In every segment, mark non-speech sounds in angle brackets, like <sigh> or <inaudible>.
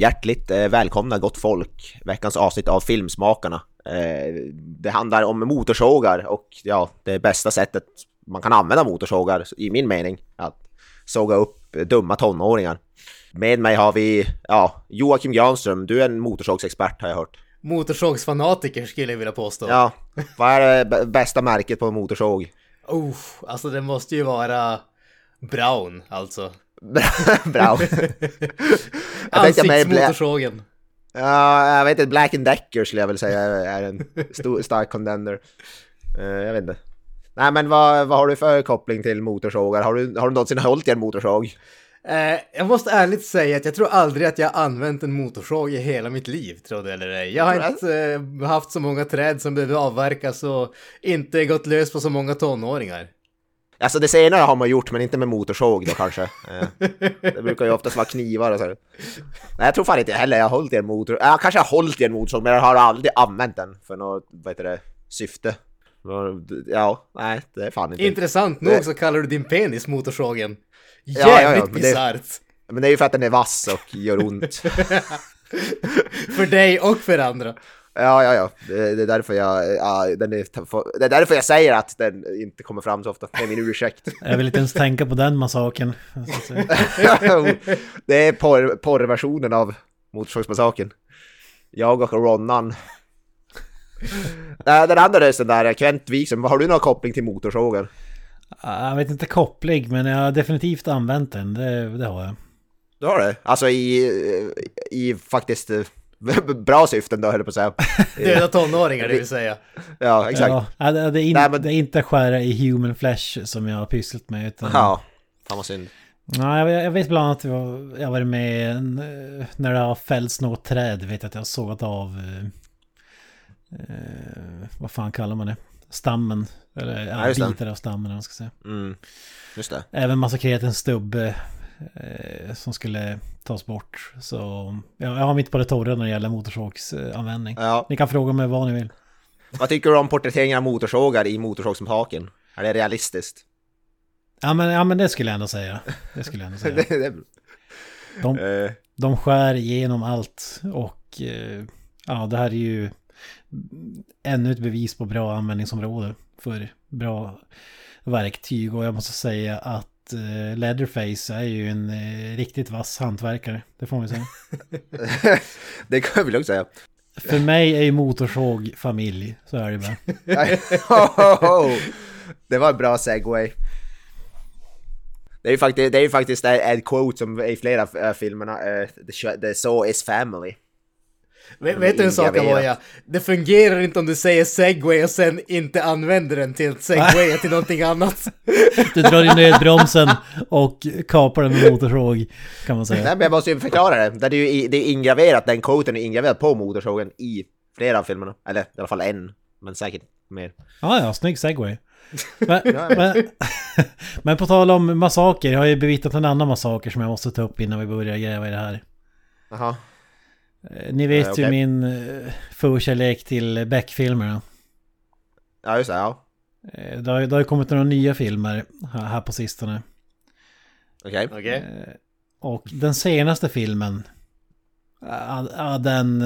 Hjärtligt eh, välkomna gott folk, veckans avsnitt av Filmsmakarna. Eh, det handlar om motorsågar och ja, det bästa sättet man kan använda motorsågar i min mening, att såga upp dumma tonåringar. Med mig har vi, ja, Joakim Granström, du är en motorsågsexpert har jag hört. Motorsågsfanatiker skulle jag vilja påstå. Ja, vad är det bästa märket på en motorsåg? Oh, alltså det måste ju vara Brown alltså. Bra. <laughs> Ansiktsmotorsågen. Ja, jag vet inte, Black and Decker skulle jag väl säga är en stor, stark contender. Uh, jag vet inte. Nej men vad, vad har du för koppling till motorsågar? Har du, har du någonsin hållit i en motorsåg? Uh, jag måste ärligt säga att jag tror aldrig att jag använt en motorsåg i hela mitt liv, tror du eller ej. Jag har inte uh, haft så många träd som behöver avverkas och inte gått lös på så många tonåringar. Alltså det senare har man gjort, men inte med motorsåg då kanske. Eh, det brukar ju oftast vara knivar och så. Nej, jag tror fan inte heller jag har hållit i en motor. Jag kanske har hållit i en motorsåg, men jag har aldrig använt den för något, vad heter det, syfte. Ja, nej, det är fan inte. Intressant nog så kallar du din penis motorsågen. Jävligt ja, ja, ja, bisarrt. Men det är ju för att den är vass och gör ont. <laughs> för dig och för andra. Ja, ja, ja. Det, det är därför jag, ja, den är, det är därför jag säger att den inte kommer fram så ofta. Det är min ursäkt. <laughs> Jag vill inte ens tänka på den massaken. <laughs> det är porr, porrversionen av Motorsågsmassakern. Jag och Ronnan. Den andra rösten där, Kent Wikström, har du någon koppling till motorsågar? Jag vet inte koppling, men jag har definitivt använt den, det, det har jag. Du har det? Alltså i, i faktiskt <laughs> Bra syften då höll jag på att säga. <laughs> Döda tonåringar det vill säga. Ja, exakt. Ja, det, är in, Nej, men... det är inte skära i human flesh som jag har pysslat med. Utan... Ja, fan vad synd. Ja, jag, jag vet bland annat att jag, jag varit med när det har fällts något träd. Vet jag att jag har sågat av... Eh, vad fan kallar man det? Stammen. Eller ja, bitar av stammen, man ska säga. Mm, just det. Även massakrerat en stubbe eh, som skulle tas bort. Så ja, jag har mitt på det torra när det gäller motorsågsanvändning. Ja. Ni kan fråga mig vad ni vill. Vad tycker du om porträtteringen av motorsågar i Motorsågshaken? Är det realistiskt? Ja men, ja men det skulle jag ändå säga. Det skulle jag ändå säga. <laughs> de, uh. de skär igenom allt och eh, ja det här är ju ännu ett bevis på bra användningsområde för bra verktyg och jag måste säga att uh, Leatherface är ju en uh, riktigt vass hantverkare. Det får man säga. <laughs> det kan jag väl också säga. För mig är ju motorsåg familj, så är det bara. <laughs> det var en bra segway. Det är ju faktiskt, det är ju faktiskt en quote som i flera äh, filmerna, uh, the, the so is family. Vet, vet du en sak Avoya? Det fungerar inte om du säger segway och sen inte använder den till att segwaya <laughs> till någonting annat. Du drar in nödbromsen och kapar den med motorsåg, kan man säga. Nej men jag måste ju förklara det. Det är ju det är ingraverat, den quoten är ingraverad på motorsågen i flera av filmerna. Eller i alla fall en, men säkert mer. Ja, ja, snygg segway. <laughs> Men, men, <laughs> men, på tal om massaker, jag har ju bevittnat en annan massaker som jag måste ta upp innan vi börjar gräva i det här. Jaha. Eh, ni vet uh, okay. ju min uh, förkärlek till Beck-filmerna. Ja, just det. Ja. Uh, det, har, det har kommit några nya filmer här, här på sistone. Okej. Okay. okay. och den senaste filmen, ja den...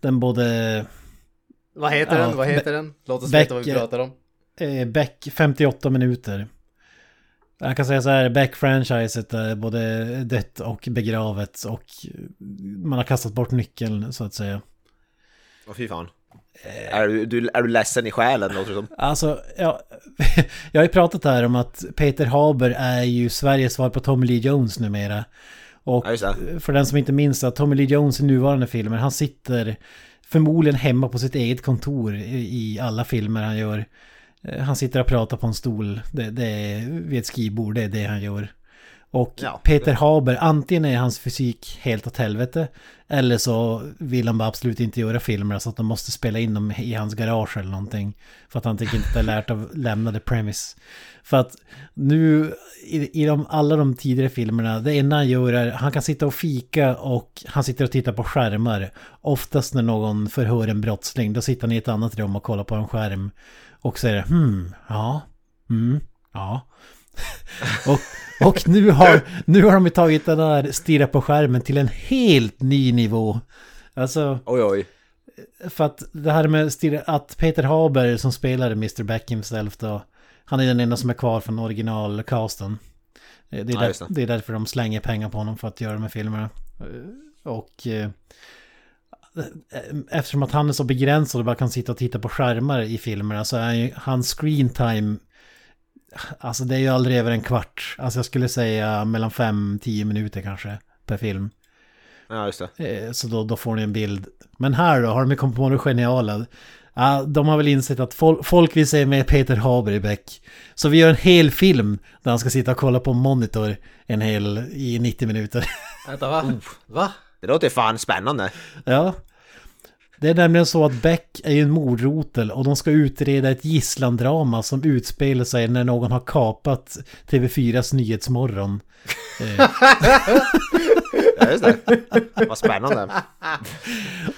Den både... Vad heter den? Vad heter den? Låt oss Beck, veta vad vi pratar om. Beck 58 minuter. Jag kan säga så här, Beck-franchiset är både dött och begravet och man har kastat bort nyckeln så att säga. Åh fy fan. Eh, är, du, du, är du ledsen i själen låter det som? Alltså, ja, <laughs> jag har ju pratat här om att Peter Haber är ju Sveriges svar på Tommy Lee Jones numera. Och ja, för den som inte minns att Tommy Lee Jones i nuvarande filmer, han sitter förmodligen hemma på sitt eget kontor i alla filmer han gör. Eh, han sitter och pratar på en stol det, det är, vid ett skrivbord, det är det han gör. Och Ja. Peter Haber, antingen är hans fysik helt åt helvete eller så vill han bara absolut inte göra filmer så att de måste spela in dem i hans garage eller någonting. För att han tycker inte det är lärt att lämna the premise. För att nu i, i de, alla de tidigare filmerna, det enda han gör är han kan sitta och fika och han sitter och tittar på skärmar. Oftast när någon förhör en brottsling, då sitter han i ett annat rum och kollar på en skärm. Och säger hmm, ja, mm, ja. <laughs> och, och nu har, nu har de tagit den där stirra på skärmen till en helt ny nivå. Alltså, Oj, oj. för att det här med stirra, att Peter Haber som spelar Mr. Beck himself då, han är den enda som är kvar från originalcasten. Det är, Ja, där, det. det är därför de slänger pengar på honom för att göra de här filmerna. Och eh, eftersom att han är så begränsad och bara kan sitta och titta på skärmar i filmerna så är ju hans screen time Alltså det är ju aldrig över en kvart. Alltså jag skulle säga mellan 5-10 minuter kanske per film. Ja, just det. Eh, Så då, då får ni en bild. Men här då har de kommit på det geniala. Ja, de har väl insett att fol- folk vill se med Peter Haber i Beck. Så vi gör en hel film där han ska sitta och kolla på en monitor en hel i 90 minuter. Vänta, va? Va? Det låter fan spännande. ja. Det är nämligen så att Beck är ju en mordrotel och de ska utreda ett gisslandrama som utspelar sig när någon har kapat TV4s Nyhetsmorgon. <laughs> Eh, Ja, just det. Vad spännande.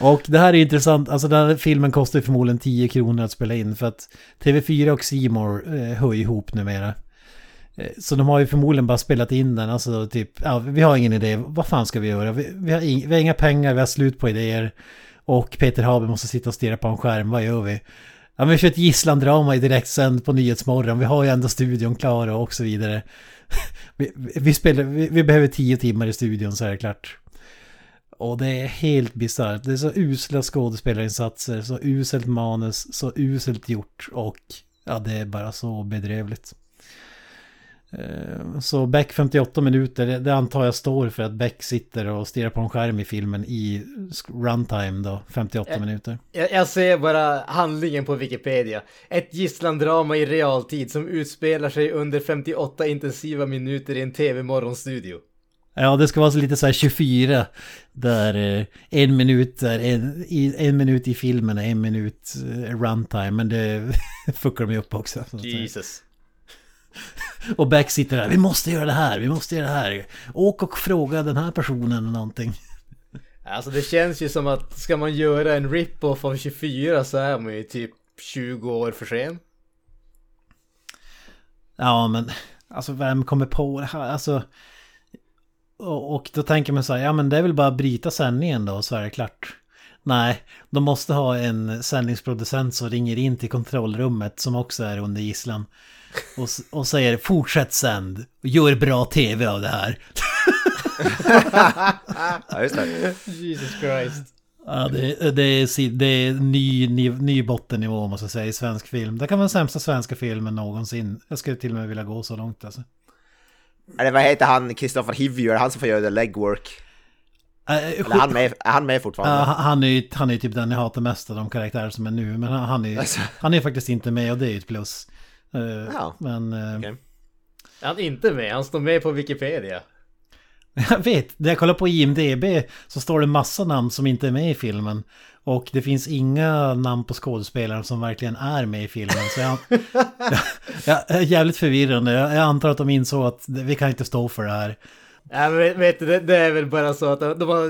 Och det här är intressant, alltså den här filmen kostar förmodligen 10 kronor att spela in för att TV4 och More eh, hör ihop numera. Eh, så de har ju förmodligen bara spelat in den, alltså typ, ja, vi har ingen idé, vad fan ska vi göra? Vi, vi, har, in, vi har inga pengar, vi har slut på idéer. Och Peter Haber måste sitta och stirra på en skärm, vad gör vi? Ja men vi kör ett gisslandrama i direktsänd på Nyhetsmorgon, vi har ju ändå studion klar och så vidare. <laughs> Vi, vi, spelar, vi, vi behöver tio timmar i studion så är det klart. Och det är helt bisarrt. Det är så usla skådespelarinsatser, så uselt manus, så uselt gjort och ja, det är bara så bedrövligt. Eh, Så Beck 58 minuter, det- antar jag står för att Beck sitter och stirrar på en skärm i filmen i runtime då, 58 Eh. minuter. Jag, jag ser bara handlingen på Wikipedia. Ett gisslandrama i realtid som utspelar sig under 58 intensiva minuter i en tv-morgonstudio. Ja, det ska vara så lite så här 24, där eh, en minut är en, en minut i filmen är en minut runtime, men det <laughs> fuckar de ju upp också. Jesus. <laughs> Och Beck sitter där, vi måste göra det här, vi måste göra det här. Åk och fråga den här personen någonting. <laughs> Alltså det känns ju som att ska man göra en rip-off av 24 så är man ju typ 20 år för sen. Ja, men alltså vem kommer på det här? Alltså... Och, och då tänker man så här, ja men det är väl bara att bryta sändningen då så är det klart. Nej, de måste ha en sändningsproducent som ringer in till kontrollrummet som också är under gisslan. Och, och säger fortsätt sänd och gör bra tv av det här. Ja, just det. Jesus Christ. Ja, det, det, är, det är ny, ny, ny bottennivå måste jag säga i svensk film. Det kan vara den sämsta svenska filmen någonsin. Jag skulle till och med vilja gå så långt alltså. Eller vad heter han, Kristoffer Hivju, är det han som får göra the legwork? Äh, Eller är han med, är han med fortfarande? han- han är ju han är typ den jag hatar mest av de karaktärer som är nu. Men han, han är ju Alltså. han är faktiskt inte med och det är ju ett plus. Eh, Ja, Men eh, okej. Är han inte med? Han står med på Wikipedia. <laughs> jag vet, när jag kollar på IMDB så står det massa namn som inte är med i filmen. Och det finns inga namn på skådespelare som verkligen är med i filmen. Så jag, jag, <laughs> <laughs> jag är jävligt förvirrande. Jag, jag antar att de insåg att vi kan inte stå för det här. Ja, men vet- vet du, det, det är väl bara så att de, de har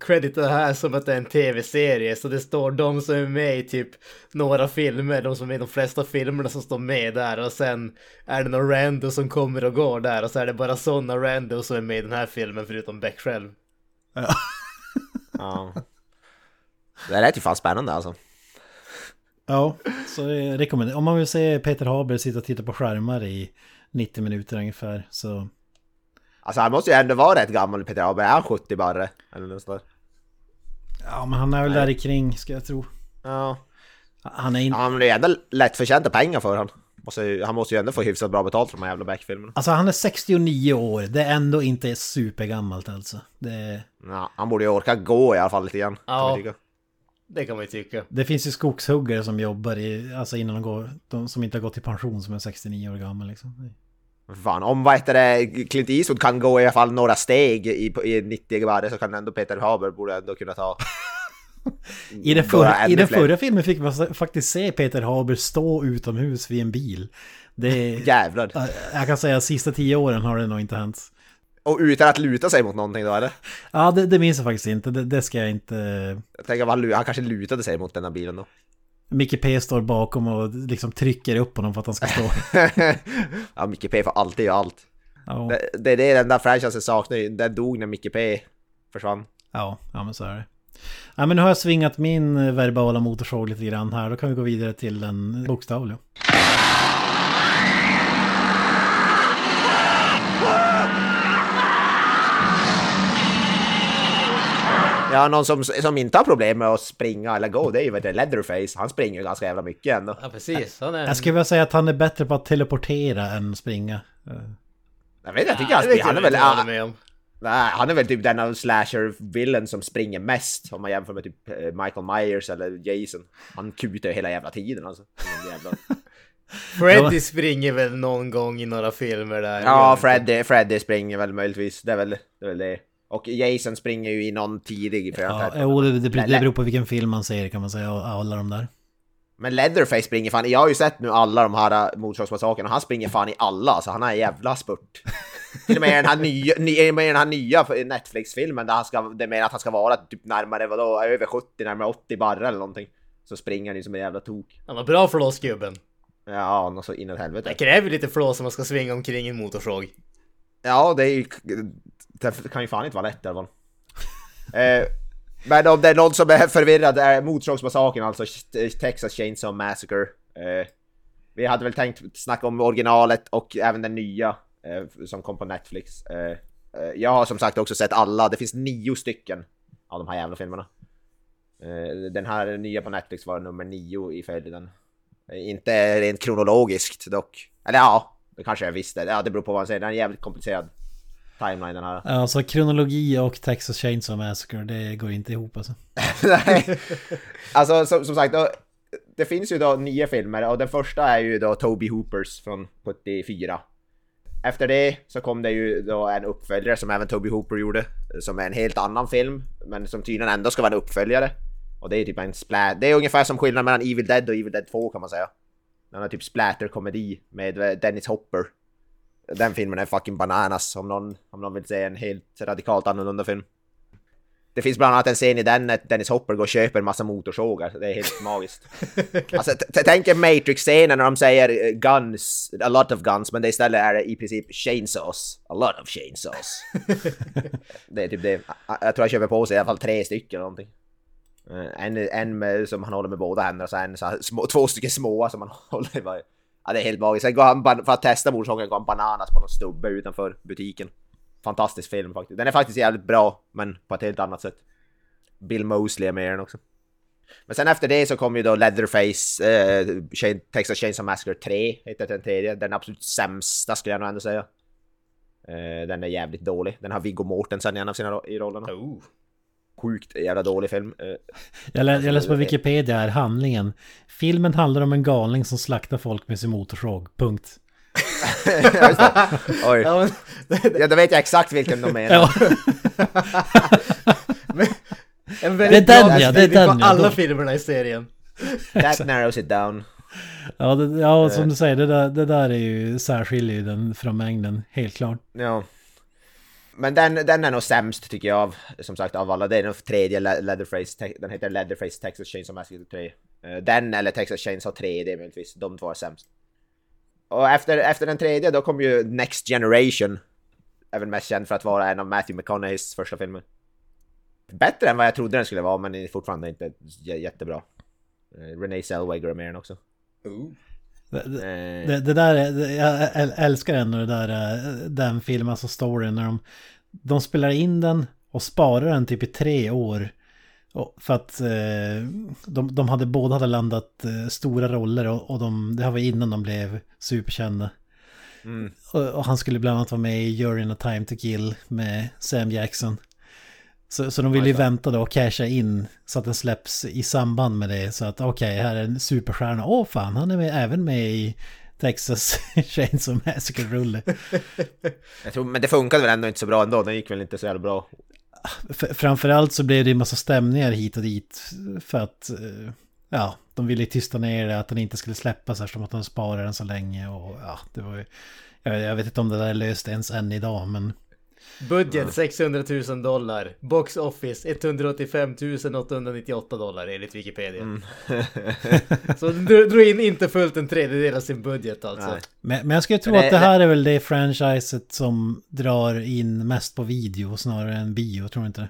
creditat det här som att det är en tv-serie. Så det står de som är med i typ några filmer, de som är i de flesta filmerna som står med där. Och sen är det någon rando som kommer och går där. Och så är det bara sådana rando som är med i den här filmen förutom Beck själv. <laughs> Ja. Det lät ju fan spännande alltså. Ja, så jag rekommenderar. Om man vill se Peter Haber sitta och titta på skärmar i 90 minuter ungefär så... Alltså han måste ju ändå vara rätt gammal Peter Haber, är han 70 bara? Eller något sånt där. Ja, men han är väl där i kring ska jag tro. Ja. Han är inte... Han blir ju ändå lättförtjänta pengar för han. Måste, han måste ju ändå få hyfsat bra betalt för de här jävla Beck-filmerna. Alltså han är 69 år, det är ändå inte supergammalt alltså. Det, Ja, han borde ju orka gå i alla fall lite grann. Ja. Det kan man ju tycka. det finns ju skogshuggare som jobbar i, alltså innan de går, de som inte har gått i pension som är 69 år gammal liksom. Fan, om vad heter det, Clint Eastwood kan gå i alla fall några steg i, i 90 varje så kan ändå Peter Haber borde ändå kunna ta. I, det förra, I den förra filmen fick man faktiskt se Peter Haber stå utomhus vid en bil. Det, Jävlar. Jag kan säga att sista tio åren har det nog inte hänt. Och utan att luta sig mot någonting då eller? Ja, det, det minns jag faktiskt inte. Det, det ska jag inte... Jag tänker han, han kanske lutade sig mot den här bilen då. Micke P står bakom och liksom trycker upp honom för att han ska stå. <laughs> ja, Micke P får alltid göra allt. Ja. Det, det är det den där franchisen saknar Den dog när Micke P försvann. Ja, ja men så är det. Ja, men nu har jag svingat min verbala motorsåg lite grann här. Då kan vi gå vidare till den bokstavliga. Ja, någon som, som inte har problem med att springa eller gå, det är ju vet Leatherface. Han springer ju ganska jävla mycket ändå. Ja, precis. Han är... Jag skulle vilja säga att han är bättre på att teleportera än springa. Jag vet jag tycker ja, han, springer, han är väl... Han, med om. Nej, han är väl typ den av slasher-villen som springer mest om man jämför med typ eh, Michael Myers eller Jason. Han kutar ju hela jävla tiden alltså. <laughs> Freddy springer väl någon gång i några filmer där? Ja, Freddy, Freddy springer väl möjligtvis. Det är väl det. Är väl det. Och Jason springer ju i någon tidig... För ja, jo, det, det, det beror på vilken film man ser kan man säga, alla de där. Men Leatherface springer fan, jag har ju sett nu alla de här äh, motorsågsmassakerna, han springer fan i alla, så han har en jävla spurt. <laughs> Till och med den här nya, ny, med den här nya Netflix-filmen där han ska, det menar att han ska vara typ närmare, vadå, över 70, närmare 80 barre eller någonting. Så springer han ju som en jävla tok. Han var bra flås gubben. Ja, något så inåt helvete. Det kräver lite flås om man ska svinga omkring en motorsåg. Ja, det är ju, det kan ju fan inte vara lätt i alla fall. eh, men om det är någon som är förvirrad eh, är Motorsågsmassakern, alltså eh, Texas Chainsaw Massacre. Eh, vi hade väl tänkt snacka om originalet och även den nya eh, som kom på Netflix. Eh, eh, jag har som sagt också sett alla, det finns nio stycken av de här jävla filmerna. Eh, den här nya på Netflix var nummer nio i följden. Eh, inte rent kronologiskt dock. Eller ja, det kanske jag visste. Ja, det beror på vad man säger. Den är jävligt komplicerad timelinen här. Alltså kronologi och Texas Chainsaw Massacre, det går inte ihop alltså. <laughs> Nej. Alltså som, som sagt, då, det finns ju då nio filmer och den första är ju då Toby Hoopers från 74. Efter det så kom det ju då en uppföljare som även Toby Hooper gjorde, som är en helt annan film, men som tydligen ändå ska vara en uppföljare. Och det är typ en splat... Det är ungefär som skillnaden mellan Evil Dead och Evil Dead 2 kan man säga. Den har typ splatter-komedi med Dennis Hopper den filmen är fucking bananas om någon, om någon vill se en helt radikalt annorlunda film. Det finns bland annat en scen i den när Dennis Hopper går och köper en massa motorsågar. Det är helt magiskt. <laughs> Alltså, tänk er Matrix-scenen när de säger eh, guns, a lot of guns, men det istället är det i princip chainsaws. A lot of chainsaws. <laughs> det är typ det. Jag tror jag köper på sig i alla fall tre stycken eller någonting. Eh, en, en med, som han håller med båda händerna och sen så små, två stycken små som han <laughs> håller i varje. Ja, det är helt magiskt. Sen går han, för att testa motorsågen går han bananas på någon stubbe utanför butiken. Fantastisk film faktiskt. Den är faktiskt jävligt bra, men på ett helt annat sätt. Bill Mosley är med i den också. Men sen efter det så kom ju då Leatherface, eh, Texas Chainsaw Massacre 3, heter den tredje. Den absolut sämsta skulle jag nog ändå säga. Eh, den är jävligt dålig. Den har Viggo Mortensen i en av sina ro i rollerna. Oh sjukt jävla dålig film. Eh, jag, lä jag läste på Wikipedia här, handlingen. Filmen handlar om en galning som slaktar folk med sin motorsåg, punkt. <laughs> Oj. Ja, men, ja, då vet jag exakt vilken de menar. Ja. <laughs> en väldigt det är den ja, det är den ja. alla filmerna i serien. That narrows it down. Ja, det, ja som du säger, det där, det där är ju särskiljer den från mängden, helt klart. Ja. Men den, den är nog sämst tycker jag av, som sagt av alla. Det är nog tredje Leatherface, den heter Leatherface Texas Chainsaw Massacre 3. Eh, den eller Texas Chainsaw 3, det är möjligtvis. De två är sämst. Och efter, efter den tredje då kom ju Next Generation. Även mest känd för att vara en av Matthew McConaugheys första filmer. Bättre än vad jag trodde den skulle vara, men fortfarande inte jättebra. Eh, Renee Zellweger är med den också. Ooh. Det, det, det, där, jag älskar ändå det där, den filmen, alltså storyn när de, de spelar in den och sparar den typ i tre år. För att de, de hade båda hade landat stora roller och, och de, det här var innan de blev superkända. Mm. Och, och, han skulle bland annat vara med i You're in a time to kill med Sam Jackson. Så, så de vill ju vänta då och casha in så att den släpps i samband med det. Så att okej, okay, här är en superstjärna. Åh fan, han är med, även med i Texas <laughs> Chainsaw Massacre-rulle. Jag tror, men det funkade väl ändå inte så bra ändå, den gick väl inte så jävla bra. Framförallt så blev det en massa stämningar hit och dit för att eh, ja, de ville tysta ner det, att den inte skulle släppas eftersom att de sparade den så länge och ja, det var ju... Jag, jag vet inte om det där är löst ens än idag, men... Budget 600 000 dollar. Box office 185 898 dollar enligt Wikipedia. Mm. <laughs> så du drog in inte fullt en tredjedel av sin budget alltså. Men, men jag skulle tro det, att det här är väl det franchiset som drar in mest på video snarare än bio, tror du inte det?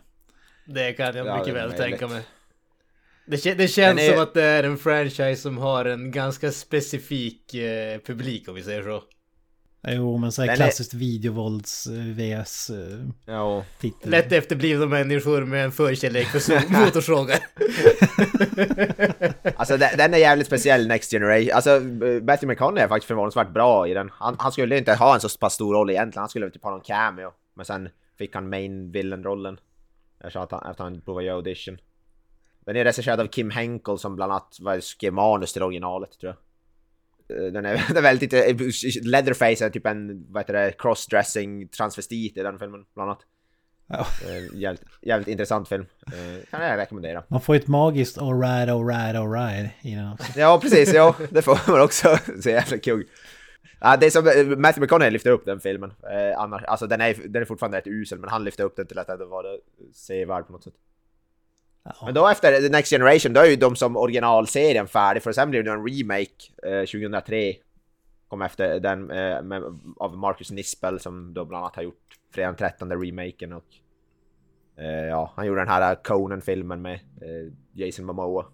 Det kan jag mycket väl tänka mig. Det, det känns är... som att det är en franchise som har en ganska specifik eh, publik om vi säger så. Jo, men så här klassiskt är... videovålds eh, uh, ja. titel. Lätt efterblivna människor med en förkärlek för <laughs> motorsågar. <laughs> alltså den är jävligt speciell, Next Generation. Alltså Matthew McConaughey är faktiskt förvånansvärt bra i den. Han, han skulle inte ha en så pass stor roll egentligen, han skulle typ ha någon cameo. Men sen fick han main villain-rollen. Efter att han, efter han provade göra audition. Den är regisserad av Kim Henkel som bland annat var, skrev manus till originalet tror jag. Eh, <laughs> den är, väldigt lite... Eh, Leatherface är typ en, vad heter det, crossdressing transvestit i den filmen bland annat. Ja. Eh, jävligt, jävligt intressant film. Kan jag rekommendera. Man får ett magiskt alright, alright, alright i den också. Ja, precis. Ja, det får man också. <laughs> Så jävla kul. Ja, det är som Matthew McConaughey lyfter upp den filmen. Eh, annars, alltså den är, den är fortfarande rätt usel, men han lyfter upp den till att det var sevärd på något sätt. Ja. Men då efter The Next Generation, då är ju de som originalserien färdig, för sen blev det en remake eh, 2003. Kom efter den eh, med, av Marcus Nispel som då bland annat har gjort Fredag den 13 remaken och eh, ja, han gjorde den här Conan-filmen med eh, Jason Momoa.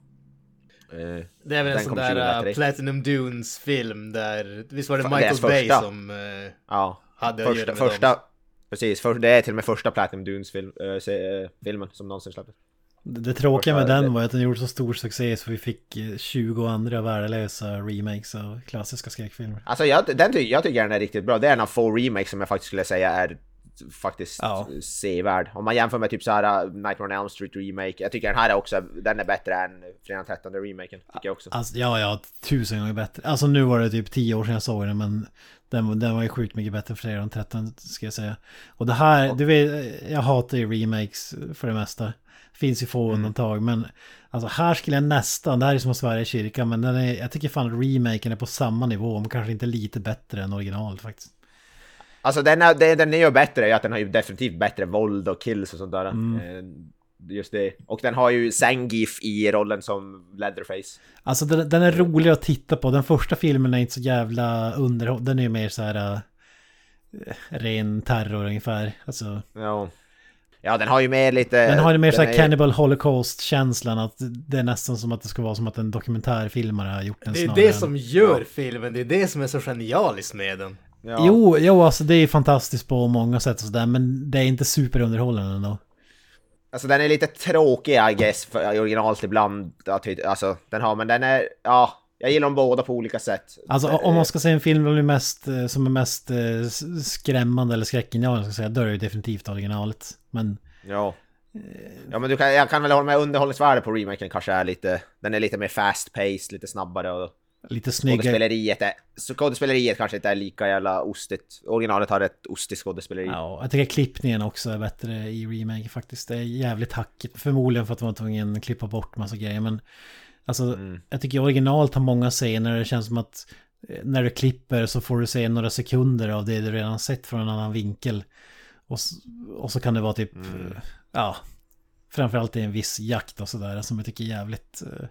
Eh, det är väl en sån där 2003. Platinum Dunes-film där, visst var det Michael Bay som eh, ja. hade första, att göra med första, dem? Precis, för, det är till och med första Platinum Dunes-filmen film, som någonsin släpptes. Det tråkiga med den var att den gjorde så stor succé så vi fick 20 eh, andra värdelösa remakes av klassiska skräckfilmer. Alltså jag, den ty jag tycker den är riktigt bra. Det är en av få remakes som jag faktiskt skulle säga är faktiskt ja. sevärd. Om man jämför med typ såhär uh, Nightmare on Elm Street remake. Jag tycker den här är också, den är bättre än Fredag 13 remaken. Tycker jag också. Alltså, ja, ja, tusen gånger bättre. Alltså nu var det typ tio år sedan jag såg den men den, den var ju sjukt mycket bättre än Fredag 13 ska jag säga. Och det här, du vet, jag hatar ju remakes för det mesta. Finns ju få mm. undantag men Alltså här skulle jag nästan, det här är som i kyrkan men den är, jag tycker fan remaken är på samma nivå men kanske inte lite bättre än originalet faktiskt. Alltså den, är, den är ju bättre att den har ju definitivt bättre våld och kills och sånt där. Mm. Eh, just det. Och den har ju Sangif i rollen som Leatherface. Alltså den, den, är rolig att titta på. Den första filmen är inte så jävla underhållande. Den är ju mer så här... Uh, ren terror ungefär. Alltså... Ja. Ja, den har ju mer lite... Den har ju mer såhär är... Cannibal Holocaust-känslan att det är nästan som att det ska vara som att en dokumentärfilmare har gjort den Det är snarare det som gör ja. filmen, det är det som är så genialiskt med den. Ja. Jo, jo, alltså det är fantastiskt på många sätt och sådär, men det är inte superunderhållande ändå. Alltså den är lite tråkig I guess, för originalet ibland. Alltså den har, men den är, ja, jag gillar dem båda på olika sätt. Alltså om man ska säga en film som är mest, eh, som är mest eh, skrämmande eller skräckinjagande, ska säga, då är det ju definitivt originalet. Men... Ja. Ja men du kan, jag kan väl hålla med underhållningsvärdet på remaken kanske är lite, den är lite mer fast paced, lite snabbare och Lite snyggare. Skådespeleriet, är, skådespeleriet kanske inte är lika jävla ostigt. Originalet har ett ostigt skådespeleri. Ja, jag tycker klippningen också är bättre i remake faktiskt. Det är jävligt hackigt. Förmodligen för att man var tvungen att klippa bort massa grejer. Men alltså, mm. jag tycker originalet har många scener det känns som att eh, när du klipper så får du se några sekunder av det du redan sett från en annan vinkel. Och, och så kan det vara typ, mm. ja, framförallt i en viss jakt och sådär som jag tycker är jävligt eh,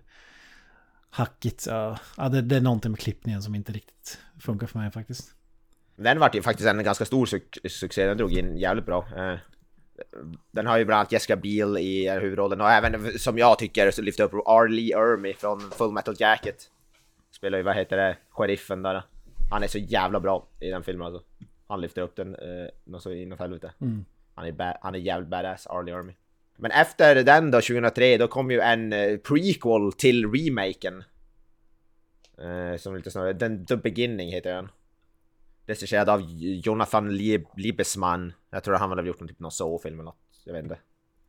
hackigt. Ja, ja det, det, är någonting med klippningen som inte riktigt funkar för mig faktiskt. Den vart ju faktiskt en ganska stor su succé, den drog in jävligt bra. Eh, den har ju bland annat Jessica Biel i huvudrollen och även som jag tycker så lyfter upp Arlie Ermy från Full Metal Jacket. Spelar ju, vad heter det, sheriffen där. Han är så jävla bra i den filmen alltså. Han lyfter upp den eh, något så inåt helvete. Mm. Han, är han är jävligt badass, Arlie Ermy. Men efter den då, 2003, då kom ju en uh, prequel till remaken. Uh, som lite snarare, den, The Beginning heter den. Regisserad av Jonathan Liebesman. Jag tror han har gjort någon typ någon så-film eller något. Jag vet inte.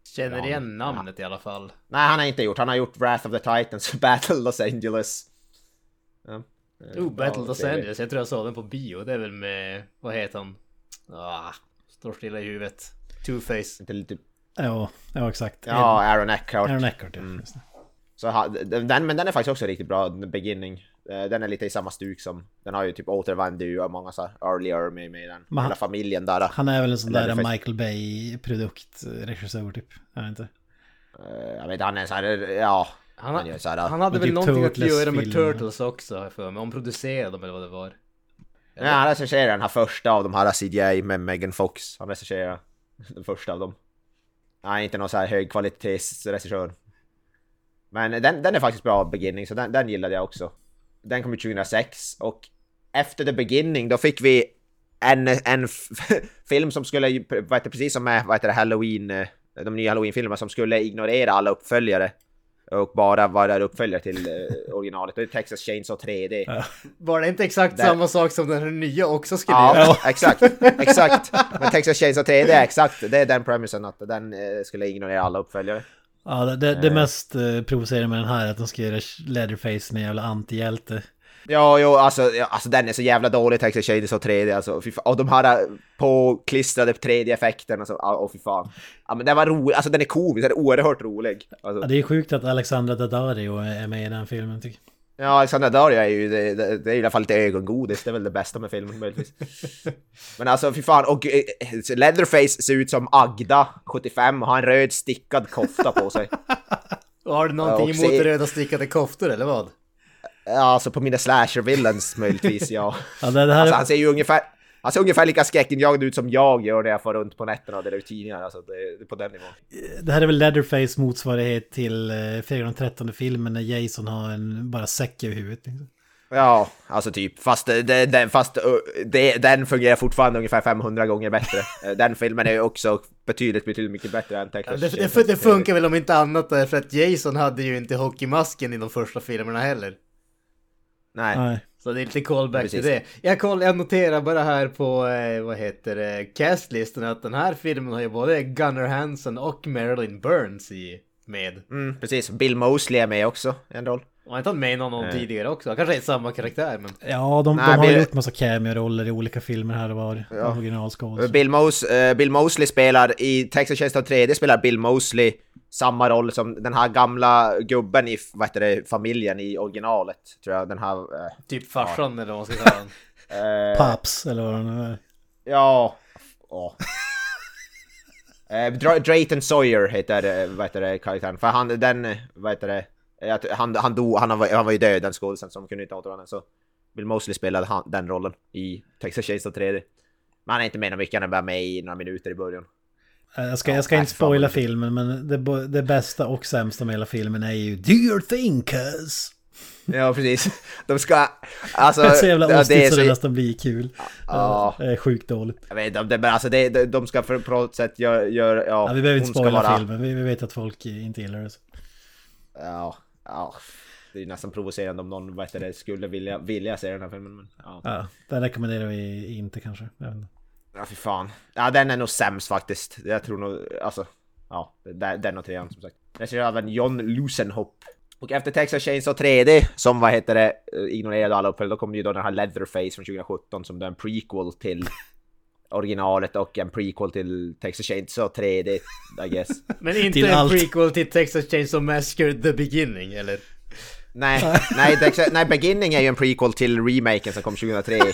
Känner igen namnet ja. i alla fall. Nej, han har inte gjort. Han har gjort Wrath of the Titans, <laughs> Battle Los Angeles. Ja. Oh, Battle of Los Angeles. Jag tror jag såg den på bio. Det är väl med, vad heter han? Ah, står stilla i huvudet. Two-Face. Inte lite... Ja, ja exakt. Ja, Aaron Eckhart. Aaron Eckhart, ja. Mm. Så den, men den är faktiskt också riktigt bra, The Beginning. Eh, Den är lite i samma stuk som, den har ju typ återvänd du och många så Ermy med i den. Men han- Hela familjen där. Han är väl en sån där. Michael Bay-produkt, eh, regissör typ. Är han inte? Eh, Jag vet han är så här, ja. Han, Han här, han hade väl typ någonting att göra med. Turtles också, för mig. Om producerade dem eller vad det var. Ja, han recenserar den här första av de här CGI med Megan Fox. Han recenserar den första av dem. Är inte någon så här högkvalitetsregissör. Men den, den är faktiskt bra, Beginning, så den, den gillade jag också. Den kom ut 2006 och efter The Beginning då fick vi en, en <laughs> film som skulle, ju- vad heter, precis som med vad heter det, Halloween, eh, de nya Halloween-filmerna som skulle ignorera alla uppföljare. Och bara vara uppföljare till eh, originalet. Det är Texas Chainsaw 3D. Ja. Var det inte exakt Där- samma sak som den här nya också skulle göra? Ja, <laughs> exakt, exakt. Men Texas Chainsaw 3D är exakt, det är den premisen att den eh, skulle ignorera alla uppföljare. Ja, det, det, det mest eh, provocerande med den här är att de ska göra Leatherface med en jävla antihjälte. Ja, jo, alltså, ja, alltså den är så jävla dålig Texas Chainsaw 3D alltså. Och de här eh, påklistrade 3D-effekterna, alltså, ja, åh fy fan. Ja men den var rolig, alltså den är komisk, den är oerhört rolig. Ja, Alltså, det är sjukt att Alexandra Daddario är med i den filmen tycker jag. ja, Alexander Dario är ju, det, det, det är i alla fall lite ögongodis, det är väl det bästa med filmen möjligtvis. <laughs> Men alltså fy fan, och eh, Leatherface ser ut som Agda, 75, och har en röd stickad kofta på sig. <laughs> Och Har du någonting Ja, och emot se- röda stickade koftor eller vad? Ja, alltså på mina slasher villains möjligtvis, ja. <laughs> Ja, det, det här Alltså han ser ju ungefär, han ser ungefär lika skräckinjagad ut som jag gör när jag får runt på nätterna och delar ut tidningar. Alltså det är på den nivån. det här är väl Leatherface motsvarighet till eh, Fredag den 13 filmen när Jason har en bara säck över huvudet. Liksom. Ja, alltså typ. Fast, det, det, fast uh, det, den fungerar fortfarande ungefär 500 gånger bättre. Eh, Den filmen är ju också betydligt, betydligt mycket bättre än Ja, Texas det, det, det funkar väl om inte annat därför att Jason hade ju inte hockeymasken i de första filmerna heller. Nej. Nej. Så det är lite callback Precis. till det. Jag, koll, jag noterar bara här på, eh, vad heter det, castlistan att den här filmen har ju både Gunnar Hansen och Marilyn Burns i med. Mm, precis. Bill Mosley är med också i en roll. Och inte han med i någon Nej. tidigare också? Kanske är samma karaktär men... Ja, de, Nej, de har Bill- gjort massa cameo-roller i olika filmer här och var. Ja. Originalskådis. Bill, Mos, eh, Bill Mosley spelar, i Texas Chainsaw 3D spelar Bill Mosley samma roll som den här gamla gubben i, vad heter det, familjen i originalet. Tror jag, den här... eh, Typ farsan eller vad man ska honom. <laughs> eh, Paps, eller vad det nu är. Ja. ja. Eh, Dra- Drayton Sawyer heter, eh, vad heter det, karaktären. För han, den, vad heter det, eh, att han, han dog, han var, han var ju död den skådisen som kunde inte återvända. Så Bill Mosley spelade han, den rollen i Texas Chainsaw 3D. Men han är inte med mycket, han är bara med i några minuter i början. Eh, Jag ska, Ja, jag ska nej, inte spoila filmen, men det, det bästa och sämsta med hela filmen är ju Do your thing cuz! Ja, precis. De ska, alltså... <laughs> det är så jävla det- det är ostigt så det så- nästan blir kul. Ja. Det är sjukt dåligt. Jag vet inte, men alltså det, de, ska på något sätt göra, gör, ja, Ja, vi behöver inte spoila vara- filmen, vi, vi vet att folk inte gillar det. så. Ja, ja. Det är nästan provocerande om någon heter det, skulle vilja, vilja se den här filmen. Men, ja. Ja, den rekommenderar vi inte kanske. Jag vet inte. Ja, fy fan. Ja, den är nog sämst faktiskt. Jag tror nog, alltså. Ja, den, och trean som sagt. Jag ser även John Lusenhopp. Och efter Texas Chainsaw 3D, som vad heter det, eh, ignorerade alla uppföljare, då kom ju då den här Leatherface från 2017 som är en prequel till originalet och en prequel till Texas Chainsaw 3D, I guess. <laughs> Men inte Till en allt. prequel till Texas Chainsaw Massacre The Beginning eller? Nej, nej, Texas, nej, Beginning är ju en prequel till remaken som kom 2003. <laughs>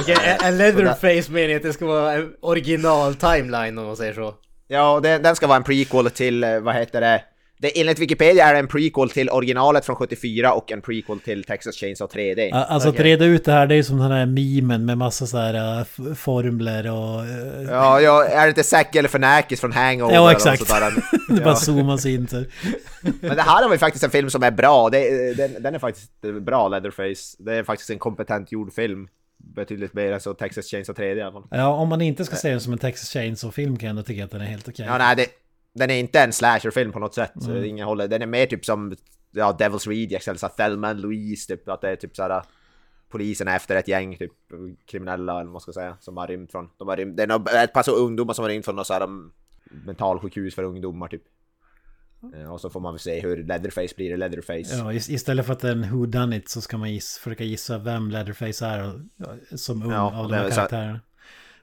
Okej, <laughs> är Leatherface meningen att det ska vara en original timeline om man säger så? Ja, det, den ska vara en prequel till, eh, vad heter det? det? Enligt Wikipedia är det en prequel till originalet från 74 och en prequel till Texas Chainsaw 3D. Ja, Alltså att reda ut det här, det är som den här memen med massa så här f- formler och... äh, Ja, ja, är det inte Zack Galifianakis från Hangover? Ja, och exakt. sådär? <laughs> det bara Ja. zoomas in så. <laughs> Men det här har vi faktiskt en film som är bra. Det, den, den är faktiskt bra, Leatherface. Det är faktiskt en kompetent gjord film. Betydligt mer än så Texas Chainsaw 3D i alla fall. Ja, om man inte ska se den som en Texas Chainsaw-film kan jag ändå tycka att den är helt okej. Ja, nej, det, den är inte en slasherfilm på något sätt. Mm. ingen håller. Den är mer typ som ja, Devil's Rejects eller så Thelma Louise, typ att det är typ såhär polisen är efter ett gäng typ kriminella eller vad man ska säga som har rymt från. De har rymt, det är ett par så ungdomar som har rymt från något såhär um, mentalsjukhus för ungdomar typ. Eh, och så får man väl se hur Leatherface blir Leatherface. Ja, istället för att det är en who done it så ska man gissa, försöka gissa vem Leatherface är som ung ja, av de här karaktärerna.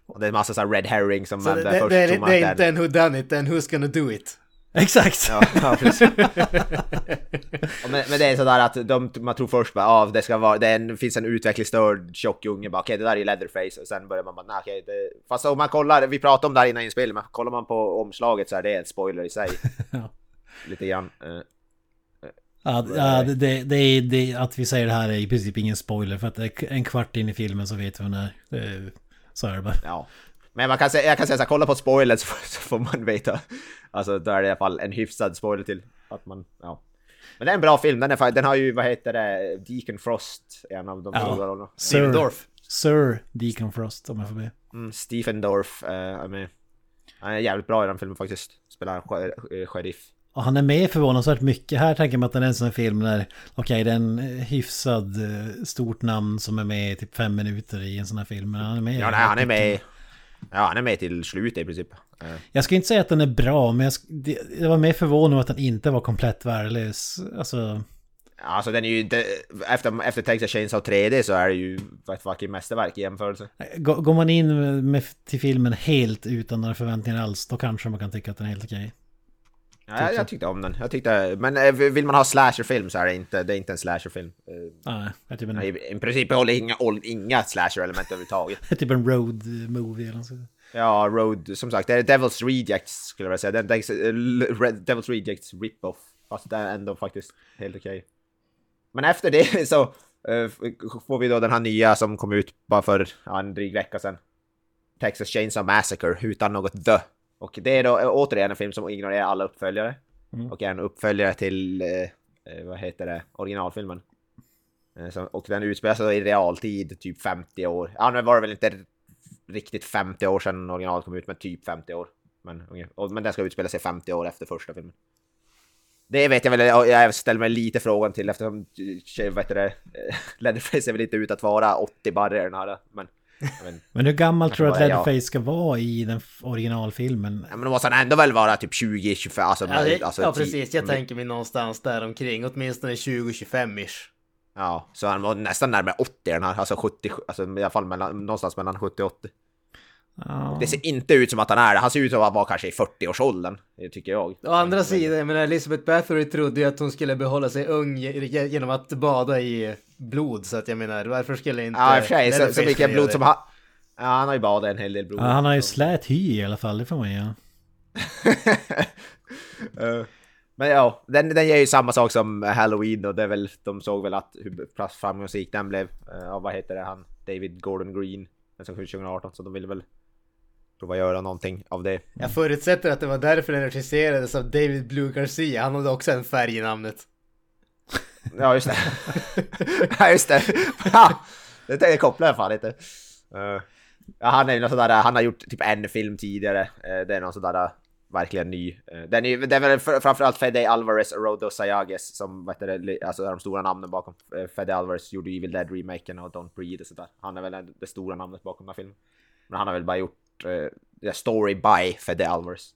Och det är en massa så här red herring som så det, det, först det, är, det är inte en who done it, det är en who's gonna do it. Exakt! Ja, ja <laughs> men, men, det är sådär att de, man tror först bara ah, det ska vara, det en, finns en utvecklingsstörd tjock unge bara okej okay, det där är Leatherface och sen börjar man bara nej okej okay, det, Fast om man kollar, vi pratade om det här innan inspelningen, men kollar man på omslaget så är det en spoiler i sig. <laughs> ja. Lite grann. Uh, Ja, ja det, det, det, det, att vi säger det här är i princip ingen spoiler för att en kvart in i filmen så vet vi vem det är. Så är det bara. Ja. Men man kan säga, jag kan säga så här, kolla på spoilers <laughs> så får man veta. Alltså då är det i alla fall en hyfsad spoiler till att man, ja. Men det är en bra film, den, är, den har ju, vad heter det, Deacon Frost, en av de ja. stora rollerna. Stephen Dorff. Sir Deacon Frost, om jag får be. Mm, Stephen Dorff uh, är med. Han är jävligt bra i den filmen faktiskt. Spelar en sheriff. Och han är med förvånansvärt mycket. Här tänker man att det är en sån film där, okej okay, det är en hyfsad stort namn som är med i typ fem minuter i en sån här film. Men han är med. Ja, nej, han är med. Ja, han är med till slutet i princip. Eh. Jag ska inte säga att den är bra, men jag, det, jag var mer förvånad att den inte var komplett värdelös. Alltså... Alltså den är ju inte, efter, efter Texas Chainsaw 3D så är det ju ett fucking mästerverk i jämförelse. Går man in med, till filmen helt utan några förväntningar alls, då kanske man kan tycka att den är helt okej. Ja, jag, jag tyckte om den. Jag tyckte, men eh, vill man ha slasherfilm så är det inte, det är inte en slasherfilm. Nej, jag typ en... I, I princip håller inga, inga slasher-element överhuvudtaget. <laughs> typ en road movie eller något sånt. Ja, Road, som sagt, det är Devil's Rejects skulle jag vilja säga. Den, den, Devil's Rejects rip-off. Fast det är ändå faktiskt helt okej. Okay. Men efter det <laughs> så uh, får vi då den här nya som kom ut bara för ja, en dryg vecka sedan. Texas Chainsaw Massacre utan något the. Och det är då återigen en film som ignorerar alla uppföljare. Mm. Och är en uppföljare till, eh, vad heter det, originalfilmen. Eh, så, och den utspelar sig i realtid, typ 50 år. Ja, nu var det väl inte riktigt 50 år sedan originalet kom ut, men typ 50 år. Men, men den ska utspela sig 50 år efter första filmen. Det vet jag väl, jag ställer mig lite frågan till eftersom, vad heter det, <laughs> Leatherface är väl inte ut att vara 80 barre den här, men... Men, men hur gammal tror du att Leatherface ska vara i den originalfilmen? Ja, men då måste han ändå väl vara typ 20-25, alltså, ja, det, alltså, ja precis, jag tänker mig någonstans där omkring, åtminstone 20-25-ish. Ja, så han var nästan närmare 80 den här, alltså 70, alltså i alla fall mellan, någonstans mellan 70 och 80. Oh. Det ser inte ut som att han är det. Han ser ut som att han var kanske i 40-årsåldern, tycker jag. Å andra sidan, men Elizabeth Bathory trodde ju att hon skulle behålla sig ung genom att bada i blod, så att jag menar, varför skulle inte... Ja, i och för sig, så, så mycket blod som han... Ja, han har ju badat en hel del blod. Ja, han har ju slät hy i alla fall, det får man ju. uh. <laughs> Men ja, den, den ger ju samma sak som Halloween och det är väl, de såg väl att hur framgångsrik den blev. Ja, uh, vad heter det han? David Gordon Green. Den som kom 2018, så de ville väl prova göra någonting av det. Jag förutsätter att det var därför den regisserades av David Blue Garcia. Han hade också en färg i namnet. <laughs> Ja, just det. <laughs> ja, just det. Ja, det kopplar jag fan inte. Uh, ja, han är någon sådär, han har gjort typ en film tidigare. Uh, det är någon sådär verkligen ny. Uh, den är, det är väl framförallt Fede Alvarez och Rodo Sayages som vet du, alltså är de stora namnen bakom. Fede Alvarez gjorde Evil Dead-remaken och Don't Breathe och sådär. Han är väl det stora namnet bakom den här filmen. Men han har väl bara gjort uh, Story by Fede Alvarez.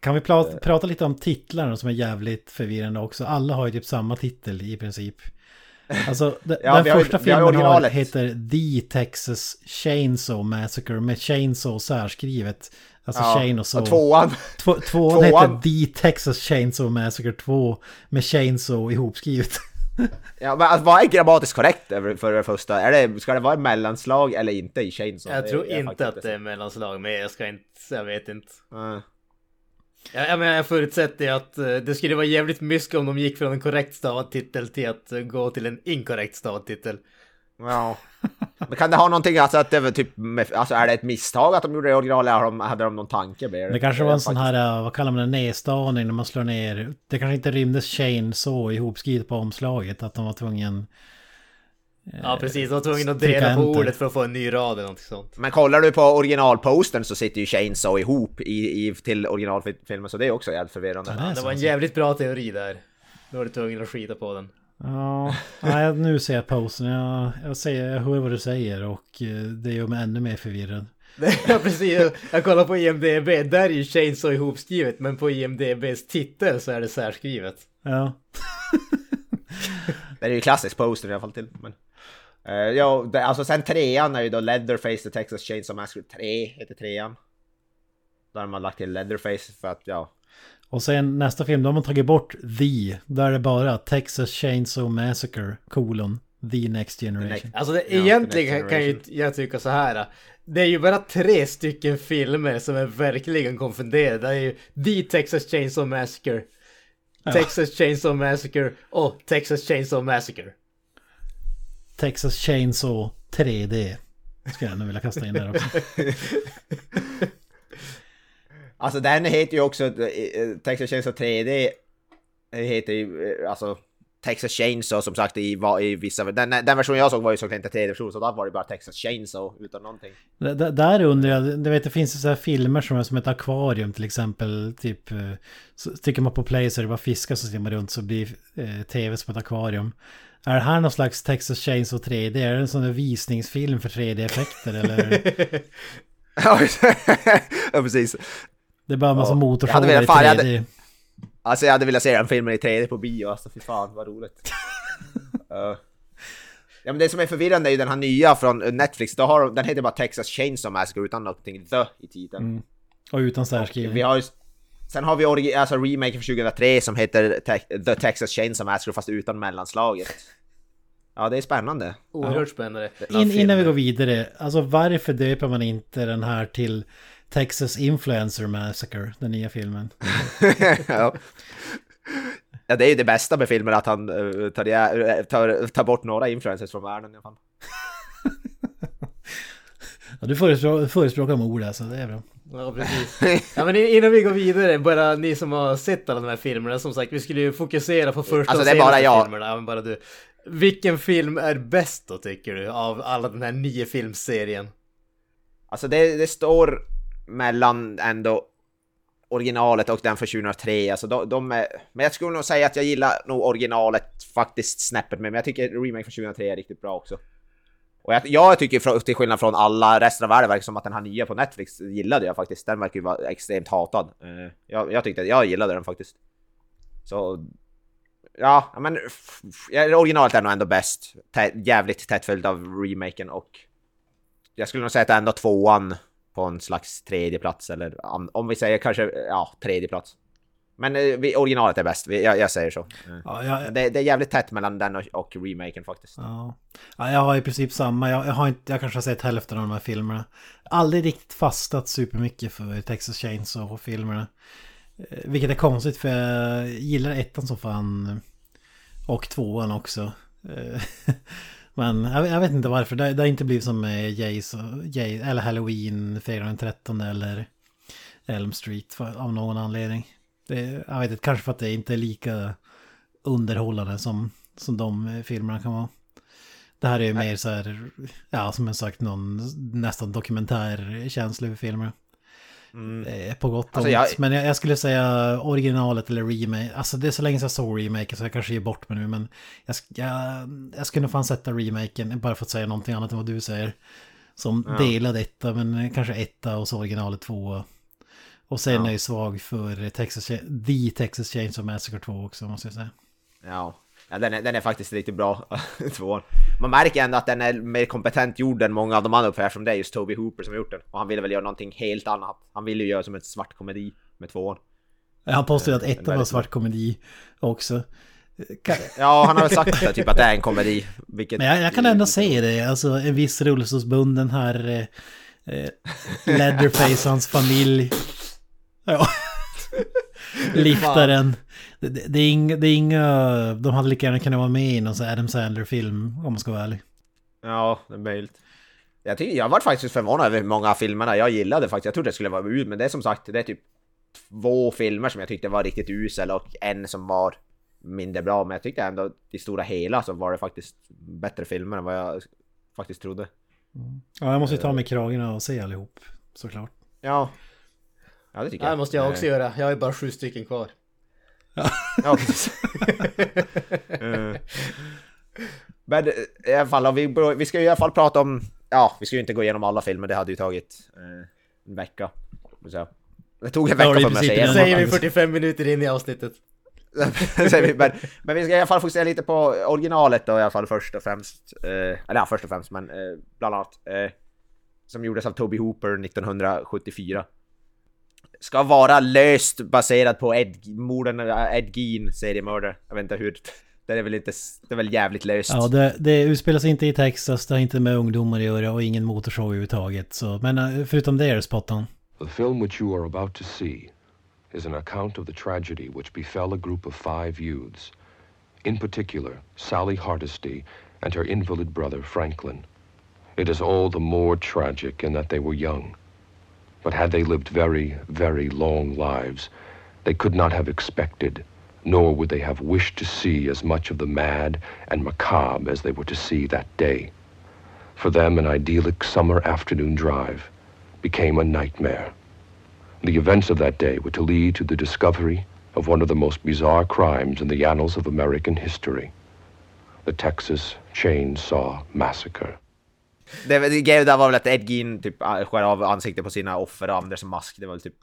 Kan vi prata, prata lite om titlarna som är jävligt förvirrande också? Alla har ju typ samma titel i princip. Alltså <laughs> ja, den första har, filmen har, heter The Texas Chainsaw Massacre med Chainsaw särskrivet. Alltså ja, Chainsaw. Och tvåan. <laughs> Två, tvåan, <laughs> tvåan heter The Texas Chainsaw Massacre 2 med Chainsaw ihopskrivet. Ja, men alltså, vad är grammatiskt korrekt för det första? Är det, ska det vara mellanslag eller inte i Chainsaw? Jag tror inte att det är mellanslag, men jag ska inte, jag vet inte. Mm. Ja, jag, menar, jag förutsätter att uh, det skulle vara jävligt mysko om de gick från en korrekt stavad titel till att uh, gå till en inkorrekt stavad titel. Ja. Men kan det ha någonting, alltså att det var typ, alltså är det ett misstag att de gjorde det original eller de, hade de någon tanke med det? Det kanske var en sån här, uh, vad kallar man det, nedstavning när man slår ner. Det kanske inte rymdes chain så ihopskrivet på omslaget att de var tvungen Ja precis, de var tvungna att dela på ordet för att få en ny rad eller något sånt. Men kollar du på originalpostern så sitter ju Chainsaw ihop i, i, till originalfilmen så det är också jävligt förvirrande. Ja, det, det var en jävligt bra teori där. Nu var du tvungen att skita på den. Ja, nej, nu ser jag posten. Jag, jag, säger, jag hör vad du säger och eh, det gör mig ännu mer förvirrad. <laughs> ja, precis. Jag kollar på IMDB, där är ju Chainsaw ihopskrivet, men på IMDBs titel så är det särskrivet. Ja. <laughs> det är ju klassisk poster i alla fall till. Men... Uh, ja, det, alltså sen trean är ju då Leatherface The Texas Chainsaw Massacre 3 heter trean. Där har man lagt till Leatherface för att ja... Och sen nästa film, då har man tagit bort The. Där är det bara Texas Chainsaw Massacre, kolon, The Next Generation. Alltså det, ja, egentligen kan ju jag tycka så här. Det är ju bara tre stycken filmer som är verkligen konfunderade. Det är ju The Texas Chainsaw Massacre, ja. Texas Chainsaw Massacre och Texas Chainsaw Massacre. Texas Chainsaw 3D. Skulle jag nog vilja kasta in där också. <laughs> alltså den heter ju också eh, Texas Chainsaw 3D. Heter ju eh, alltså Texas Chainsaw som sagt i, i vissa... Den, den version jag såg var ju såklart inte 3D-version så där var det bara Texas Chainsaw utan någonting. D där undrar jag, du vet det finns ju så här filmer som är som ett akvarium till exempel. Typ, eh, så tycker man på play så är det bara fiskar som simmar runt så blir eh, tv som ett akvarium. Är det här någon slags Texas Chainsaw 3D? Är det en sån där visningsfilm för 3D-effekter eller? <laughs> <laughs> ja, precis. Det är bara en massa ja. i 3D. Jag hade, alltså jag hade velat se den filmen i 3D på bio, alltså fy fan vad roligt. <laughs> uh. Ja men det som är förvirrande är ju den här nya från Netflix, då har, den heter bara Texas Chainsaw Massacre utan någonting The i titeln. Mm. Och utan särskrivning. Vi har Sen har vi alltså remake från 2003 som heter Te The Texas Chainsaw Massacre fast utan mellanslaget. Ja, det är spännande. Oerhört spännande. In, innan vi går vidare, alltså varför döper man inte den här till Texas Influencer Massacre, den nya filmen? <laughs> ja. ja, det är ju det bästa med filmen att han uh, tar, uh, tar, tar bort några influencers från världen i alla fall. <laughs> ja, du förespråkar, förespråkar mord alltså, det är bra. Ja, precis. Ja, men innan vi går vidare, bara ni som har sett alla de här filmerna, som sagt, vi skulle ju fokusera på första alltså, och senaste jag. filmerna, men bara du. Vilken film är bäst då, tycker du, av alla den här nio filmserien? Alltså det, det står mellan ändå originalet och den för 2003, alltså de, de är, Men jag skulle nog säga att jag gillar nog originalet faktiskt snäppet mer, men jag tycker remake från 2003 är riktigt bra också. Och jag, jag tycker till skillnad från alla resten av världen verkar som att den här nya på Netflix gillade jag faktiskt. Den verkar ju vara extremt hatad. Eh, jag, jag tyckte, jag gillade den faktiskt. Så... Ja, men originalet är nog ändå bäst. Tä, jävligt tätt följt av remaken och... Jag skulle nog säga att det är ändå tvåan på en slags tredje plats eller om vi säger kanske, ja, tredje plats. Men eh, vi, originalet är bäst, jag, jag, säger så. Eh, ja, jag, det, det, är jävligt tätt mellan den och, och remaken faktiskt. Ja. ja. jag har i princip samma. Jag, jag, har inte, jag kanske har sett hälften av de här filmerna. Aldrig riktigt fastat supermycket för Texas Chainsaw-filmerna. Eh, vilket är konstigt för jag gillar ettan så fan. Och tvåan också. <laughs> Men jag, jag, vet inte varför. Det, det har inte blivit som Jays, Jay, eller Halloween, fredag den 13 eller Elm Street för, av någon anledning. Det, jag vet inte, kanske för att det inte är lika underhållande som, som de filmerna kan vara. Det här är ju mer så här, ja som jag sagt, någon nästan dokumentärkänsla över filmer. Mm. Eh, på gott och alltså, jag... Men jag, jag, skulle säga originalet eller remake. Alltså det är så länge sedan jag såg remaken så jag kanske ger bort mig nu. Men jag, jag, jag skulle fan sätta remaken, bara för att säga någonting annat än vad du säger. Som ja. delade etta, men kanske etta och så originalet två. Och sen ja. är jag svag för Texas, The Texas Chainsaw Massacre 2 också måste jag säga. Ja, ja den, är, den är faktiskt riktigt bra, <laughs> tvåan. Man märker ändå att den är mer kompetent gjord än många av de andra ungefär som det är just Toby Hooper som har gjort den. Och han ville väl göra någonting helt annat. Han ville ju göra som en svart komedi med tvåan. Han påstår att ettan var svart komedi också. Ja, han har väl sagt det, typ att det är en komedi. Vilket... Men jag, jag kan ändå säga det, alltså en viss rullstolsbunden här eh, eh Leatherface och hans familj Ja. Liftaren. Det, det, är inga, det är inga... De hade lika gärna kunnat vara med i någon sån Adam Sandler-film, om man ska vara ärlig. Ja, det är möjligt. Jag, tycker, jag var faktiskt förvånad över hur många filmerna jag gillade faktiskt. Jag trodde det skulle vara ut, men det är som sagt, det är typ två filmer som jag tyckte var riktigt usel och en som var mindre bra. Men jag tyckte ändå i stora hela så var det faktiskt bättre filmer än vad jag faktiskt trodde. Mm. Ja, jag måste ta mig kragen och se allihop, såklart. Ja, Ja, det tycker jag. Det måste jag också eh. göra. Jag har ju bara sju stycken kvar. Ja, ja precis. uh. <laughs> Men i alla fall, vi, vi ska i alla fall prata om ja, vi ska ju inte gå igenom alla filmer, det hade ju tagit eh, en vecka. Så. Det tog en vecka för mig att se igenom säger vi 45 minuter in i avsnittet. <laughs> men, men, vi ska i alla fall fokusera lite på originalet då i alla fall först och främst. Eh, eller ja, först och främst, men eh, bland annat. Eh, som gjordes av Toby Hooper 1974. Ska vara löst baserat på Ed, morden Ed Gein seriemördare. Jag vet inte hur... <laughs> Det är väl inte... Det är väl jävligt löst. Ja, det, det utspelar sig inte i Texas, det har inte med ungdomar att göra och ingen motorsåg överhuvudtaget. Så, men eh, förutom det är det spot on. The film which you are about to see is an account of the tragedy which befell a group of five youths. In particular, Sally Hardesty and her invalid brother Franklin. It is all the more tragic in that they were young. But had they lived very, very long lives, they could not have expected, nor would they have wished to see as much of the mad and macabre as they were to see that day. For them, an idyllic summer afternoon drive became a nightmare. The events of that day were to lead to the discovery of one of the most bizarre crimes in the annals of American history the Texas Chainsaw Massacre. Det, det där var väl att Ed Gein typ skär av ansiktet på sina offer och använder som mask. Det var väl typ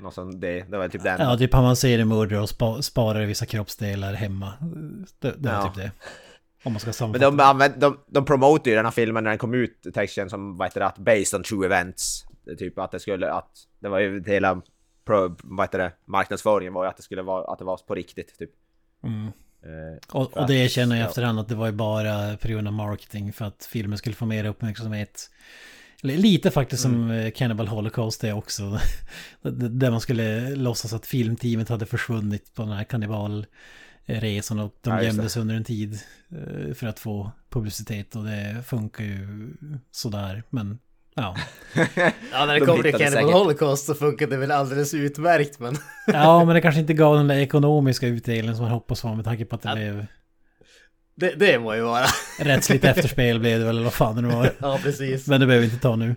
något sånt, det, det var typ den. Ja, typ han ser en mördare och spa, sparar vissa kroppsdelar hemma. Det, det var ja. typ det. Om man ska sammanfatta. Men de, de, de, de promotar ju den här filmen när den kom ut, texten som vad heter det, att based on true events. Typ att det skulle, att det var ju hela, pro, vad heter det, marknadsföringen var ju att det skulle vara, att det var på riktigt typ. Mm. Eh, och, och det känner jag efterhand att det var ju bara på grund av marketing för att filmen skulle få mer uppmärksamhet. Lite faktiskt mm. som eh, Cannibal Holocaust <laughs> det också. Där man skulle låtsas att filmteamet hade försvunnit på den här kannibalresan och de ja, gömdes under en tid eh, för att få publicitet och det funkar ju sådär. Men Ja. <laughs> ja, när det kommer till Cannibal Holocaust så funkar det väl alldeles utmärkt men... <laughs> ja, men det kanske inte gav den där ekonomiska utdelningen som man hoppas på med tanke på att det ja. blev... Det, det må ju vara. <laughs> Rättsligt efterspel blev det väl, eller vad fan det nu var. ja, precis. Men det behöver vi inte ta nu.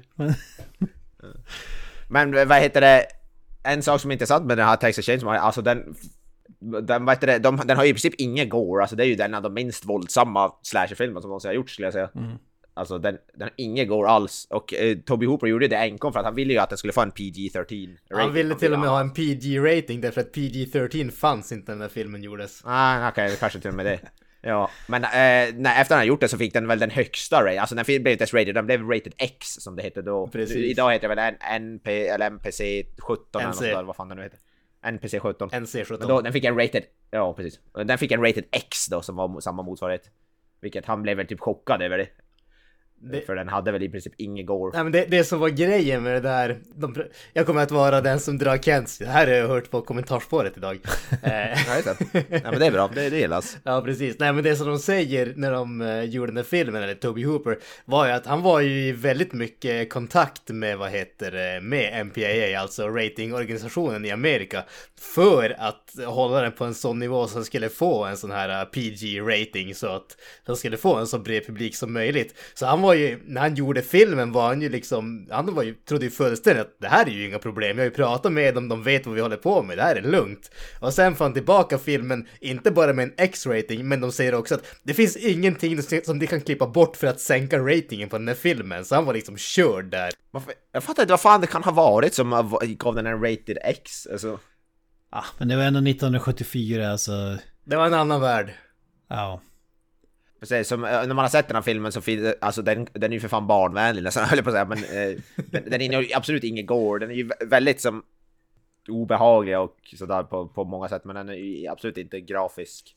men vad heter det? En sak som är intressant med den här Texas Chainsaw, alltså den... Den, vad heter det, de, den har ju i princip ingen gore, alltså det är ju den av de minst våldsamma slasherfilmer som någonsin har gjorts skulle jag säga. Mm. Alltså den, den har ingen går alls. Och eh, Toby Hooper gjorde det enkom för att han ville ju att den skulle få en PG-13 rating. Han ville till och med ha en PG-rating därför att PG-13 fanns inte när filmen gjordes. Ah, okej, okay, kanske till och med det. <laughs> Ja, men eh, när, efter han gjort det så fick den väl den högsta rating, alltså den blev inte ens rated, den blev rated X som det hette då. Precis. Idag heter det väl NP eller MPC 17 NC. eller vad fan det nu heter. NPC 17. NC 17. Men då, den fick en rated, ja precis. Den fick en rated X då som var samma motsvarighet. Vilket han blev väl typ chockad över det. Det... För den hade väl i princip ingen gore. Nej men det, det som var grejen med det där, de, jag kommer att vara den som drar Kents, det här har jag hört på kommentarspåret idag. <laughs> Nej, men det är bra, det, det gillas. <laughs> Ja precis, nej men det som de säger när de uh, gjorde den här filmen, eller Toby Hooper, var ju att han var ju i väldigt mycket kontakt med, vad heter det, med MPAA, alltså ratingorganisationen i Amerika, för att hålla den på en sån nivå som skulle få en sån här uh, PG-rating så att de skulle få en så bred publik som möjligt. Så han var var ju, när han gjorde filmen var han ju liksom, han var ju, trodde ju fullständigt att det här är ju inga problem. Jag har ju pratat med dem, de vet vad vi håller på med, det här är lugnt. Och sen får han tillbaka filmen, inte bara med en X-rating, men de säger också att det finns ingenting som de kan klippa bort för att sänka ratingen på den här filmen. Så han var liksom körd där. Jag fattar inte vad fan det kan ha varit som gav den en rated X, alltså. Ah, men det var ändå 1974 alltså. Det var en annan värld. Ja. Precis, som, eh, när man har sett den här filmen så finns alltså den, den är ju för fan barnvänlig nästan <laughs> höll jag på att säga, men eh, den, den är ju absolut ingen gore, den är ju väldigt som obehaglig och sådär på, på många sätt, men den är ju absolut inte grafisk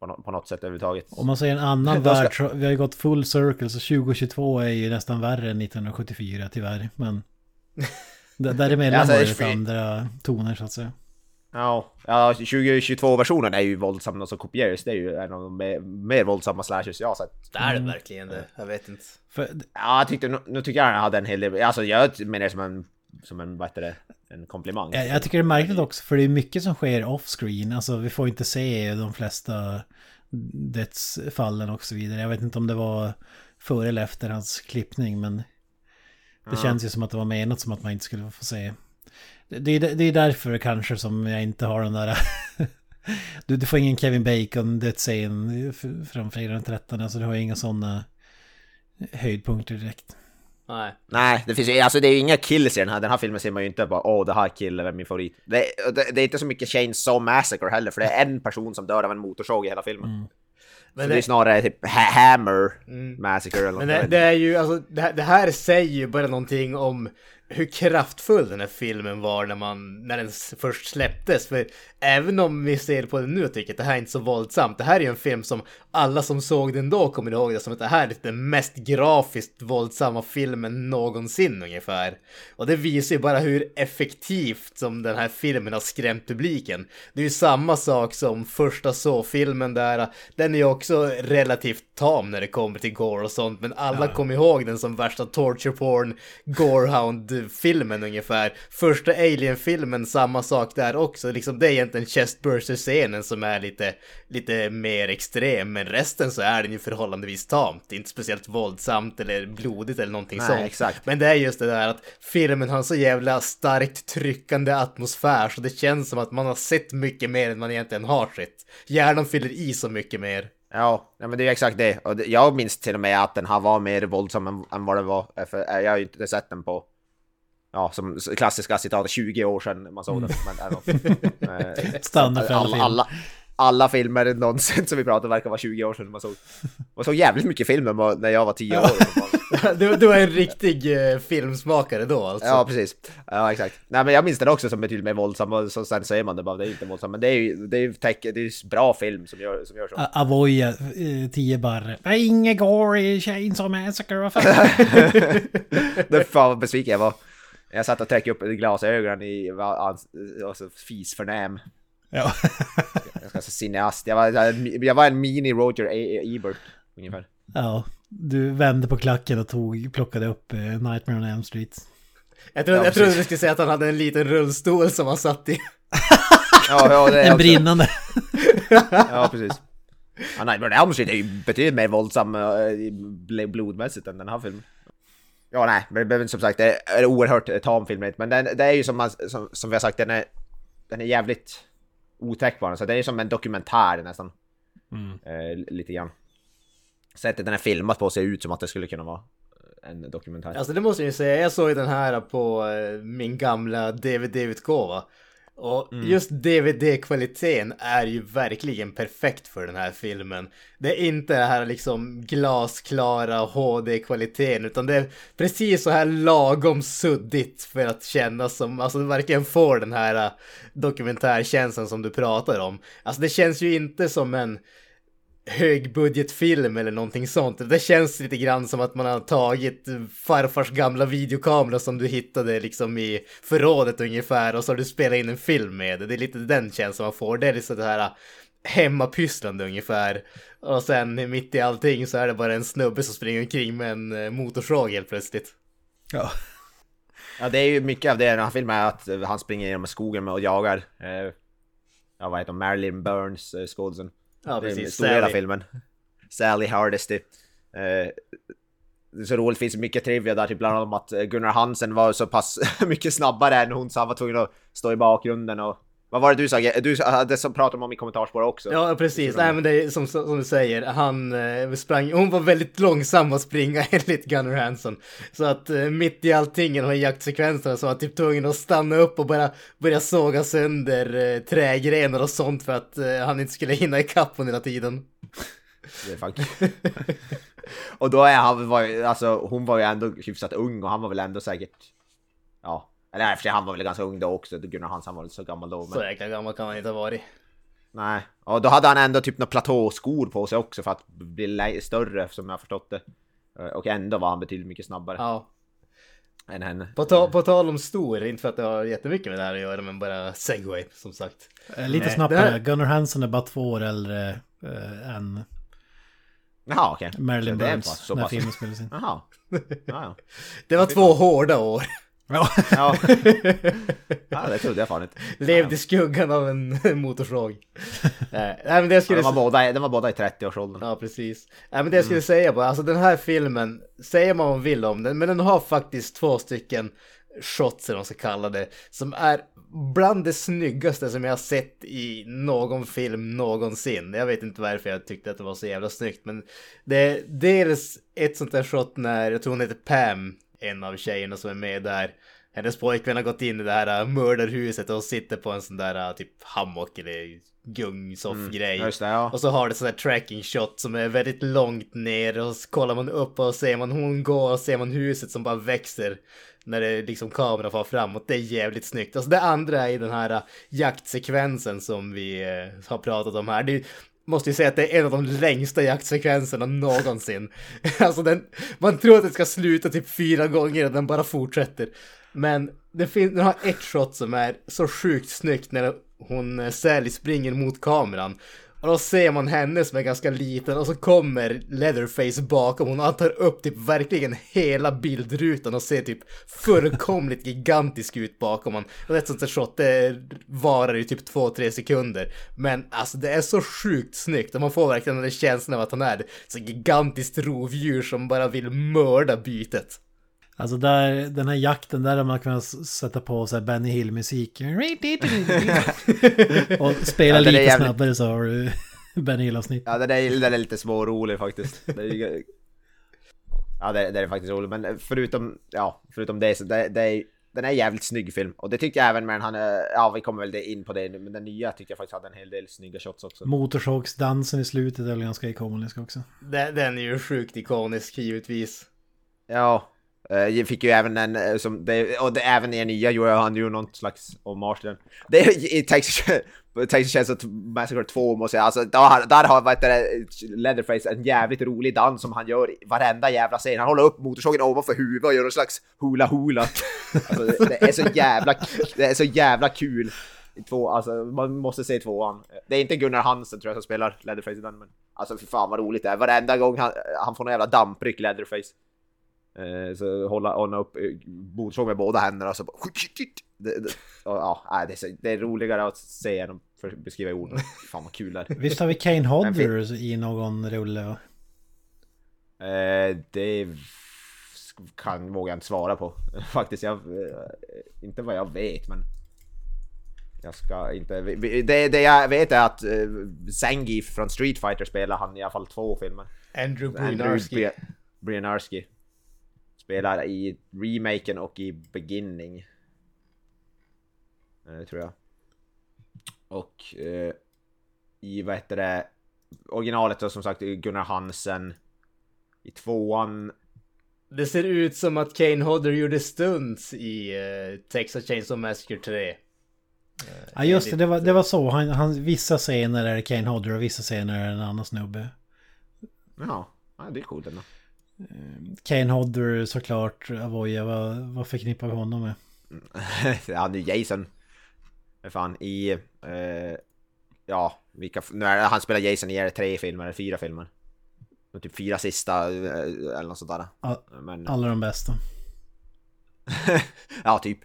på, no på något sätt överhuvudtaget. Om man säger en annan <laughs> värld, så, vi har ju gått full circle, så 2022 är ju nästan värre än 1974 tyvärr, men däremellan var det andra toner så att säga. Ja, ja 2022-versionen är ju våldsam och så kopieras. Det är ju en av de mer, mer våldsamma slashers jag har sett. Det är det verkligen det. Jag vet inte. För, ja, jag tyckte, nu, nu tycker jag han hade en hel del, alltså jag menar det som en, som en, vad det, en komplimang. Jag, jag tycker det är märkligt också, för det är mycket som sker off-screen. Alltså vi får inte se de flesta dödsfallen och så vidare. Jag vet inte om det var före eller efter hans klippning, men det ja. känns ju som att det var menat som att man inte skulle få se det, är, det är därför kanske som jag inte har den där... <laughs> du, du får ingen Kevin Bacon dödsscen från fredag den 13, alltså du har inga sådana höjdpunkter direkt. Nej. Nej, det finns ju, alltså det är ju inga kills i den här. Den här filmen ser man ju inte bara åh, det här killen är min favorit. Det, det, det är inte så mycket Chainsaw Massacre heller, för det är en person som dör av en motorsåg i hela filmen. Men så det, det- är snarare typ ha Hammer Massacre eller något. Men det, det är ju, alltså, det här, det här säger ju bara någonting om hur kraftfull den här filmen var när man, när den först släpptes. För även om vi ser på den nu och tycker att det här är inte så våldsamt, det här är ju en film som alla som såg den då kommer ihåg det som att det här är den mest grafiskt våldsamma filmen någonsin ungefär. Och det visar ju bara hur effektivt som den här filmen har skrämt publiken. Det är ju samma sak som första så-filmen där, den är ju också relativt tam när det kommer till gore och sånt, men alla kommer ihåg den som värsta torture porn, gorehound-filmen ungefär. Första Alien-filmen, samma sak där också, liksom det är egentligen chestburster-scenen som är lite, lite mer extrem, men resten så är den ju förhållandevis tamt. Inte speciellt våldsamt eller blodigt eller någonting Nej, sånt. exakt. Men det är just det där att filmen har en så jävla starkt tryckande atmosfär så det känns som att man har sett mycket mer än man egentligen har sett. Hjärnan fyller i så mycket mer. Ja, men det är exakt det. Och jag minns till och med att den här var mer våldsam än, än vad den var. För eh, jag har ju inte sett den på, ja, som klassiska citat, 20 år sedan man såg den. Men. <laughs> Eh, Standard för alla alla, filmer. alla, filmer någonsin som vi pratar verkar vara 20 år sedan man såg. Man såg jävligt mycket filmer när jag var 10 år. <laughs> Du, du är en riktig eh, filmsmakare då alltså. Ja, precis. Ja, exakt. Nej, men jag minns den också som betydligt mer våldsam och så sen säger man det bara, det är inte våldsam. Men det är ju, det är ju tech, det är bra film som gör, som gör så. Avoya, eh, 10 barre. Nej, Inget gore i Chainsaw Massacre, vad fan. Det <laughs> fan vad besviken jag var. Jag satt och tryckte upp glasögonen i hans, alltså, fisförnäm. ja. <laughs> Jag ska säga cineast. Jag var, jag var en mini Roger E- Ebert ungefär. ja. Du vände på klacken och tog, plockade upp eh, Nightmare on Elm Street. Jag, trodde, Ja, jag trodde du skulle säga att han hade en liten rullstol som han satt i. <laughs> Ja, ja, det är En också- brinnande. <laughs> Ja, precis. Ja, nej, men Elm Street är ju betydligt mer våldsam eh, bl- blodmässigt än den här filmen. Ja, nej, men, som sagt, det är en oerhört eh, tam film. Men den, det är ju som, man, som, som vi har sagt, den är, den är jävligt otäck bara. Så det är som en dokumentär nästan. Eh, lite grann. Sättet den är filmat på ser ut som att det skulle kunna vara en dokumentär. Alltså det måste jag ju säga, jag såg ju den här på eh, min gamla DVD-utgåva. Och just DVD-kvaliteten är ju verkligen perfekt för den här filmen. Det är inte det här liksom glasklara HD-kvaliteten utan det är precis så här lagom suddigt för att kännas som, alltså det verkligen får den här eh, dokumentärkänslan som du pratar om. Alltså det känns ju inte som en högbudgetfilm eller någonting sånt. Det känns lite grann som att man har tagit farfars gamla videokamera som du hittade liksom i förrådet ungefär och så har du spelat in en film med det. Det är lite den känslan man får. Det är liksom det här hemmapysslande ungefär. Och sen mitt i allting så är det bara en snubbe som springer omkring med en eh, motorsåg helt plötsligt. Ja. Ja, det är ju mycket av det den här filmen är att han springer genom skogen med och jagar. Eh, ja, vad heter hon? Marilyn Burns, eh, skådisen. Ja, Det precis. stor Sally. filmen. Sally Hardesty. Eh, det är så roligt, finns mycket trivia där, typ bland annat att eh, Gunnar Hansen var så pass <laughs> mycket snabbare än hon så han var tvungen att stå i bakgrunden och... Vad var det du sa? Du det som pratade om i kommentarsspår också. Ja, precis. Nej, men det är som, som du säger, han eh, sprang, hon var väldigt långsam att springa <laughs> enligt Gunnar Hansen. Så att eh, mitt i allting i de här jaktsekvenserna så var han typ tvungen att stanna upp och bara börja såga sönder eh, trägrenar och sånt för att eh, han inte skulle hinna ikapp hon hela tiden. Det är fan Och då är han, var, alltså hon var ju ändå hyfsat ung och han var väl ändå säkert... Ja. Eller i och för sig, han var väl ganska ung då också, Gunnar Hansen var väl så gammal då. Men... Så jäkla gammal kan han inte ha varit. Nej, och då hade han ändå typ några platåskor på sig också för att bli större som jag har förstått det. Eh, Och ändå var han betydligt mycket snabbare Ja. än henne. På, ta, på tal om stor, inte för att det har jättemycket med det här att göra, men bara segway som sagt. Eh, Lite Nej, det här-. Gunnar Hansen är bara två år äldre eh, än Jaha okej. Marilyn Burns när filmen spelades in. Jaha. <laughs> Ja, ja. Det var två hårda år. Ja. Ja. <laughs> ja, det trodde jag fan inte. Levde i skuggan av en <laughs> motorsåg. Nej, men det jag skulle De var båda, de var båda i 30-årsåldern. Ja, precis. Nej, men det jag skulle säga bara, alltså den här filmen, säger man vad man vill om den, men den har faktiskt två stycken shots, eller vad man ska kalla det, som är bland det snyggaste som jag har sett i någon film någonsin. Jag vet inte varför jag tyckte att det var så jävla snyggt, men det är dels ett sånt där shot när, jag tror hon heter Pam en av tjejerna som är med där. Hennes pojkvän har gått in i det här äh, mördarhuset och sitter på en sån där äh, typ hammock eller gungsoff-grej. Det, ja. Och så har det sån där tracking shot som är väldigt långt ner och så kollar man upp och ser man hon gå och ser man huset som bara växer när det liksom kameran far framåt. Det är jävligt snyggt. Alltså det andra är i den här äh, jaktsekvensen som vi har pratat om här. Det måste ju säga att det är en av de längsta jaktsekvenserna någonsin. <laughs> alltså den, man tror att det ska sluta typ fyra gånger och den bara fortsätter. Men det finns, den har ett shot som är så sjukt snyggt när hon eh, Sally springer mot kameran. Och då ser man henne som är ganska liten och så kommer Leatherface bakom hon tar upp typ verkligen hela bildrutan och ser typ fullkomligt gigantisk ut bakom honom. Och ett sånt där shot det varar ju typ 2-3 sekunder. Men alltså det är så sjukt snyggt och man får verkligen den där känslan av att han är så gigantiskt rovdjur som bara vill mörda bytet. Alltså där, den här jakten där har man kunnat sätta på så här Benny Hill-musik. <laughs> och spela ja, lite jävligt... snabbare så har du <laughs> Benny Hill-avsnitt. Ja, den är, den är lite smårolig faktiskt. Det är, ja, det, det, är faktiskt roligt. Men förutom, ja, förutom det så det, det är den är jävligt snygg film. Och det tyckte jag även med den, han, ja vi kommer väl in på det men den nya tyckte jag faktiskt hade en hel del snygga shots också. Motorsågsdansen i slutet är väl ganska ikonisk också. Den, den är ju sjukt ikonisk givetvis. Ja, Uh, fick ju även en, eh, som, det, och det, även i den nya gjorde han ju någon slags hommage till den. Det är i Texas, <laughs> Chainsaw Massacre 2 måste jag alltså, där, där har vad heter det, Leatherface en jävligt rolig dans som han gör i varenda jävla scen. Han håller upp motorsågen ovanför huvudet och gör någon slags hula-hula. Alltså, det, det, är så jävla, det är så jävla kul. Två, alltså, man måste se tvåan. Det är inte Gunnar Hansen tror jag som spelar Leatherface i den, men alltså fy fan vad roligt det är. Varenda gång han, han får någon jävla dampryck Leatherface. Eh, så hålla, hålla upp motorsåg med båda händerna och så bara... Det, det, ja, det, är så, det är roligare att se än att beskriva i ord. Fan vad kul det är. Visst har vi Kane Hodder i någon rulle? Eh, det kan vågar jag inte svara på <laughs> faktiskt. Jag, eh, inte vad jag vet men jag ska inte... Det, det jag vet är att Zangief från Street Fighter spelar han i alla fall två filmer. Andrew Brynarski. Brynarski. Spelar i remaken och i beginning. Eh, tror jag. Och eh, i vad heter det? Originalet då som sagt Gunnar Hansen. I tvåan. Det ser ut som att Kane Hodder gjorde stunts i eh, Texas Chainsaw Massacre 3. Ja just det, det var, det var så. Han, han, vissa scener är Kane Hodder och vissa scener är en annan snubbe. Ja, ja det är coolt ändå. Kane Hodder såklart, Avoya, vad, vad förknippar vi honom med? <laughs> ja, är Jason. Fan, i... Eh, ja, vilka... Nu är, han spelar Jason i tre filmer, eller fyra filmer. Typ fyra sista, eh, eller något sånt där. Men, alla de bästa. <laughs> ja, typ.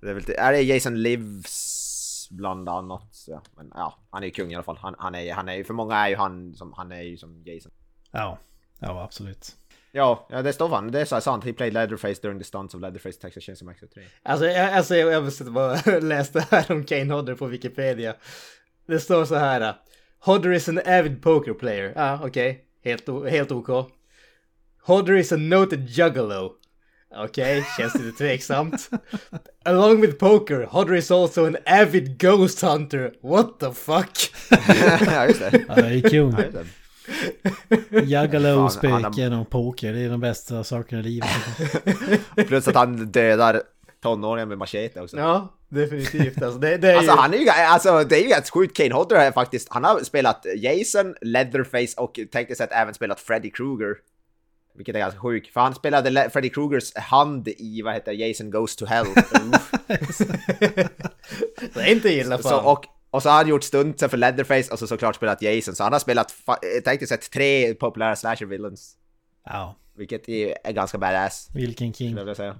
Det är, väl, är det Jason Lives bland annat? Ja. Men ja, han är ju kung i alla fall. Han, han, är, han är för många är ju han som, han är ju som Jason. Ja, ja absolut. Ja, ja det står fan. Det är så sant. He played Leatherface during the stunts of Leatherface Texas Chainsaw Massacre 3. Alltså, jag, alltså jag, jag bara <laughs> läste här om Kane Hodder på Wikipedia. Det står så här. Hodder is an avid poker player. Ja, ah, okej. Okay. Helt, helt OK. Hodder is a noted juggalo. Okej, okay, känns lite tveksamt. <laughs> Along with poker, Hodder is also an avid ghost hunter. What the fuck? <laughs> ja, just det. Ja, det är kul. Ja, Juggalo, spöken och poker, det är de bästa sakerna i livet. <laughs> Plus att han dödar tonåringar med machete också. Ja, definitivt. Alltså, det, det är alltså, ju... han är ju, alltså det är ju ganska sjukt. Kane Hodder är faktiskt, han har spelat Jason, Leatherface och tänkte att även spelat Freddy Krueger. Vilket är ganska sjukt, för han spelade Freddy Krugers hand i, vad heter Jason Goes to Hell. <laughs> det är inte illa fan. Så, och, och så har han gjort stuntsen för Leatherface och så såklart spelat Jason. Så han har spelat, tänkte sett tre populära slasher villains. Ja. Vilket är ganska badass. Vilken king. Jag säga.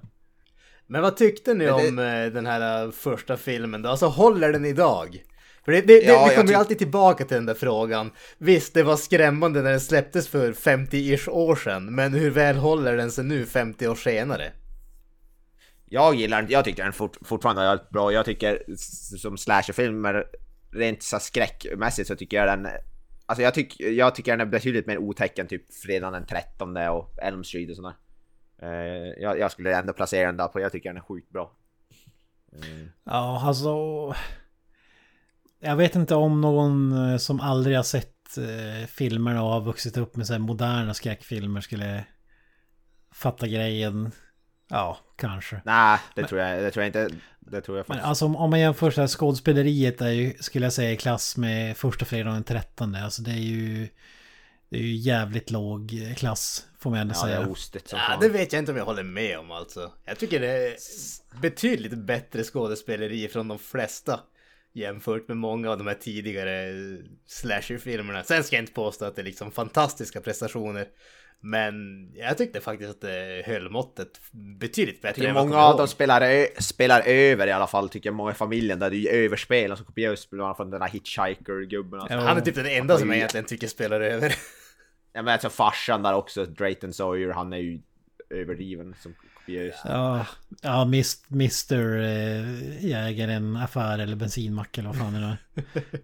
Men vad tyckte ni det... om eh, den här eh, första filmen då? Alltså håller den idag? För det, det, ja, det, vi kommer ju alltid tillbaka till den där frågan. Visst, det var skrämmande när den släpptes för 50-ish år sedan, men hur väl håller den sig nu 50 år senare? Jag gillar den, jag tycker den fort, fortfarande är bra. Jag tycker som slasherfilmer, rent så skräckmässigt så tycker jag den... Alltså jag, tyck, jag tycker den är betydligt mer otäck än typ fredagen den 13 och Elm Street och sådär. Eh, jag, jag, skulle ändå placera den där på, jag tycker den är sjukt bra. Mm. Ja, alltså... Jag vet inte om någon eh, som aldrig har sett eh, filmerna och har vuxit upp med så här moderna skräckfilmer skulle fatta grejen. Ja, kanske. Nej, det tror jag, det tror jag inte. Det tror jag faktiskt. Men alltså om man jämför så här skådespeleriet är ju, skulle jag säga, i klass med första fredagen den 13. Alltså det är ju... Det är ju jävligt låg klass, får man ändå ja, säga. Det, ostigt som ja, det vet jag inte om jag håller med om alltså. Jag tycker det är betydligt bättre skådespeleri från de flesta. Jämfört med många av de här tidigare slasherfilmerna. Sen ska jag inte påstå att det är liksom fantastiska prestationer. Men jag tyckte faktiskt att det höll måttet betydligt bättre än Många av dem spelar, spelar över i alla fall, tycker jag. Många i familjen där det är överspel, alltså kopiöst spelar från den där Hitchhiker-gubben. Alltså. Han är typ den enda som jag egentligen tycker spelar över. <laughs> Ja men alltså farsan där också, Drayton Sawyer, han är ju överdriven som kopiös. Ja, ja Mr äh, jägaren, affär eller bensinmack eller vad fan är det <laughs>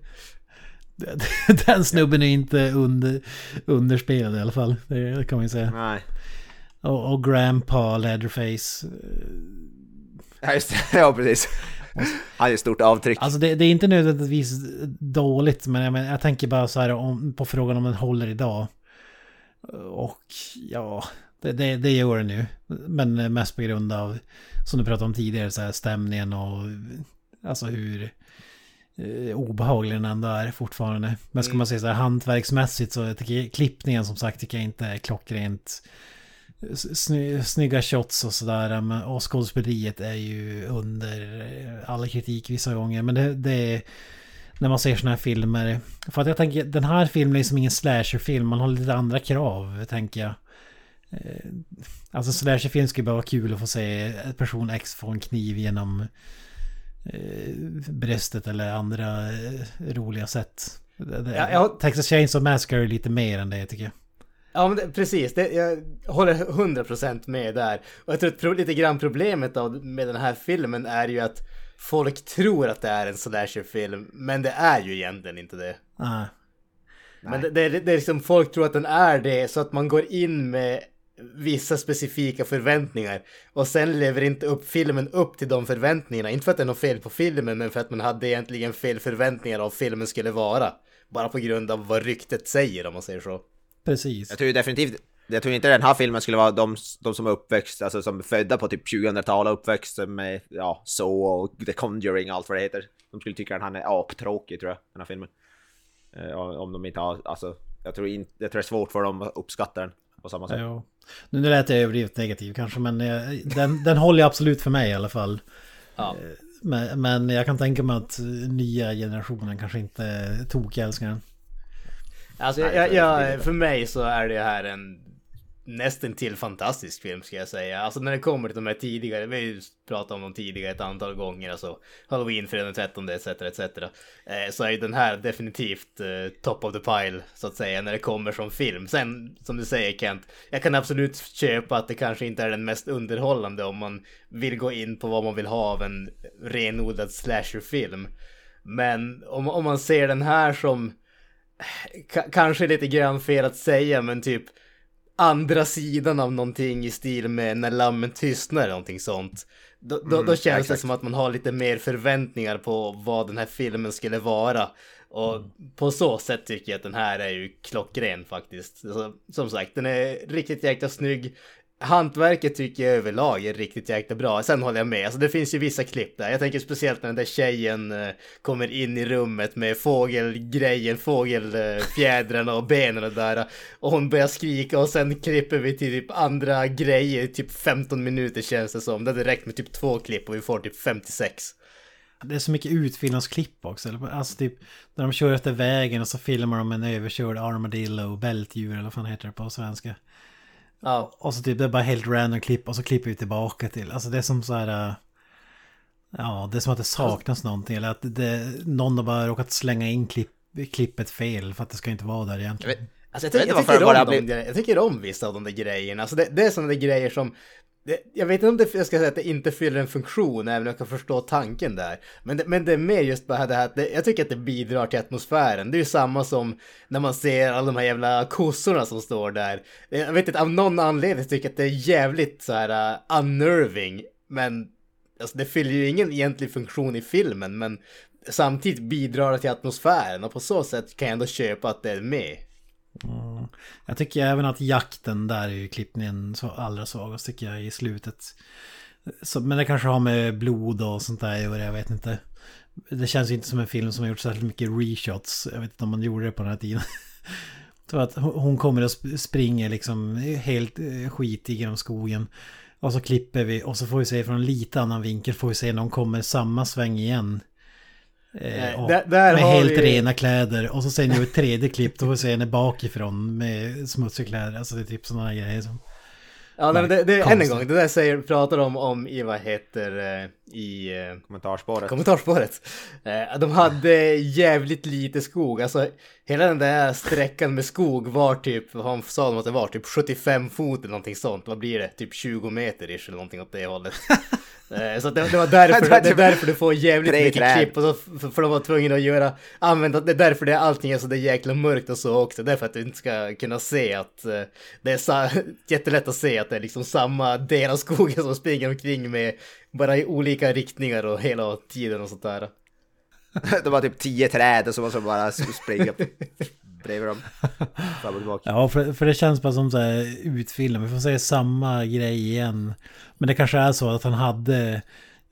<laughs> Den snubben är inte under, underspelad i alla fall. Det kan man ju säga. Nej. Och, och Grandpa Leatherface. Ja, just det. <laughs> Ja, precis. Han är stort avtryck. Alltså det, det, är inte nödvändigtvis dåligt, men jag, men jag tänker bara så här om, på frågan om den håller idag. Och ja, det, det, det gör den nu. Men mest på grund av, som du pratade om tidigare, så här stämningen och alltså hur eh, obehaglig den ändå är fortfarande. Men ska mm. man säga så här hantverksmässigt så tycker jag klippningen som sagt tycker jag inte är klockrent. Sny, snygga shots och sådär. Och skådespeleriet är ju under eh, all kritik vissa gånger. Men det, det är när man ser sådana här filmer. För att jag tänker, den här filmen är som ingen slasherfilm. Man har lite andra krav, tänker jag. Eh, alltså slasherfilm skulle bara vara kul att få se person X få en kniv genom bröstet eller andra eh, roliga sätt. Ja, jag... Texas Chainsaw Massacre är lite mer än det tycker jag. Ja men det, precis, det, jag håller 100% med där. Och jag tror att lite grann problemet av, med den här filmen är ju att folk tror att det är en slasherfilm, men det är ju egentligen inte det. Ah. Men det, det, det är liksom, folk tror att den är det, så att man går in med vissa specifika förväntningar och sen lever inte upp filmen upp till de förväntningarna. Inte för att det är något fel på filmen, men för att man hade egentligen fel förväntningar av filmen skulle vara. Bara på grund av vad ryktet säger om man säger så. Precis. Jag tror definitivt jag tror inte den här filmen skulle vara de, de som är uppväxt, alltså som är födda på typ 2000-talet uppväxt med ja, så och The Conjuring och allt vad det heter. De skulle tycka att han är aptråkig tror jag, den här filmen. Eh, om de inte har, alltså, jag tror, inte, jag tror det är svårt för dem att uppskatta den på samma sätt. Jo. Nu, nu lät jag överdrivet negativ kanske, men eh, den, den håller absolut för mig i alla fall. Ja. Eh, men, men jag kan tänka mig att nya generationen kanske inte tokälskar den. Alltså, jag, jag, för mig så är det här en nästan till fantastisk film ska jag säga. Alltså när det kommer till de här tidigare, vi har ju pratat om dem tidigare ett antal gånger, alltså Halloween, fredag den 13 etc. etc. Eh, så är ju den här definitivt eh, top of the pile så att säga när det kommer som film. Sen som du säger Kent, jag kan absolut köpa att det kanske inte är den mest underhållande om man vill gå in på vad man vill ha av en renodlad slasherfilm. Men om, om man ser den här som eh, kanske lite grann fel att säga men typ andra sidan av någonting i stil med när lammen tystnar eller någonting sånt. Då, då, mm, då känns exakt. det som att man har lite mer förväntningar på vad den här filmen skulle vara. Och mm. på så sätt tycker jag att den här är ju klockren faktiskt. Som sagt, den är riktigt jäkla snygg. Hantverket tycker jag överlag är riktigt jäkla bra. Sen håller jag med, alltså det finns ju vissa klipp där. Jag tänker speciellt när den där tjejen eh, kommer in i rummet med fågelgrejen, fågelfjädrarna och benen och där. Och hon börjar skrika och sen klipper vi till typ andra grejer, typ 15 minuter känns det som. Det hade räckt med typ två klipp och vi får typ 56. Det är så mycket utfyllnadsklipp också. Alltså typ när de kör efter vägen och så filmar de en överkörd armadillo, bältdjur eller vad fan heter det på svenska. Ja. Och så typ det är bara helt random klipp och så klipper vi tillbaka till. Alltså det är som så här... Äh, ja, det är som att det saknas alltså, någonting. Eller att det, någon har bara råkat slänga in klipp, klippet fel för att det ska inte vara där egentligen. Alltså jag, jag, jag, tycker om de, jag tycker om vissa av de där grejerna. Alltså det, det är sådana där grejer som det, jag vet inte om det, jag ska säga att det inte fyller en funktion, även om jag kan förstå tanken där. Men det, men det är mer just bara det här att det, jag tycker att det bidrar till atmosfären. Det är ju samma som när man ser alla de här jävla kossorna som står där. Jag vet inte, av någon anledning tycker jag att det är jävligt så här uh, unnerving. Men alltså, det fyller ju ingen egentlig funktion i filmen, men samtidigt bidrar det till atmosfären och på så sätt kan jag ändå köpa att det är med. Mm. Jag tycker även att jakten där är ju klippningen så allra svagast tycker jag i slutet. Så, men det kanske har med blod och sånt där och jag vet inte. Det känns ju inte som en film som har gjort särskilt mycket reshots. Jag vet inte om man gjorde det på den här tiden. <laughs> Så att hon kommer och springer liksom helt eh, skitig genom skogen. Och så klipper vi och så får vi se från en lite annan vinkel får vi se när hon kommer samma sväng igen. Eh, där, där med helt vi... rena kläder. Och så sen gör vi ett tredje klipp då får vi se henne bakifrån med smutsiga kläder. Alltså det är typ sådana grejer som... Ja, nej, det, det, än en gång, det där säger, pratar de om i vad heter eh, i eh, kommentarspåret. kommentarspåret. Eh, de hade jävligt lite skog, alltså hela den där sträckan med skog var typ, vad sa de att det var, typ 75 fot eller någonting sånt. Vad blir det? Typ 20 meter ish eller någonting åt det hållet. <laughs> Eh, så det, det, var därför, det är därför du får jävligt mycket klipp. Och så, för, de var tvungna att göra, använda, det är därför det, allting är så det är jäkla mörkt och så också. Därför att du inte ska kunna se att det är så, <laughs> jättelätt att se att det är liksom samma del av skogen som springer omkring med bara i olika riktningar och hela tiden och sånt där. <laughs> det var typ tio träd och så måste man bara springa bredvid dem. Fram och tillbaka. Ja, för, för det känns bara som så här utfilm. Vi får säga samma grej igen. Men det kanske är så att han hade...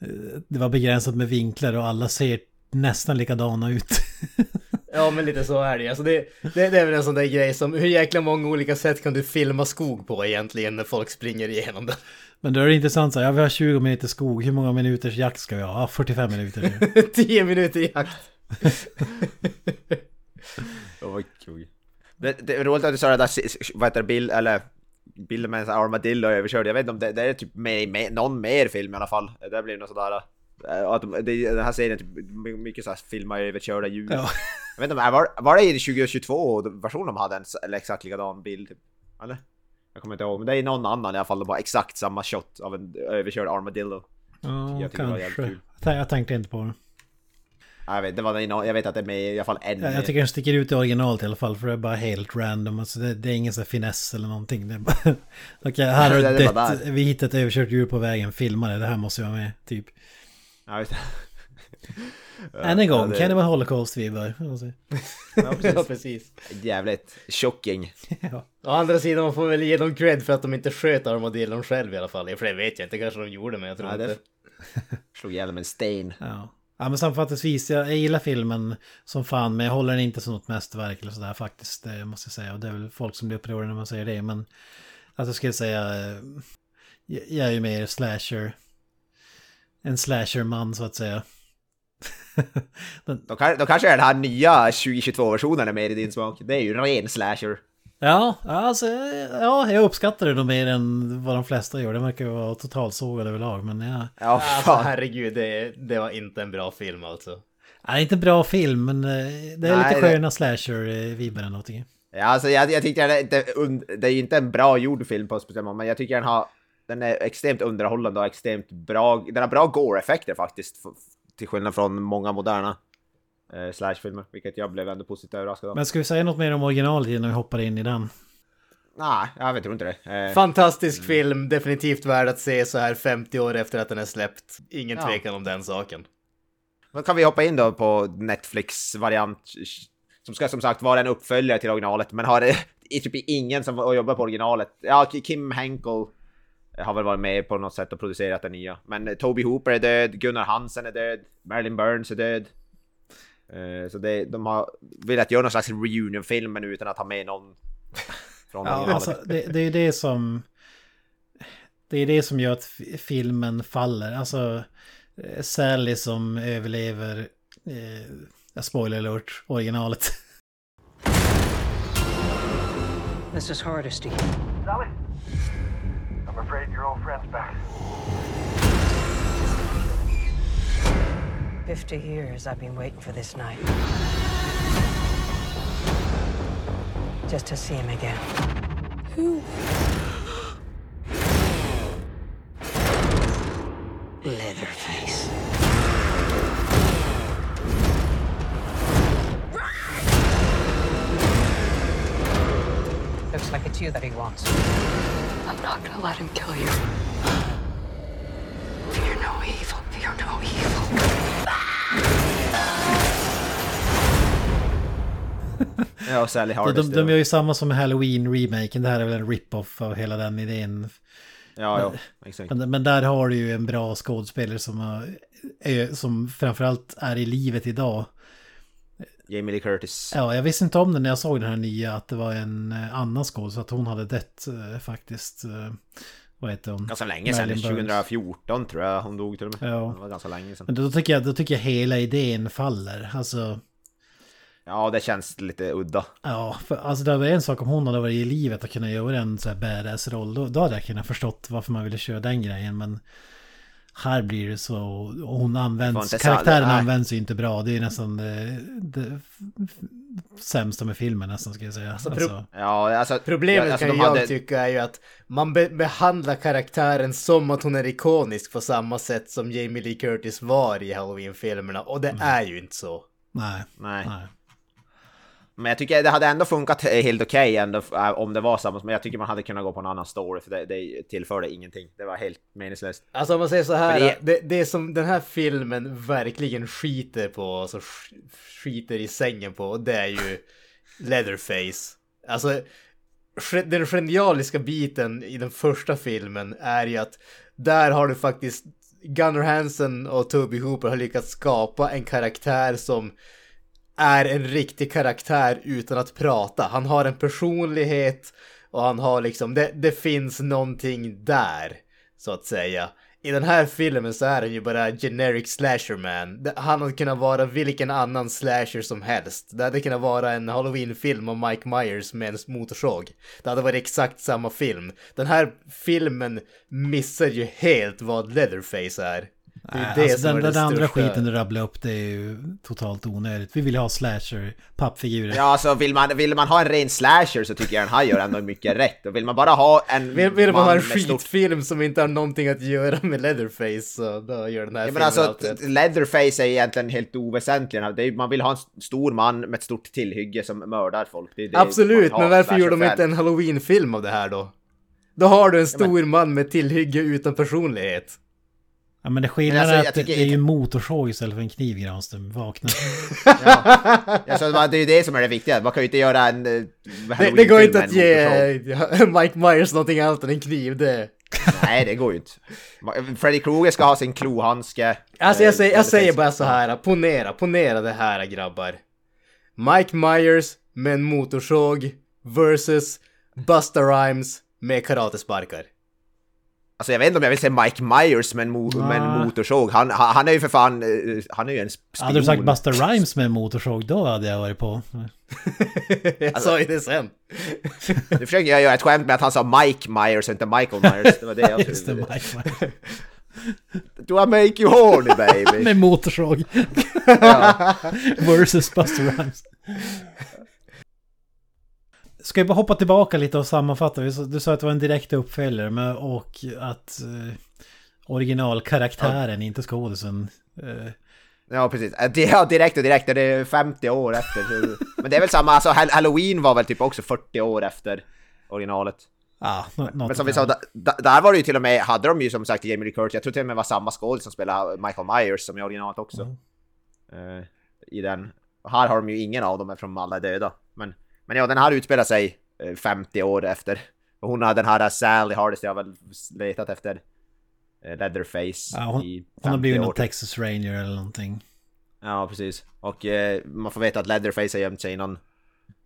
Eh, det var begränsat med vinklar och alla ser nästan likadana ut. <laughs> ja, men lite så är det. Alltså det, det, det är väl en sån där grej som hur jäkla många olika sätt kan du filma skog på egentligen när folk springer igenom det. Men då är det intressant så här, ja, vi har 20 minuter skog, hur många minuters jakt ska vi ha? Ja, 45 minuter. <laughs> 10 minuter jakt. oh, kul. Det, det är roligt att du sa det där, vad heter det, bild, eller bilden med en armadillo överkörd. Jag vet inte om det, det är typ med, med någon mer film i alla fall. Det blir något sådär. Eh, att det, den här serien typ mycket såhär filma överkörda djur. Ja. Jag vet inte, var, var det i 2022 versionen de hade en eller exakt likadan bild? Typ? Eller? Jag kommer inte ihåg, men det är någon annan i alla fall, det var exakt samma shot av en överkörd armadillo. Ja, jag kanske. Jag tänkte inte på det. Jag vet, det var, jag vet att det är med i alla fall en... Jag, jag tycker den sticker ut i originalet i alla fall för det är bara helt random. Alltså det, det är ingen sån finess eller någonting. Det är bara... <laughs> Okej, här har <laughs> du dött. Vi hittade ett överkört djur på vägen, filma det. Det här måste vara med, typ. Ja, det. <laughs> Än en gång, ja, det... Cannibal Holocaust-vibbar. <laughs> ja, precis. <laughs> ja, precis. Jävligt shocking. ja. Å andra sidan, man får väl ge dem cred för att de inte sköt armadillon själv i alla fall. För det vet jag inte, kanske de gjorde, men jag tror ja, inte. Det... Slog ihjäl med en sten. Ja. Ja men sammanfattningsvis, jag, jag gillar filmen som fan men jag håller den inte som något mästerverk eller sådär faktiskt. Det måste jag säga. Och det är väl folk som blir upprörda när man säger det. Men alltså jag skulle säga, eh, jag är ju mer slasher. En slasher-man så att säga. <laughs> den... då, kan, då kanske den här nya 2022-versionen är mer i din smak. Det är ju ren slasher. Ja, alltså, ja, jag uppskattar det nog mer än vad de flesta gör. Det verkar vara totalsågade överlag, men ja. Ja, alltså, herregud, det, det var inte en bra film alltså. Nej, inte en bra film, men eh, det är Nej, lite sköna det... slasher-vibbar eller någonting. Ja, alltså jag, jag tycker det, det, det är ju inte en bra gjord film på speciellt men jag tycker den har den är extremt underhållande och extremt bra. Den har bra gore-effekter faktiskt, till skillnad från många moderna eh, slashfilmer, vilket jag blev ändå positivt överraskad av. Men ska vi säga något mer om originalet innan vi hoppar in i den? Nej, jag vet inte det. Eh, Fantastisk mm. film, definitivt värd att se så här 50 år efter att den är släppt. Ingen ja. tvekan om den saken. Då kan vi hoppa in då på Netflix-variant som ska som sagt vara en uppföljare till originalet, men har <laughs> det typ ingen som jobbar på originalet. Ja, Kim Henkel har väl varit med på något sätt och producerat den nya. Men Toby Hooper är död, Gunnar Hansen är död, Marilyn Burns är död. Eh, så det, de har velat göra någon slags reunion-film men utan att ha med någon <laughs> från ja, alltså, det, det är det som... Det är det som gör att filmen faller. Alltså eh, Sally som överlever... Eh, spoiler alert, originalet. <laughs> Mrs Hardesty. Sally? I'm afraid your old friend's back. 50 years I've been waiting for this night. Just to see him again. Who? Leatherface. Looks like it's you that he wants. I'm not gonna let him kill you. Fear no evil, fear no evil. Ja, Sally De, Hardesty. de, de gör ju samma som Halloween-remaken. Det här är väl en rip-off av hela den idén. Ja, ja, exakt. Men, men där har du ju en bra skådespelare som, har, är, som framförallt är i livet idag. Jamie Lee Curtis. Ja, jag visste inte om det när jag såg den här nya att det var en eh, annan skådespelare, att hon hade dött eh, faktiskt. Eh, vad heter hon? Ganska länge sedan, Marilyn Burns. 2014 tror jag hon dog till och med. Ja. Det var ganska länge sedan. Men då tycker, jag, då tycker jag hela idén faller. Alltså, Ja, det känns lite udda. ja, för, alltså det var en sak om hon hade varit i livet och kunnat göra en så här badass-roll. Då, då hade jag kunnat förstått varför man ville köra den grejen. Men här blir det så, och hon används, karaktären nej. används ju inte bra. Det är nästan det, det sämsta med filmen nästan ska jag säga. pro- Alltså, Ja, alltså... Problemet ja, alltså, kan de jag hade- tycka är ju att man be behandlar karaktären som att hon är ikonisk på samma sätt som Jamie Lee Curtis var i Halloween-filmerna. Och det är ju inte så. nej, Nej. nej. Men jag tycker det hade ändå funkat helt okej ändå äh, om det var samma. Men jag tycker man hade kunnat gå på en annan story för det, det tillförde ingenting. Det var helt meningslöst. Alltså om man säger så här, det- det, det som den här filmen verkligen skiter på, alltså sk- skiter i sängen på, det är ju <laughs> Leatherface. Alltså, den genialiska biten i den första filmen är ju att där har du faktiskt Gunnar Hansen och Toby Hooper har lyckats skapa en karaktär som är en riktig karaktär utan att prata. Han har en personlighet och han har liksom, det, det finns någonting där, så att säga. I den här filmen så är han ju bara generic slasher man. Han hade kunnat vara vilken annan slasher som helst. Det hade kunnat vara en halloween-film om Mike Myers med en motorsåg. Det hade varit exakt samma film. Den här filmen missar ju helt vad Leatherface är. Det är det alltså den, den andra skiten du rabblade upp det är ju totalt onödigt. Vi vill ha slasher, pappfigurer. Ja, alltså vill man, vill man ha en ren slasher så tycker jag den här gör ändå mycket rätt. Och vill man bara ha en Vill, vill man man ha en skitfilm som inte har någonting att göra med Leatherface så då gör den här Ja, filmen men alltså, Leatherface är egentligen helt oväsentlig. Man vill ha en stor man med ett stort tillhygge som mördar folk. Det det Absolut, men varför gör de inte en halloween-film av det här då? Då har du en stor man med tillhygge utan personlighet. Ja men det skillnaden Men alltså, att det, tycker det är ju motorsåg istället för en kniv Granström. Vakna. Alltså, det är ju det som är det viktiga. Man kan ju inte göra en... uh, Det, det går inte att ge <laughs> Mike Myers någonting annat än en kniv, det... Nej, det går ju inte. Freddy Krueger ska ha sin klohandske. Alltså jag eh, säger, jag säger bara så här, ponera, ponera det här grabbar. Mike Myers med en motorsåg versus Busta Rhymes med karatesparkar. Alltså jag vet inte om jag vill se Mike Myers med en, mo- med en Ah. motorsåg. Han, han, han är ju för fan... eh, Han är ju en spion. Hade du sagt Busta Rhymes med en motorsåg då hade jag varit på. <laughs> jag sa ju det sen. <laughs> Nu försöker jag göra ett skämt med att han sa Mike Myers och inte Michael Myers. Det var det jag <laughs> Just det, trodde. Mike Myers. Do I make you horny baby? Med motorsåg. Versus Busta Rhymes. Ska jag bara hoppa tillbaka lite och sammanfatta? Du sa att det var en direkt uppföljare och att eh, originalkaraktären, inte skådisen. Eh, Ja precis, Eh, ja, direkt och direkt, det är 50 år efter. Men det är väl samma, alltså Hall- Halloween var väl typ också 40 år efter originalet. ja, något Men som vi sa, där var det ju till och med, hade de ju som sagt Jamie Lee Curtis, jag tror till och med var samma skådis som spelade Michael Myers som i originalet också. Eh, I den. Och här har de ju ingen av dem eftersom alla är döda. Men, men ja, den här utspelar sig eh, 50 år efter. Hon har den här Sally Hardesty har väl letat efter eh, Leatherface Ja, hon, i 50 hon har blivit år. någon Texas Ranger eller någonting. Ja, precis. Och eh, man får veta att Leatherface har gömt sig i någon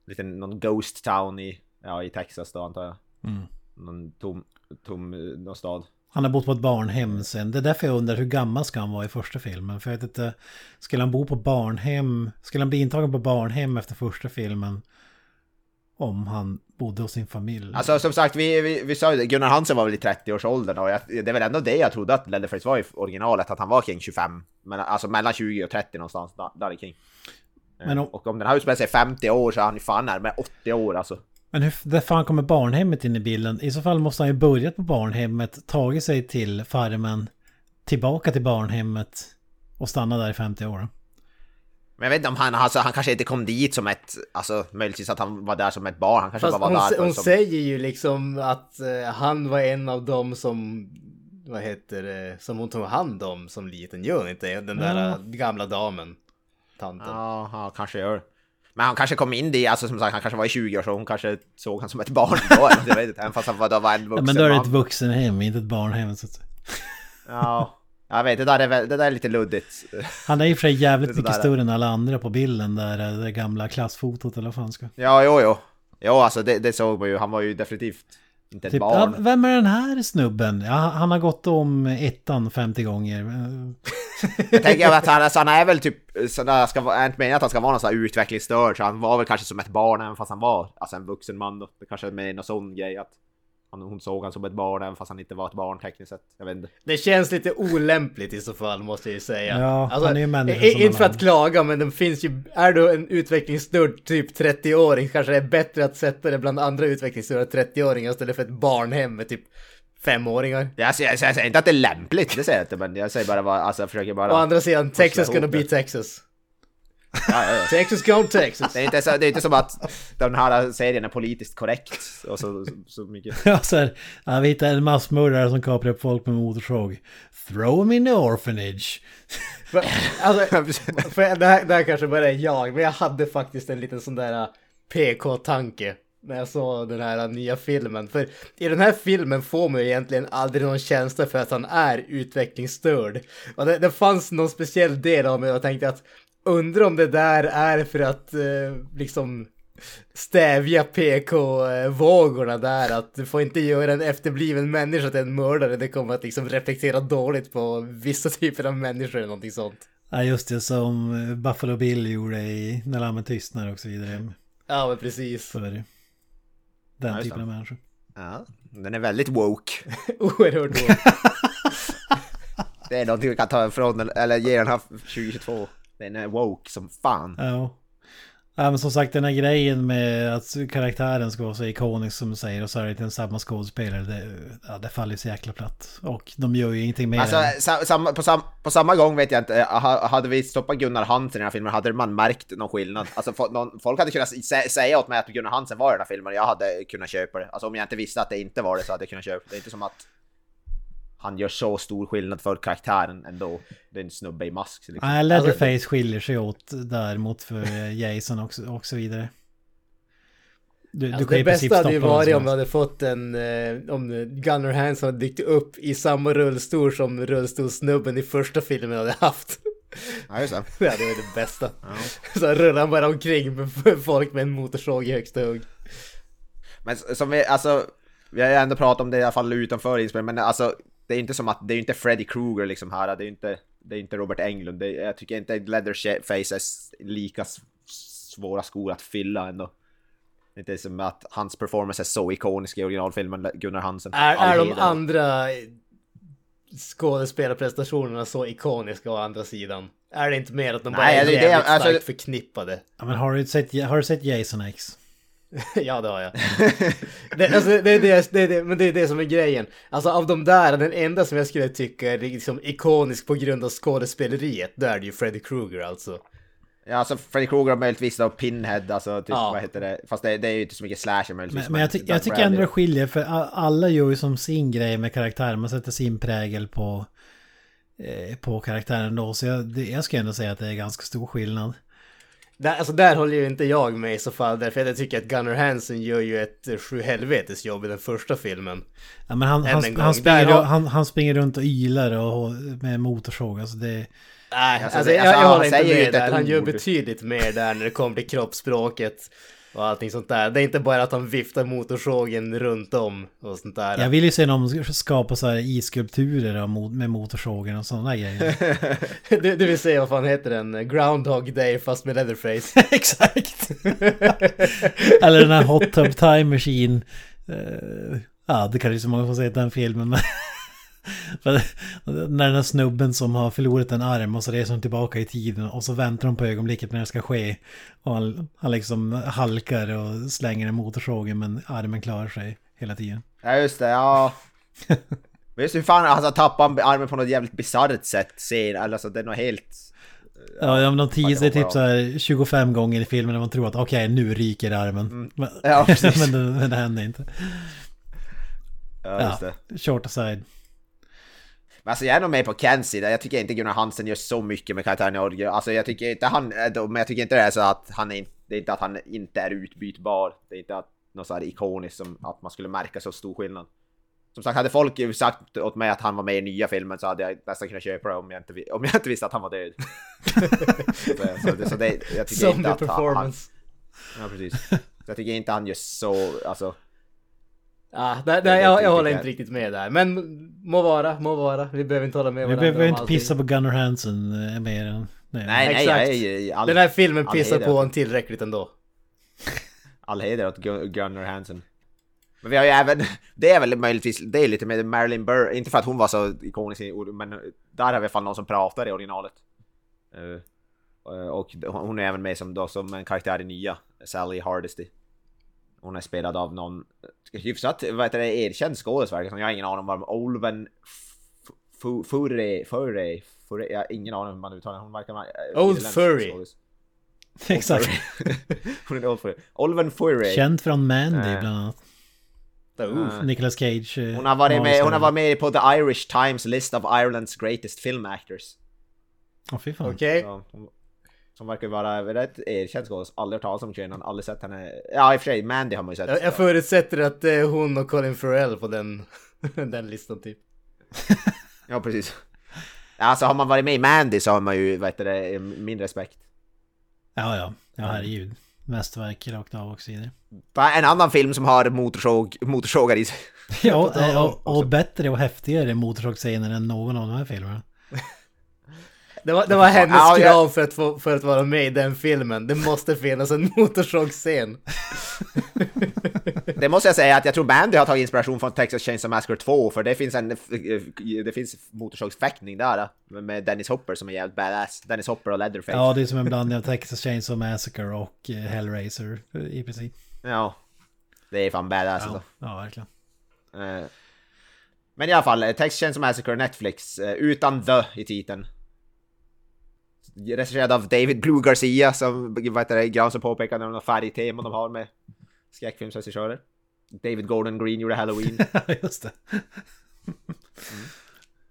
liten någon ghost town i, ja, i Texas då antar jag. Mm. Någon tom, tom eh, någon stad. Han har bott på ett barnhem sen. Det är därför jag undrar hur gammal ska han vara i första filmen. För jag vet inte, skulle han bo på barnhem? Skulle han bli intagen på barnhem efter första filmen? Om han bodde hos sin familj. Alltså som sagt, vi, vi, vi sa ju det, Gunnar Hansen var väl i 30-årsåldern och jag, det är väl ändå det jag trodde att Leatherface var i originalet, att han var kring 25. Men alltså mellan 20 och 30 någonstans, där, där kring. Eh, Men om- Och om den här utspelar sig 50 år så är han ju fan närmare 80 år alltså. Men hur fan kommer barnhemmet in i bilden? I så fall måste han ju börjat på barnhemmet, tagit sig till farmen, tillbaka till barnhemmet och stanna där i 50 år. Men jag vet inte om han, alltså, han kanske inte kom dit som ett, alltså möjligtvis att han var där som ett barn, han kanske Fast bara var hon, där hon som... säger ju liksom att eh, han var en av dem som, vad heter det, som hon tog hand om som liten, gör hon inte? Den där Ja. eh, gamla damen, tanten. Ja, ja, kanske gör. Men han kanske kom in dit, alltså som sagt, han kanske var i 20 år så hon kanske såg han som ett barn då, eller jag vet inte, även fast han var, då var en Ja, vuxen men då är det ett vuxenhem, inte ett barnhem. Så att säga. Ja, jag vet, det där är, väl- det där är lite luddigt. Han är och för sig jävligt <laughs> mycket större än alla andra på bilden där, eh, det gamla klassfotot eller vad fan ska. Ja, jo, jo. Jo, alltså det, det såg man ju, han var ju definitivt inte ett Typ, barn. ja, vem är den här snubben? Ja, han har gått om ettan 50 gånger. <laughs> Jag tänker att han, alltså, han är väl typ, sådär, ska, vara- är inte meningen att han ska vara någon sån här utvecklingsstörd, så han var väl kanske som ett barn även fast han var alltså, en vuxen man då. Det kanske är mer någon sån grej att han, hon såg han som ett barn även fast han inte var ett barn tekniskt sett. Jag vet inte. Det känns lite olämpligt i så fall måste jag ju säga. Alltså, Ja, han är ju människa Inte för att klaga men den finns ju, är du en utvecklingsstörd typ 30-åring kanske det är bättre att sätta det bland andra utvecklingsstörda 30-åringar istället för ett barnhem med typ femåringar. Jag säger, jag säger inte att det är lämpligt, det säger jag inte, men jag säger bara vad, alltså jag försöker bara... Å andra sidan, Texas gonna be Texas. Ja, ja, ja. Texas gone Texas. Det är, inte så, det är inte som att den här serien är politiskt korrekt och så, så, så mycket. <laughs> Ja, så här, ja, vi hittar en massmördare som kapar upp folk med motorsåg. Throw him in the orphanage. <laughs> För, alltså, <laughs> för det, här, det här kanske bara är jag, men jag hade faktiskt en liten sån där uh, PK-tanke när jag såg den här uh, nya filmen. För i den här filmen får man ju egentligen aldrig någon känsla för att han är utvecklingsstörd. Och det, det fanns någon speciell del av mig och jag tänkte att undrar om det där är för att eh, liksom stävja PK-vågorna där att du får inte göra en efterbliven människa till en mördare. Det kommer att liksom reflektera dåligt på vissa typer av människor eller någonting sånt. Ja, just det som eh, Buffalo Bill gjorde i När lammen tystnar och så vidare. Ja, men precis. För den Ja, typen av människor. Ja, den är väldigt woke. <laughs> Oerhört dåligt. <laughs> Det är någonting vi kan ta ifrån, eller ge den här 2022. Den är woke som fan. Ja. Ja men som sagt den här grejen med att karaktären ska vara så ikonisk som du säger och så är det inte samma skådespelare. Det, ja, det faller så jäkla platt. Och de gör ju ingenting mer Alltså, än... sa, samma, på, sam, på samma gång vet jag inte, ha, hade vi stoppat Gunnar Hansen i den här filmen hade man märkt någon skillnad. Alltså, någon, folk hade kunnat sä, säga åt mig att Gunnar Hansen var i den här filmen och jag hade kunnat köpa det. Alltså om jag inte visste att det inte var det så hade jag kunnat köpa det. Det är inte som att han gör så stor skillnad för karaktären ändå. Det är en snubbe i mask. Liksom. Ja, Leatherface skiljer sig åt däremot för Jason och, och så vidare. Du, Alltså, kan det bästa hade ju varit om vi hade fått en, eh, om Gunnar Hansen hade dykt upp i samma rullstol som rullstolsnubben i första filmen hade haft. Ja, just det. <laughs> Det hade varit det bästa. Så rullar han bara omkring med folk med en motorsåg i högsta hugg. Men som vi, alltså, vi har ju ändå pratat om det i alla fall utanför inspelningen, men alltså det är inte som att, det är inte Freddy Krueger liksom här, det är inte, det är inte Robert Englund, det, jag tycker inte Leatherface är lika svåra skor att fylla ändå. Det är inte som att hans performance är så ikonisk i originalfilmen, Gunnar Hansen. Är, är de andra skådespelarprestationerna så ikoniska å andra sidan? Är det inte mer att de bara Nej, är jävligt alltså- starkt förknippade? Ja, men har, du sett, har du sett Jason X? <laughs> ja, det har jag. det, alltså, det, är det, det, det, men det är det som är grejen. Alltså av de där, den enda som jag skulle tycka är liksom ikonisk på grund av skådespeleriet, då är det ju Freddy Krueger alltså. Ja, alltså Freddy Krueger och möjligtvis då Pinhead, alltså typ, Ja. vad heter det? Fast det, det är ju inte så mycket slasher möjligtvis. Men, men jag, ty jag tycker ändå det skiljer för alla gör ju som sin grej med karaktären. Man sätter sin prägel på, eh, på karaktären då. Så jag, det, jag ska ändå säga att det är ganska stor skillnad. Där, alltså där håller ju inte jag med i så fall, därför att jag tycker att Gunnar Hansen gör ju ett eh, sju helvetes jobb i den första filmen. Ja, men han, han, en gång. han, springer, har- han, han springer runt och ylar och, med motorsåg. Alltså det, Nej, Alltså, alltså, jag, alltså, jag han håller inte med där. Han gör betydligt mer där när det kommer till kroppsspråket och allting sånt där. Det är inte bara att han viftar motorsågen runt om och sånt där. jag vill ju se någon skapa så här isskulpturer med motorsågen och sådana grejer. <laughs> Du, du vill säga vad fan heter den? Groundhog Day fast med Leatherface. <laughs> Exakt! Eller den här Hot Tub Time Machine. Eh, ja, det kanske är så många som har sett den filmen. Men när den här snubben som har förlorat en arm och så reser hon tillbaka i tiden och så väntar hon på ögonblicket när det ska ske. Och han, han liksom halkar och slänger en motorsågen men armen klarar sig hela tiden. Ja, just det, ja. <laughs> Men just hur fan, alltså tappa armen på något jävligt bisarrt sätt, ser, alltså det är något helt... Ja, ja men de Fucking typ så här 25 gånger i filmen när man tror att okej, nu ryker armen. Men, Ja, <laughs> men, det, men det händer inte. Ja, just Ja, det. short aside. Men alltså jag är nog med på Kens sida, jag tycker inte Gunnar Hansen gör så mycket med i Orge. Alltså jag tycker inte han, men jag tycker inte det är så att han är, det är inte att han inte är utbytbar. Det är inte att något så här ikoniskt som att man skulle märka så stor skillnad. Som sagt, hade folk sagt åt mig att han var med i nya filmen så hade jag nästan kunnat köpa det om jag inte, om jag inte visste att han var död. <laughs> så, det- så, det, så det, jag tycker inte Zombie att han, han, performance. Ja precis. Så jag tycker inte han gör så, alltså. Ja, där, Det där, är jag, jag håller inte riktigt med där. Men må vara, må vara. Vi behöver inte hålla med Vi varandra behöver om inte allting. pissa på Gunnar Hansen eh, mer än... Nej, Nej, nej, Exakt. jag är ju all, Den här filmen pissar på honom tillräckligt ändå. <laughs> All heder åt Gun- Gunnar Hansen. Men vi har ju även, <laughs> det är väl möjligtvis, det är lite med Marilyn Burr, inte för att hon var så ikonisk, i ord, men där har vi i alla fall någon som pratar i originalet. Eh, och hon är även med som, då, som en karaktär i nya, Sally Hardesty. Hon är spelad av någon eh, hyfsat, vad heter det, erkänd skådespelare som jag har ingen aning om vad Olven F- Fu- Furre, Furre, Furre, jag har ingen aning om hur man uttalar hon verkar vara... Old Furry. skådis. <laughs> Exakt. <laughs> hon är Old Furry. Olven Furre. Känd från Mandy Eh. bland annat. Uh. Nicolas Cage. Hon har varit med, hon har varit med på The Irish Times list of Ireland's greatest film actors. Åh fy fan. Okej. Hon, som verkar vara rätt erkänd skådis. Aldrig hört talas om kvinnan, aldrig sett henne. Ja i och för sig, Mandy har man ju sett. Jag, jag förutsätter att det är hon och Colin Farrell på den, <laughs> den listan typ. <laughs> Ja precis. Alltså har man varit med i Mandy så har man ju, vad heter det, min respekt. Ja, ja. Ja, herregud. Mästerverk rakt av och så vidare. En annan film som har motorsåg, motorsågar i sig. Ja, <laughs> eh, och, och bättre och häftigare motorsågsscener än någon av de här filmerna. Det var, det var hennes Ja, jag- krav för, att få, för att vara med i den filmen. Det måste finnas en <laughs> motorsågsscen. Det måste jag säga att jag tror Mandy har tagit inspiration från Texas Chainsaw Massacre 2 för det finns en, det finns motorsågsfäktning där med Dennis Hopper som är jävligt badass. Dennis Hopper och Leatherface. Ja, det är som en blandning av Texas Chainsaw Massacre och eh, Hellraiser i princip. Ja. Det är fan badass Ja, alltså. ja verkligen. Eh, Men i alla fall, eh, Texas Chainsaw Massacre Netflix, utan the i titeln. Regisserad av David Blue Garcia som, vad heter det, Granström påpekade, någon färgtema de har med skräckfilmsregissörer. David Gordon Green gjorde Halloween. <laughs> Just det.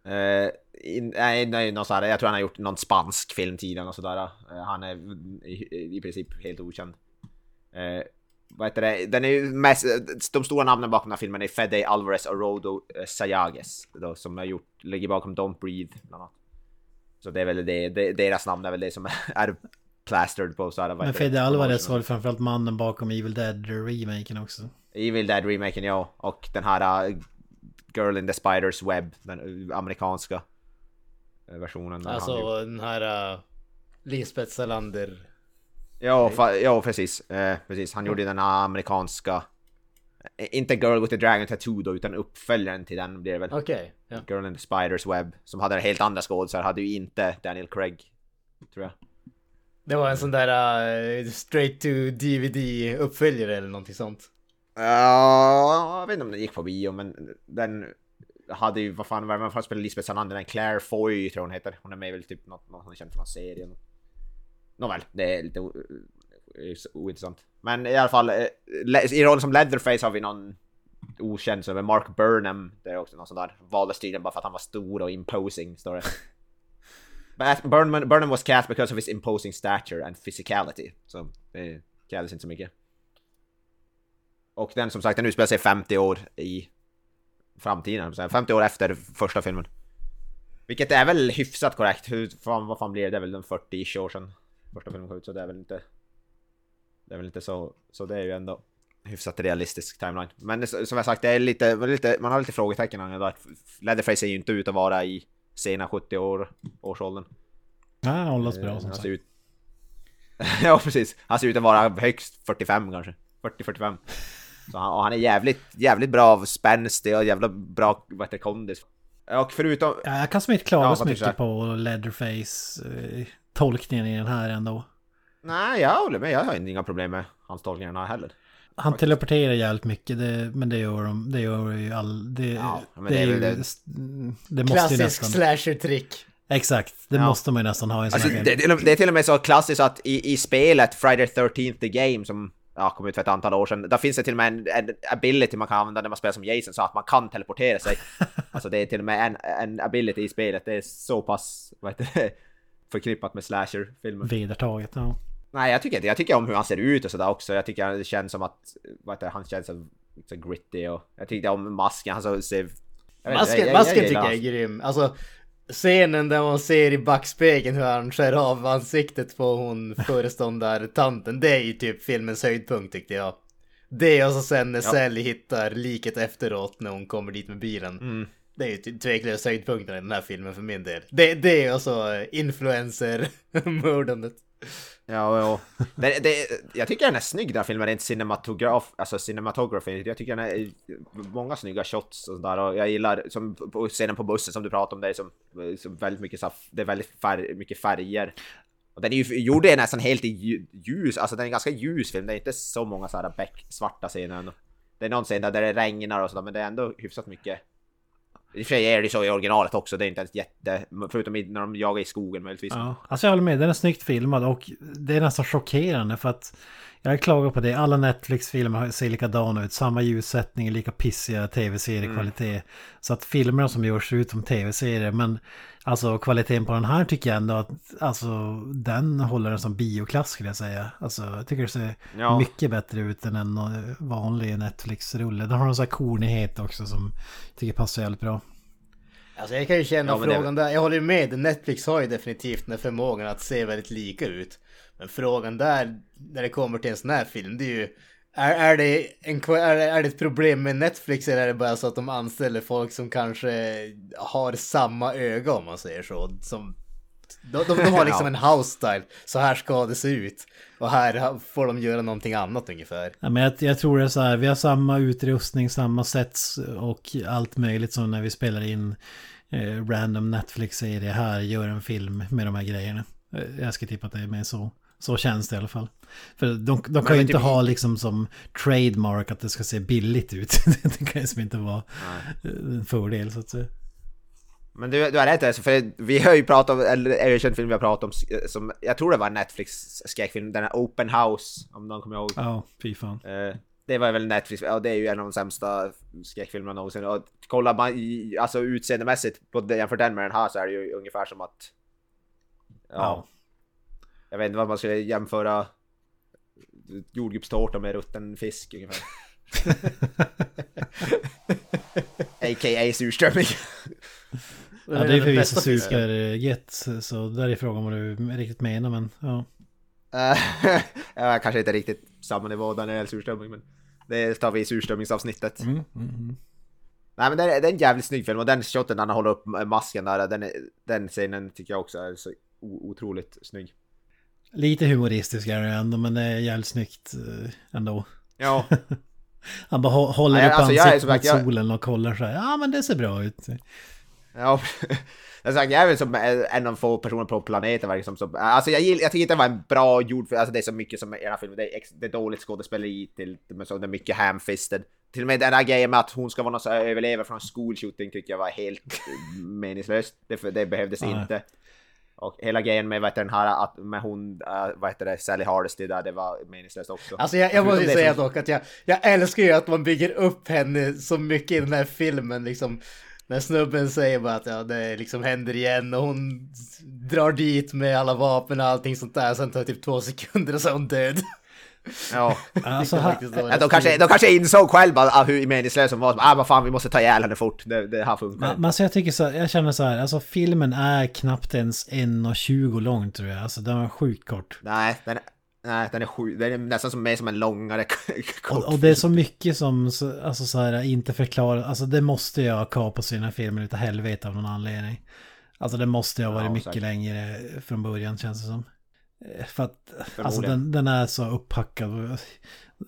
Eh, in, nej, nej, någon jag tror han har gjort någon spansk film tidigare och sådär. Eh, han är i, i princip helt okänd. Eh, vad heter det? Den är mest, de stora namnen bakom den här filmen är Fede Alvarez och Rodo Sayages. Då, som har gjort, ligger bakom Don't Breathe bland annat. Så det är väl det, det deras namn är väl det som <laughs> är plastered på så här, Men? Fede Alvarez var framförallt mannen bakom Evil Dead-remaken också. Evil Dead remaken ja, och den här uh, Girl in the Spiders Web, den uh, amerikanska versionen. Alltså den här uh, Lisbeth Salander. Ja, ja precis. Eh, precis. Han gjorde den här amerikanska... eh, Inte Girl with the Dragon Tattoo då, utan uppföljaren till den blir det väl. Okej. ja. Girl in the Spiders Web. Som hade helt andra skådisar, hade ju inte Daniel Craig. Tror jag. Det var en sån där uh, straight to DVD uppföljare eller någonting sånt. Ja, jag vet inte om den gick på bio, men den hade ju, vad fan, vem fan spelade Lisbeth Salander? Den Claire Foy tror hon heter. Hon är med väl typ något, hon är känd från någon serie. Nåväl, det är lite o- ointressant. Men i alla fall, eh, i rollen som Leatherface har vi någon okänd som är Mark Burnham. Det är också någon sån där, valdes tydligen bara för att han var stor och imposing, står det. <laughs> Burnham, Burnham was cast because of his imposing stature and physicality. Så det krävdes inte så mycket. Och den som sagt, den utspelar sig 50 år i framtiden. så här, 50 år efter första filmen. Vilket är väl hyfsat korrekt. Hur fan, vad fan blir det? Det är väl en 40-ish år sedan första filmen kom ut. Så det är väl inte... Det är väl inte så... Så det är ju ändå hyfsat realistisk timeline. Men som jag sagt, det är lite... lite man har lite frågetecken angående där. Leatherface ser ju inte ut att vara i sena 70 år, årsåldern. Ja, han hållas bra Eh, som sagt. ut... <laughs> ja precis. Han ser ut att vara högst 45 kanske. 40-45. Så han, och han är jävligt, jävligt bra av spänstig och jävla bra, vad heter kondis. Och förutom... Ja, jag kan som inte klaga Ja, så mycket på Leatherface eh, tolkningen i den här ändå. Nej, jag håller med. Jag har inga problem med hans tolkningar här heller. han teleporterar jävligt mycket, det, men det gör de, det gör ju all... Det, Ja, det, det är ju, väl det, måste ju Klassisk nästan... slasher-trick. Exakt, det Ja. måste man ju nästan ha i en sån Alltså, här det, det är till och- det med så klassiskt att i, i spelet Friday the 13th the Game som ja, kom ut för ett antal år sedan, där finns det till och med en, en ability man kan använda när man spelar som Jason så att man kan teleportera sig. <laughs> alltså det är till och med en, en ability i spelet, det är så pass vad heter det, förknippat med slasher-filmer. Vedertaget, ja. Nej, jag tycker inte. Jag tycker om hur han ser ut och sådär också. Jag tycker det känns som att, vad heter det, han känns så, så gritty och jag tycker om masken, han så ser... Masken, jag- jag- masken tycker jag är grym. Alltså scenen där man ser i backspegeln hur han skär av ansiktet på hon föreståndartanten. Det är ju typ filmens höjdpunkt tyckte jag. Det och så sen när Ja. Sally hittar liket efteråt när hon kommer dit med bilen. Mm. Det är ju tveklöst höjdpunkten i den här filmen för min del. Det, det och så eh, influencer-mördandet. Ja, ja. Men det, jag tycker den är snygg den här filmen, rent cinematograf, alltså cinematography. Jag tycker den är många snygga shots och sådär och jag gillar som på scenen på bussen som du pratade om, det är som, som väldigt mycket så det är väldigt färg, mycket färger. Och den är ju gjord är nästan helt i ljus, alltså den är en ganska ljus film, det är inte så många så här beck, svarta scener ändå. Det är någon scen där det regnar och sådär, men det är ändå hyfsat mycket. I och för sig är det så i originalet också, det är inte ens jätte, förutom när de jagar i skogen möjligtvis. Ja, alltså jag håller med. Den är snyggt filmad och det är nästan chockerande för att jag har klagat på det. Alla Netflix-filmer ser likadana ut. Samma ljussättning, lika pissiga tv-seriekvalitet. Så att filmerna som görs ut som tv-serier. Men alltså kvaliteten på den här tycker jag ändå att alltså den håller den som bioklass skulle jag säga. Alltså jag tycker det ser Ja. mycket bättre ut än en vanlig Netflix-rulle. Den har en sån här kornighet också som jag tycker passar jävligt bra. Alltså jag kan ju känna Ja, men det- frågan där, jag håller ju med, Netflix har ju definitivt den förmågan att se väldigt lika ut. Men frågan där, när det kommer till en sån här film, det är ju är, är, det en, är, är det ett problem med Netflix eller är det bara så att de anställer folk som kanske har samma öga om man säger så? Som, de, de, de har <laughs> liksom en house style, så här ska det se ut. Och här får de göra någonting annat ungefär. Ja, men jag, jag tror det är så här, vi har samma utrustning, samma sets och allt möjligt som när vi spelar in eh, random Netflix-serie här, gör en film med de här grejerna. Eh, jag ska tippa att det är mer så. Så känns det i alla fall. För de, de kan ju inte typ- ha liksom som trademark att det ska se billigt ut. <laughs> det kan ju som inte vara eh, en fördel så att säga. Men du, du har rätt alltså, för vi har ju pratat om, eller är det en film vi har pratat om, som, jag tror det var Netflix skräckfilm, den här Open House, om någon kommer ihåg. Ja, fy fan. Eh, det var väl Netflix, ja det är ju en av de sämsta skräckfilmerna någonsin. Och kollar man i, alltså utseendemässigt på det, jämför den med den här så är det ju ungefär som att... Ja. Ja. Jag vet inte vad man skulle jämföra jordgubbstårta med rutten fisk ungefär. <laughs> A.k.a. surströmming. Ja, det är för den vissa bästa filmen. superget, så där är frågan vad du riktigt menar, men ja. Eh, <laughs> ja, kanske inte riktigt samma nivå där när det gäller surströmming men det tar vi i surströmmingsavsnittet. Mm, mm, mm. Nej men det är, det är en jävligt snygg film och den shoten när han håller upp masken där, den, den scenen tycker jag också är så otroligt snygg. Lite humoristisk är det ändå, men det är jävligt snyggt eh, ändå. Ja, <laughs> Han bara hå- håller Nej, upp alltså, ansiktet som mot jag- solen och kollar så här. Ja, men det ser bra ut. ja. <laughs> Jag, sagt, jag är väl som en av få personer på planeten verkar som, alltså jag, gill, jag tycker inte det var en bra gjord, alltså det är så mycket som i den här filmen, det är, det är dåligt skådespeleri till, men så det är mycket ham-fisted. Till och med den här grejen med att hon ska vara någon så här överlevare från en school shooting tycker jag var helt eh, meningslöst. Det, det behövdes Nej. inte. Och hela grejen med vad den här, att med hon, uh, vad heter det, Sally Hardesty där, det var meningslöst också. Alltså jag, jag måste säga som- dock att jag, jag älskar ju att man bygger upp henne så mycket i den här filmen liksom. När snubben säger bara att ja, det liksom händer igen och hon drar dit med alla vapen och allting sånt där. Sen tar det typ två sekunder och så är hon död. Ja. Alltså, <laughs> faktiskt de, kanske, de kanske insåg själva ah, hur meningslös hon var. Ah, vad fan, vi måste ta ihjäl henne fort. Det, det här funkar. men, men alltså jag tycker så jag känner så här, alltså filmen är knappt ens 1.20 lång tror jag. Alltså den var sjukt kort. Nej, den är, nej, den är sju, den är nästan som, mer som en långare <laughs> kort. Och, och det är så mycket som, så- alltså så här, inte förklarar, alltså det måste jag ha kapat sina filmer utav helvete av någon anledning. Alltså det måste ju ha varit Ja, mycket säkert. längre från början känns det som. Eh, För att, alltså den, den är så upphackad.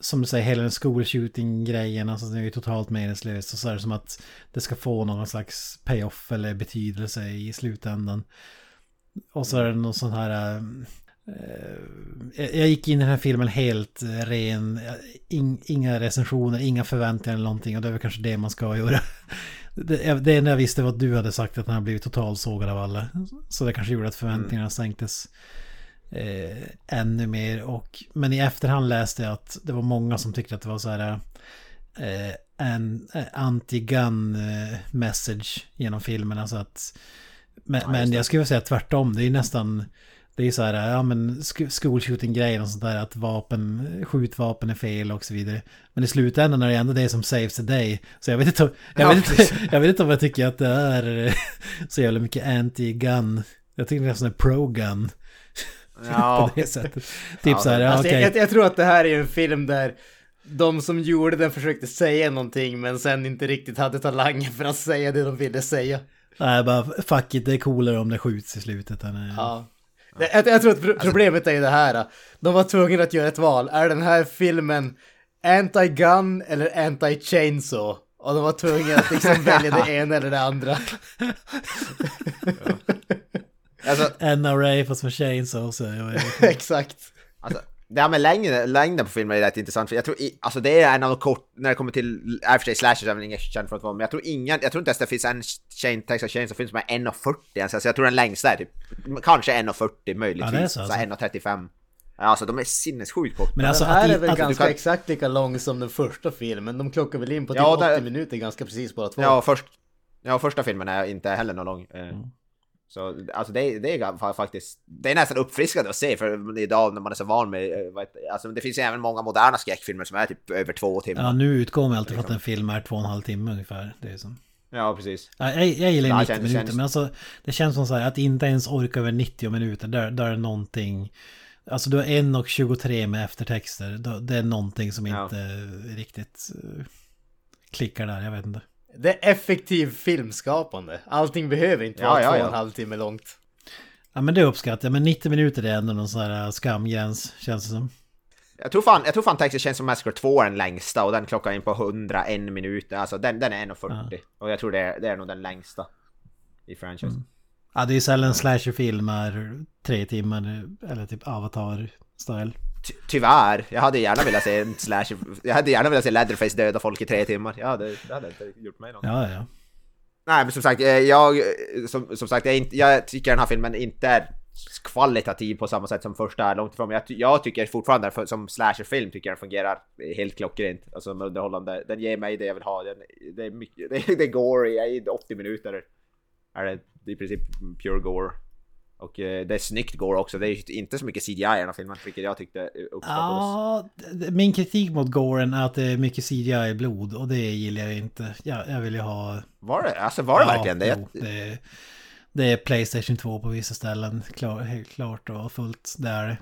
Som du säger, hela den school shooting-grejen, alltså det är ju totalt meningslöst. Och så är det som att det ska få någon slags payoff eller betydelse i slutändan. Och så är det någon sån här... Eh, jag gick in i den här filmen helt ren, in, inga recensioner, inga förväntningar eller någonting och det är väl kanske det man ska göra. <laughs> Det, det enda jag visste var att du hade sagt att den har blivit totalsågad av alla. Så det kanske gjorde att förväntningarna mm. Eh, ännu mer. Och, men i efterhand läste jag att det var många som tyckte att det var så här eh, en eh, anti-gun eh, message genom filmen. Alltså att, men, ja, men jag skulle säga tvärtom. Det är nästan det är så här, ja men skolshooting-grejen och sånt där, att vapen, skjutvapen är fel och så vidare. Men i slutändan är det ändå det som saves the day. Så jag vet inte, jag, vet inte, <laughs> jag vet inte om jag tycker att det är så jävla mycket anti-gun. Jag tycker det är sån pro-gun. <laughs> Ja. på det sättet. Typ ja, så här, alltså, okay. jag, jag, tror att det här är en film där de som gjorde den försökte säga någonting men sen inte riktigt hade talangen för att säga det de ville säga. Nej, bara fuck it, det är coolare om det skjuts i slutet. Än, ja. Jag, jag tror att alltså- problemet är ju det här. De var tvungna att göra ett val. Är den här filmen anti-gun eller anti-chainsaw? Och de var tvungna att liksom <laughs> välja det ena eller det andra. Alltså, NRA fast med chainsaw så. <laughs> Exakt. Alltså, det här med längden, längden på filmen är rätt intressant för jag tror, alltså det är en av de kort, när det kommer till, i och för sig slashers är väl inget känt för att vara, men jag tror ingen, jag tror inte ens det finns en chain, Texas Chain som finns med 1,40 ens, alltså jag tror den längsta är typ, kanske 1,40 möjligtvis, ja, så, alltså. 1,35. Alltså de är sinnessjukt korta. Men alltså, den här är väl alltså, ganska kan... exakt lika lång som den första filmen, de klockar väl in på typ ja, 80 där... minuter ganska precis båda två. Ja, först, ja, första filmen är inte heller någon lång. Eh. Mm. Så alltså det, det är faktiskt, det är nästan uppfriskande att se för idag när man är så van med, eh, alltså det finns ju även många moderna skräckfilmer som är typ över två timmar. Ja, nu utgår man alltid från att en film är två och en halv timme ungefär. Det är som... Ja, precis. Ja, jag, jag gillar 90 minuter, känns... men alltså det känns som så här att inte ens orka över 90 minuter, där, där är någonting... Alltså du har en och 23 med eftertexter, det är någonting som inte ja. riktigt uh, klickar där, jag vet inte. Det är effektiv filmskapande. Allting behöver inte vara ja, två och en halv timme långt. Ja men det uppskattar jag, men 90 minuter är ändå någon sån här äh, skamgräns, känns det som. Jag tror fan, jag tror fan Texas Chainsaw Massacre 2 är den längsta och den klockar in på 101 minuter, alltså den, den är 1.40. Ja. Och jag tror det är, det är nog den längsta i franchise. Mm. Ja det är sällan slasherfilmer tre timmar eller typ Avatar-style. Tyvärr, jag hade gärna velat se en slash, jag hade gärna velat se Leatherface döda folk i tre timmar. Ja, det, det hade inte gjort mig något. Ja, ja. Nej, men som sagt, eh, jag, som, som sagt, jag, inte, jag tycker den här filmen inte är kvalitativ på samma sätt som första är långt ifrån. Men jag, jag tycker fortfarande som slasherfilm tycker jag den fungerar helt klockrent. Alltså underhållande. Den ger mig det jag vill ha. Den, det, är mycket, det, <laughs> det är gory, i 80 minuter är det i princip pure gore. Och eh, det är snyggt går också. Det är inte så mycket CGI i den här filmen, vilket jag tyckte uppskattades. Ja, min kritik mot Goren är att det är mycket CGI-blod och det gillar jag inte. Jag, jag vill ju ha... Var det? Alltså var det ja, verkligen det? Jo, det? Det är Playstation 2 på vissa ställen, klar, helt klart och fullt. Det är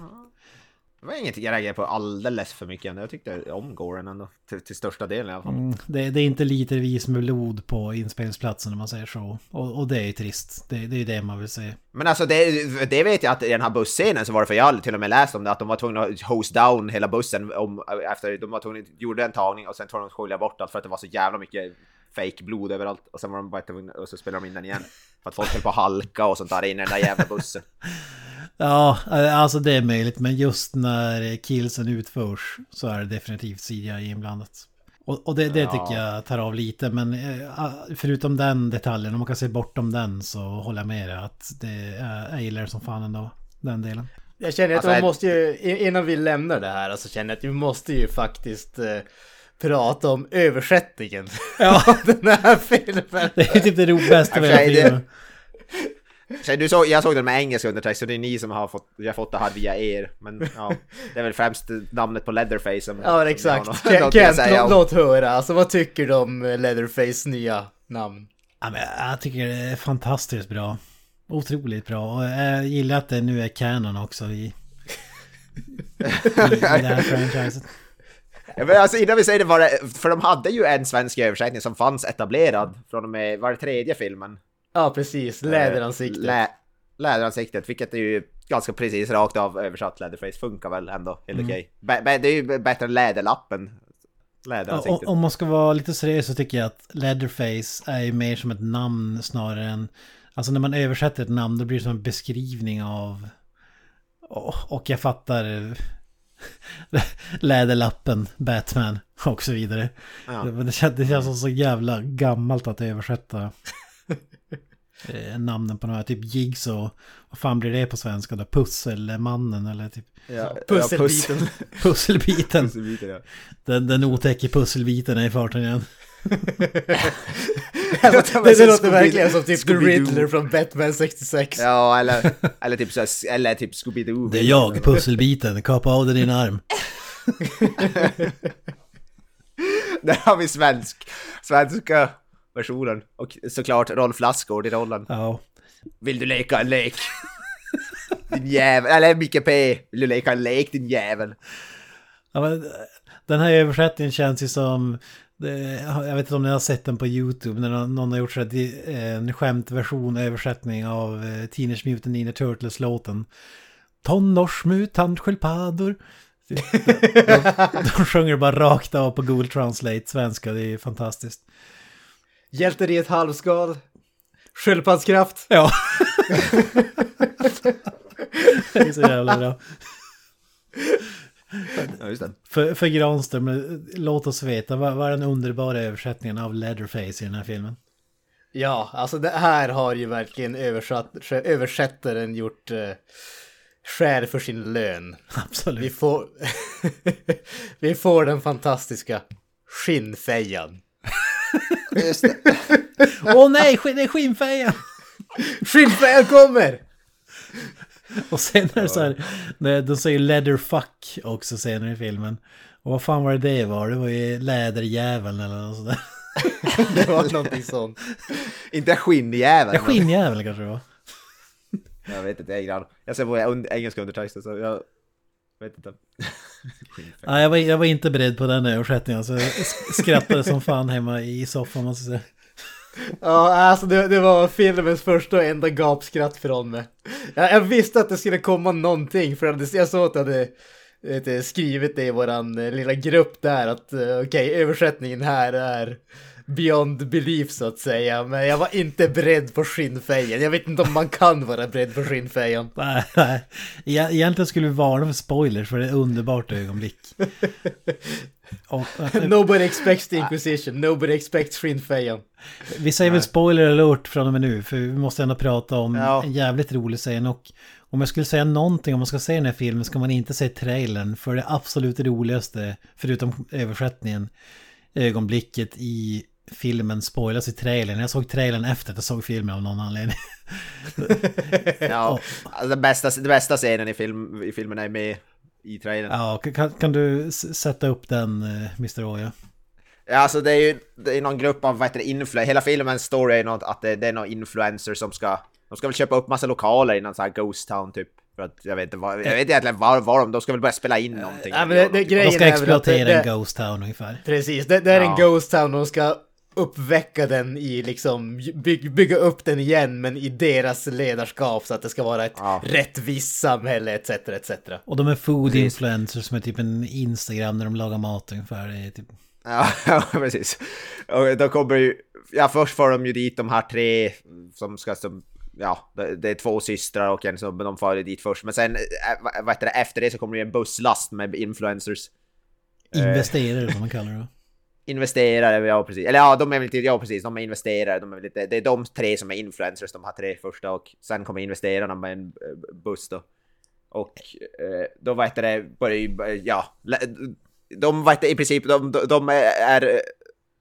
det. Var inget jag reagerade på alldeles för mycket. Jag tyckte om Goren ändå. Till, till största delen i alla fall. Mm, det, det, är inte litervis med blod på inspelningsplatsen om man säger så. Och, och det är ju trist. Det, det är ju det man vill se. Men alltså det, det vet jag att i den här busscenen så var det för jag till och med läst om det att de var tvungna att hose down hela bussen om, efter de var tvungna, gjorde en tagning och sen tvungna att skölja bort allt för att det var så jävla mycket fake blod överallt och sen var de bara tvungna och så spelade de in den igen. För att folk höll på att halka och sånt där in i den där jävla bussen. <laughs> Ja, alltså det är möjligt. Men just när killsen utförs så är det definitivt CGI inblandat. Och, och det, det ja. tycker jag tar av lite. Men eh, förutom den detaljen, om man kan se bortom den så håller jag med dig att det är, gillar som fan ändå. Den delen. Jag känner att alltså, man måste ju, innan vi lämnar det här, alltså känner jag att vi måste ju faktiskt eh, prata om översättningen. Ja. <laughs> den här filmen. Det är typ det bästa med filmen. Så du såg, jag såg den med engelska undertext, så det är ni som har fått, jag fått det här via er. Men ja, det är väl främst namnet på Leatherface som... Ja, exakt. Kent, Kent låt höra. Alltså vad tycker du om Leatherface nya namn? Ja, men jag tycker det är fantastiskt bra. Otroligt bra. Och jag gillar att det nu är canon också i, i, i det här franchiset. Men alltså innan vi säger det var det, för de hade ju en svensk översättning som fanns etablerad från och med, var det tredje filmen? Ja, precis. Läderansiktet. Lä läderansiktet, vilket är ju ganska precis rakt av översatt Leatherface. Funkar väl ändå helt mm. okej. Okay. Det är ju bättre än Läderlappen. Läderansiktet. Om man ska vara lite seriös så tycker jag att Leatherface är ju mer som ett namn snarare än... Alltså när man översätter ett namn då blir det som en beskrivning av... Och, och jag fattar <laughs> Läderlappen, Batman och så vidare. Ja. Det, det, känns, det känns så jävla gammalt att översätta eh, namnen på här. Typ Jigs och vad fan blir det på svenska då? Pusselmannen eller typ Ja, Pusselbiten. <laughs> pusselbiten. Pusselbiten, ja. Den, den otäcka pusselbiten är i farten igen. <laughs> Alltså, det, det låter verkligen som typ The. Riddler från Batman 66. Ja, eller, eller typ, så eller typ Scooby-Doo. Det är jag, pusselbiten. Kapa av dig din arm. <laughs> Där har vi svensk, svenska versionen. Och såklart Rolf Lassgård i rollen. Ja. Vill du leka en lek? <laughs> din jävel. Eller Micke P. Vill du leka en lek din jävel? Ja, men, den här översättningen känns ju som... Jag vet inte om ni har sett den på YouTube när någon, har gjort så här, di- eh, en skämtversion, översättning av eh, Teenage Mutant Ninja Turtles-låten. Tonårsmutantsköldpaddor. <laughs> De, de sjunger bara rakt av på Google Translate svenska, det är fantastiskt. Hjälter i ett halvskal. Sköldpaddskraft. Ja. det är så jävla bra. Ja, just det. För, för Granström, låt oss veta, vad, vad är den underbara översättningen av Leatherface i den här filmen? Ja, alltså det här har ju verkligen översatt, översättaren gjort eh, skär för sin lön. Vi Absolut. får, <laughs> vi får den fantastiska skinnfejan. Det. <laughs> Åh nej, det är skinnfejan! <laughs> Skinnfejan kommer! Och sen är det så här, nej, de säger leatherfuck också senare i filmen. Och vad fan var det det var? Det var ju läderjäveln eller något sådär. <laughs> Det var någonting sånt. Inte skinnjäveln. Ja, skinnjäveln kanske det var. Jag vet inte, jag är aning. Jag ser på engelska undertexter så jag vet inte. Nej, jag var, jag var inte beredd på den översättningen. Så jag sk- skrattade som fan hemma i soffan måste jag säga. Ja, alltså det, det var filmens första och enda gapskratt från mig. Jag, jag visste att det skulle komma någonting för att jag såg att jag hade vet, skrivit det i våran eh, lilla grupp där att eh, okej, översättningen här är beyond belief så att säga. Men jag var inte beredd på skinnfejan. Jag vet inte om man kan vara beredd på skinnfejan. <laughs> Nej, nej. Egentligen skulle vi varna för spoilers för det är ett underbart ögonblick. <laughs> Och, Nobody expects the inquisition, nobody expects skinnfejan. Vi säger väl spoiler alert från och med nu, för vi måste ändå prata om Ja. en jävligt rolig scen. Och om jag skulle säga någonting, om man ska se den här filmen, ska man inte se trailern. För det absolut roligaste, förutom översättningen, ögonblicket i filmen spoilas i trailern. Jag såg trailern efter att jag såg filmen av någon anledning. <laughs> Ja, alltså den, bästa, den bästa scenen i, film, i filmen är med i trailern. Ja. Ja, kan, kan du sätta upp den, eh, Mr. Oja? alltså det är ju det är någon grupp av, vad heter det, influencers. Hela filmens story är något, att det, det är någon influencer som ska, de ska väl köpa upp massa lokaler i någon sån här ghost town typ. För att jag vet inte vad, jag vet egentligen var, var de, de ska väl börja spela in någonting. Ja, men det, det, De ska exploatera en Ghost Town ungefär. Precis, det, det är en Ja. Ghost Town de ska uppväcka den i liksom, by, bygga upp den igen men i deras ledarskap så att det ska vara ett Ja. rättvist samhälle etc. etc. Och de är food Precis. influencers som är typ en Instagram när de lagar mat ungefär. Typ... Ja, <laughs> ja, precis. Och då kommer ju, ja först får de ju dit de här tre som ska som, ja, det, är två systrar och en som de får ju dit först. Men sen, äh, vad- heter det, efter det så kommer det ju en busslast med influencers. Investerare som man kallar det. Investerare, ja precis. Eller ja, de är väl inte, ja precis, de är investerare. De är lite, det är de tre som är influencers, de här tre första. Och sen kommer investerarna med en eh, buss då. Och eh, då vad heter det, börjar ju, eh, ja, de vet i princip, de, de, är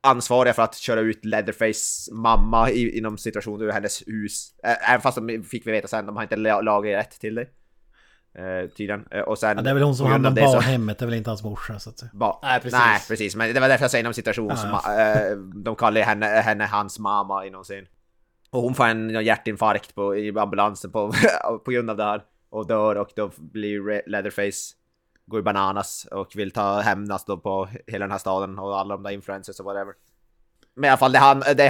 ansvariga för att köra ut Leatherface mamma i, inom situationen ur hennes hus. Även fast de fick vi veta sen, de har inte lagat rätt till det. Eh, tydligen. Eh, Och sen... Ja, det är väl hon som av på det så- barnhemmet, det är väl inte hans morsa så att säga. Ba- Nej, precis. Nej, precis. Men det var därför jag säger inom situation Ja, som ja. eh, de kallar henne, henne hans mamma i någon scen. Och hon får en hjärtinfarkt på, i ambulansen på, <laughs> på grund av det här. Och dör och då blir Leatherface går i bananas och vill ta hämnas då på hela den här staden och alla de där influencers och whatever. Men i alla fall, det, ham- det,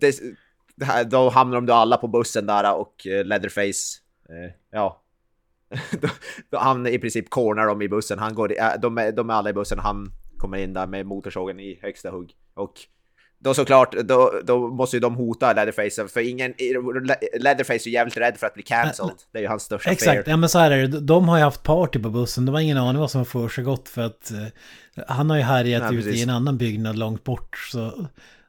det, det då hamnar de då alla på bussen där och eh, Leatherface, eh, ja. Han i princip cornar dem i bussen. Han går, äh, de, är, de är alla i bussen, han kommer in där med motorsågen i högsta hugg. Och då såklart, då, då måste ju de hota Leatherface, för ingen, Leatherface är jävligt rädd för att bli cancelled. Det är ju hans största Exakt, fear. ja men så här är det. De har ju haft party på bussen. De har ingen aning vad som har försiggått för att eh, han har ju härjat Nej, ute i en annan byggnad långt bort. Så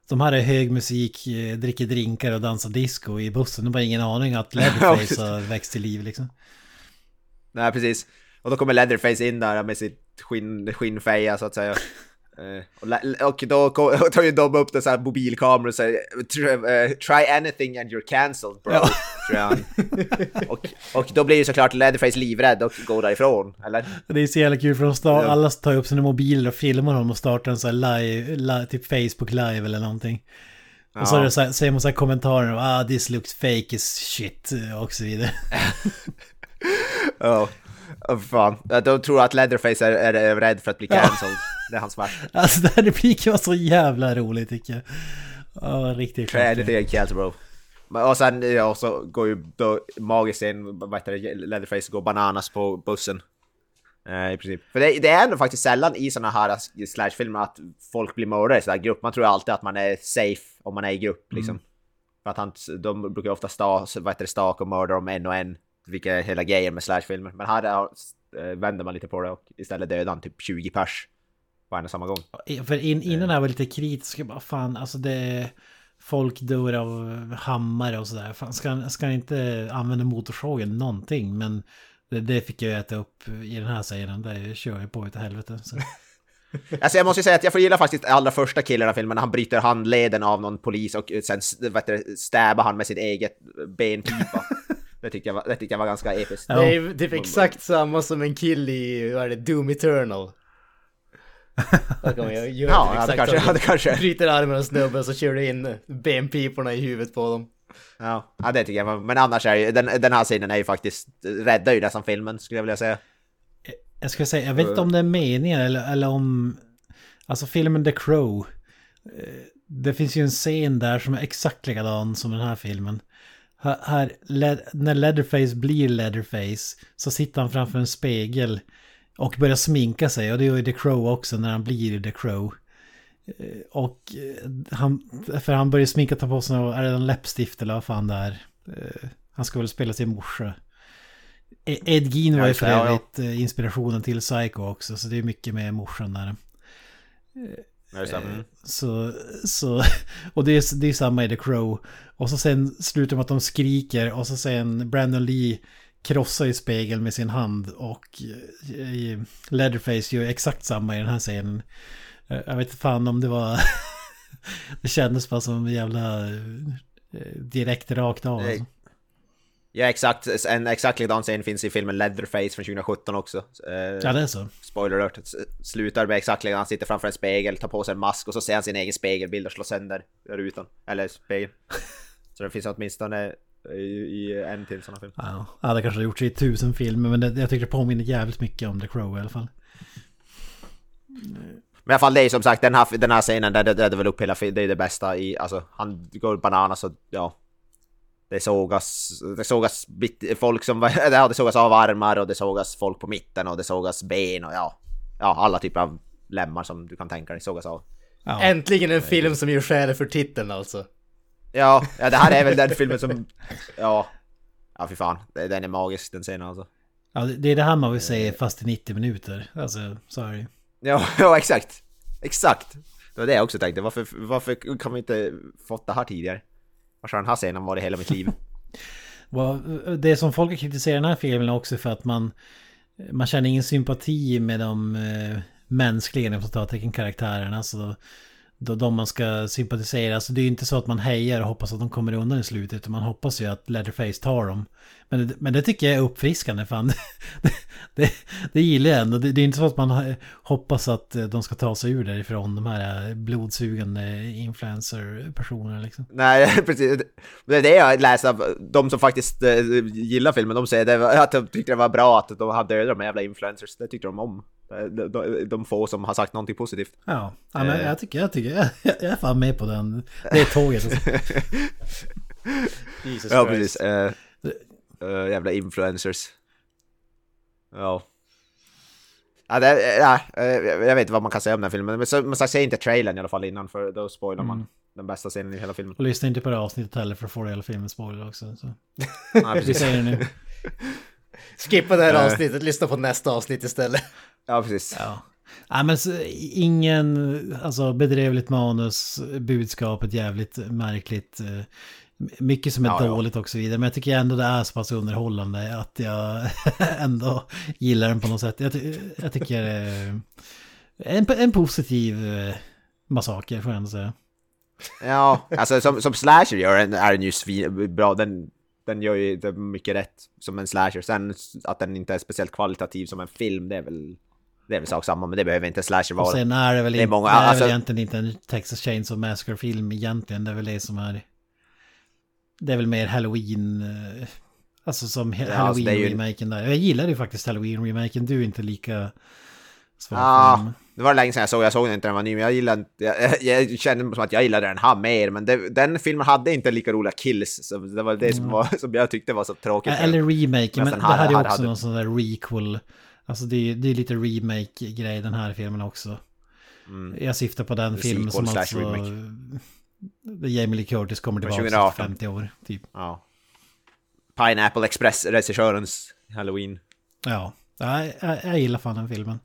de här är hög musik, eh, dricker drinkar och dansar disco i bussen. De har ingen aning att <laughs> Leatherface har växt till liv liksom. Nej, precis. Och då kommer Leatherface in där med sitt skinn, skinnfeja så att säga. <laughs> Eh, och, och <laughs> då tar ju de upp en sån här och säger "Try- eh, Try anything and you're cancelled bro. Ja. tror jag och, och då blir ju såklart Leatherface livrädd och går därifrån, eller? Det är så jävla kul för de sta- Ja. alla tar upp sina mobiler och filmar dem och startar en här live, live typ Facebook live eller någonting. Och så, det så här, säger man så här kommentarer ah this looks fake as shit och så vidare. <laughs> <laughs> Ja. Oh, fan. Då tror att Leatherface är, är, är rädd för att bli cancelled. Det är hans värsta. Alltså den här repliken var så jävla rolig tycker jag. Ja, riktigt Try anything and cancel bro. Och sen ja, så går ju då magiskt in, vad heter det, Leatherface går bananas på bussen. Eh, I princip. För det, det är ändå faktiskt sällan i såna här slashfilmer att folk blir mördare i sån här grupp. Man tror alltid att man är safe om man är i grupp liksom. För att han, de brukar ofta sta, vad heter det, staka och mörda dem en och en. Vilket är hela grejen med slashfilmer. Men här är, eh, vänder man lite på det och istället dödar han typ 20 pers. På en och samma gång. För in, innan här var lite kritisk, jag bara fan alltså det... Folk dör av hammare och sådär. Fan, ska, ska han inte använda motorsågen någonting? Men det, det fick jag äta upp i den här scenen. Där kör jag på utav helvete. Så. <laughs> Alltså jag måste ju säga att jag får gilla faktiskt allra första killen i filmen när han bryter handleden av någon polis och sen det, stäbar han med sitt eget benpipa. <laughs> det tyckte jag var, det tyckte jag var ganska episkt. Ja. Det är typ exakt samma som en kill i, vad är det, Doom Eternal. Där <laughs> göra Ja, det exakt kanske- så. ja, det kanske. Bryter armen av snubben så kör du in benpiporna i huvudet på dem. Ja, ja, det tycker jag men annars är ju, den, den här scenen är ju faktiskt, räddar ju nästan filmen skulle jag vilja säga. Jag ska säga, jag vet inte om det är meningen eller, eller om... Alltså filmen The Crow. eh, Det finns ju en scen där som är exakt likadan som den här filmen. Här, när Leatherface blir Leatherface så sitter han framför en spegel och börjar sminka sig. Och det gör ju The Crow också när han blir The Crow. Eh, Och eh, han, för han börjar sminka, ta på sig någon, är det en läppstift eller vad fan det är. Eh, Han ska väl spela sin morsa. E- Ed Gein var ju för övrigt inspirationen till Psycho också, så det är mycket med morsan där. Det. Mm. Så, så, <laughs> och det är, det är samma i The Crow. Och så sen slutar med att de skriker och så sen Brandon Lee krossar i spegeln med sin hand och eh, Leatherface gör exakt samma i den här scenen. Eh, Jag vet inte fan om det var... <laughs> det kändes bara som en jävla... eh, Direkt rakt av. Alltså. Ja, exakt, en exakt likadan scen finns i filmen Leatherface från 2017 också. Eh, Ja, det är så. Spoiler alert, slutar med exakt likadan, han sitter framför en spegel, tar på sig en mask och så ser han sin egen spegelbild och slår sönder rutan. Eller spegeln. <laughs> så det finns åtminstone i, i en till sån film. Ja, ja, det kanske har gjorts i tusen filmer, men det, jag tycker det påminner jävligt mycket om The Crow i alla fall. Men i alla fall det är som sagt den här, den här scenen där det räddar väl upp hela filmen, det är det bästa i, alltså han går bananas och ja. Det sågas, det sågas bit, folk som, var- <laughs> ja det sågas av armar och det sågas folk på mitten och det sågas ben och ja. Ja, alla typer av lemmar som du kan tänka dig sågas av. Ja. Äntligen en film som gör skäl för titeln alltså. Ja, ja det här är väl den <laughs> filmen som, ja. Ja fy fan, den är magisk den scenen alltså. Ja, det det är det här man vill säga fast i 90 minuter. Alltså, sorry. Ja, <laughs> ja exakt. Exakt. Det var det jag också tänkte, varför, varför kan vi inte fått det här tidigare? Har den här scenen varit hela mitt liv? <laughs> Det som folk har kritiserat den här filmen är också för att man, man känner ingen sympati med de eh, mänskliga inom karaktärerna. Då, de man ska sympatisera. Alltså, det är ju inte så att man hejar och hoppas att de kommer undan i slutet. Utan man hoppas ju att Leatherface tar dem. Men, det- men det tycker jag är uppfriskande. Fan. <laughs> Det, det, det gillar jag ändå. Det, det är inte så att man hoppas att eh, de ska ta sig ur därifrån. De här eh, blodsugande influencer-personerna liksom. Nej, <laughs> precis. Det är det jag läser, av de som faktiskt eh, gillar filmen. De säger att de tyckte det var bra att de hade dödat de här jävla influencers. Det tyckte de om. De, de, få som har sagt någonting positivt. Ja, ja men Eh. jag tycker, jag tycker, jag, jag är fan med på den. Det är tåget. <laughs> Jesus Ja, Christ. precis. Eh, eh, jävla influencers. Ja. Ja, det, ja, eh, jag vet inte vad man kan säga om den här filmen, men men sagt, säg inte trailern i alla fall innan för då spoilar man. den bästa scenen i hela filmen. Och lyssna inte på det avsnittet heller för att få hela filmen spoiler också. Så. <laughs> Vi precis. säger det nu. Skippa det här avsnittet, lyssna på nästa avsnitt istället. Ja, precis. Ja. Nej men så, ingen, alltså bedrövligt manus, budskapet jävligt märkligt. eh, Mycket som är Ja, ja. dåligt och så vidare. Men jag tycker ändå det är så pass underhållande att jag <laughs> ändå gillar den på något sätt. Jag, jag tycker eh, en, en positiv eh, massaker får jag ändå säga. Ja, alltså som, som slasher gör den, är den ju svin, bra. Den, den gör ju mycket rätt som en slasher. Sen att den inte är speciellt kvalitativ som en film, det är väl, det är väl sak samma. Men det behöver inte slasher Och vara. sen är det väl, Det är många- det är alltså- väl egentligen inte en Texas Chainsaw Massacre-film egentligen. Det är väl det som är... Det är väl mer Halloween... eh, Alltså som alltså, är ju- Halloween-remaken där. Jag gillar ju faktiskt Halloween-remaken. Du är inte lika... för Ja, den. det var länge sedan jag såg, jag såg den inte när den var ny, men jag gillar inte, jag, jag kände som att jag gillade den här mer, men det, den filmen hade inte lika roliga kills, så det var det som, var, <laughs> som jag tyckte var så tråkigt. Eller remaken, men Nästan det hade- här är hade- också hade- någon sån där requel. Alltså det är, det är lite remake-grej den här filmen också. Mm. Jag syftar på den filmen som alltså... remake. <laughs> Jamie Lee Curtis kommer tillbaka 2018. efter 50 år, typ. Ja. Pineapple Express-regissörens Halloween. Ja, jag, jag, jag gillar fan den filmen.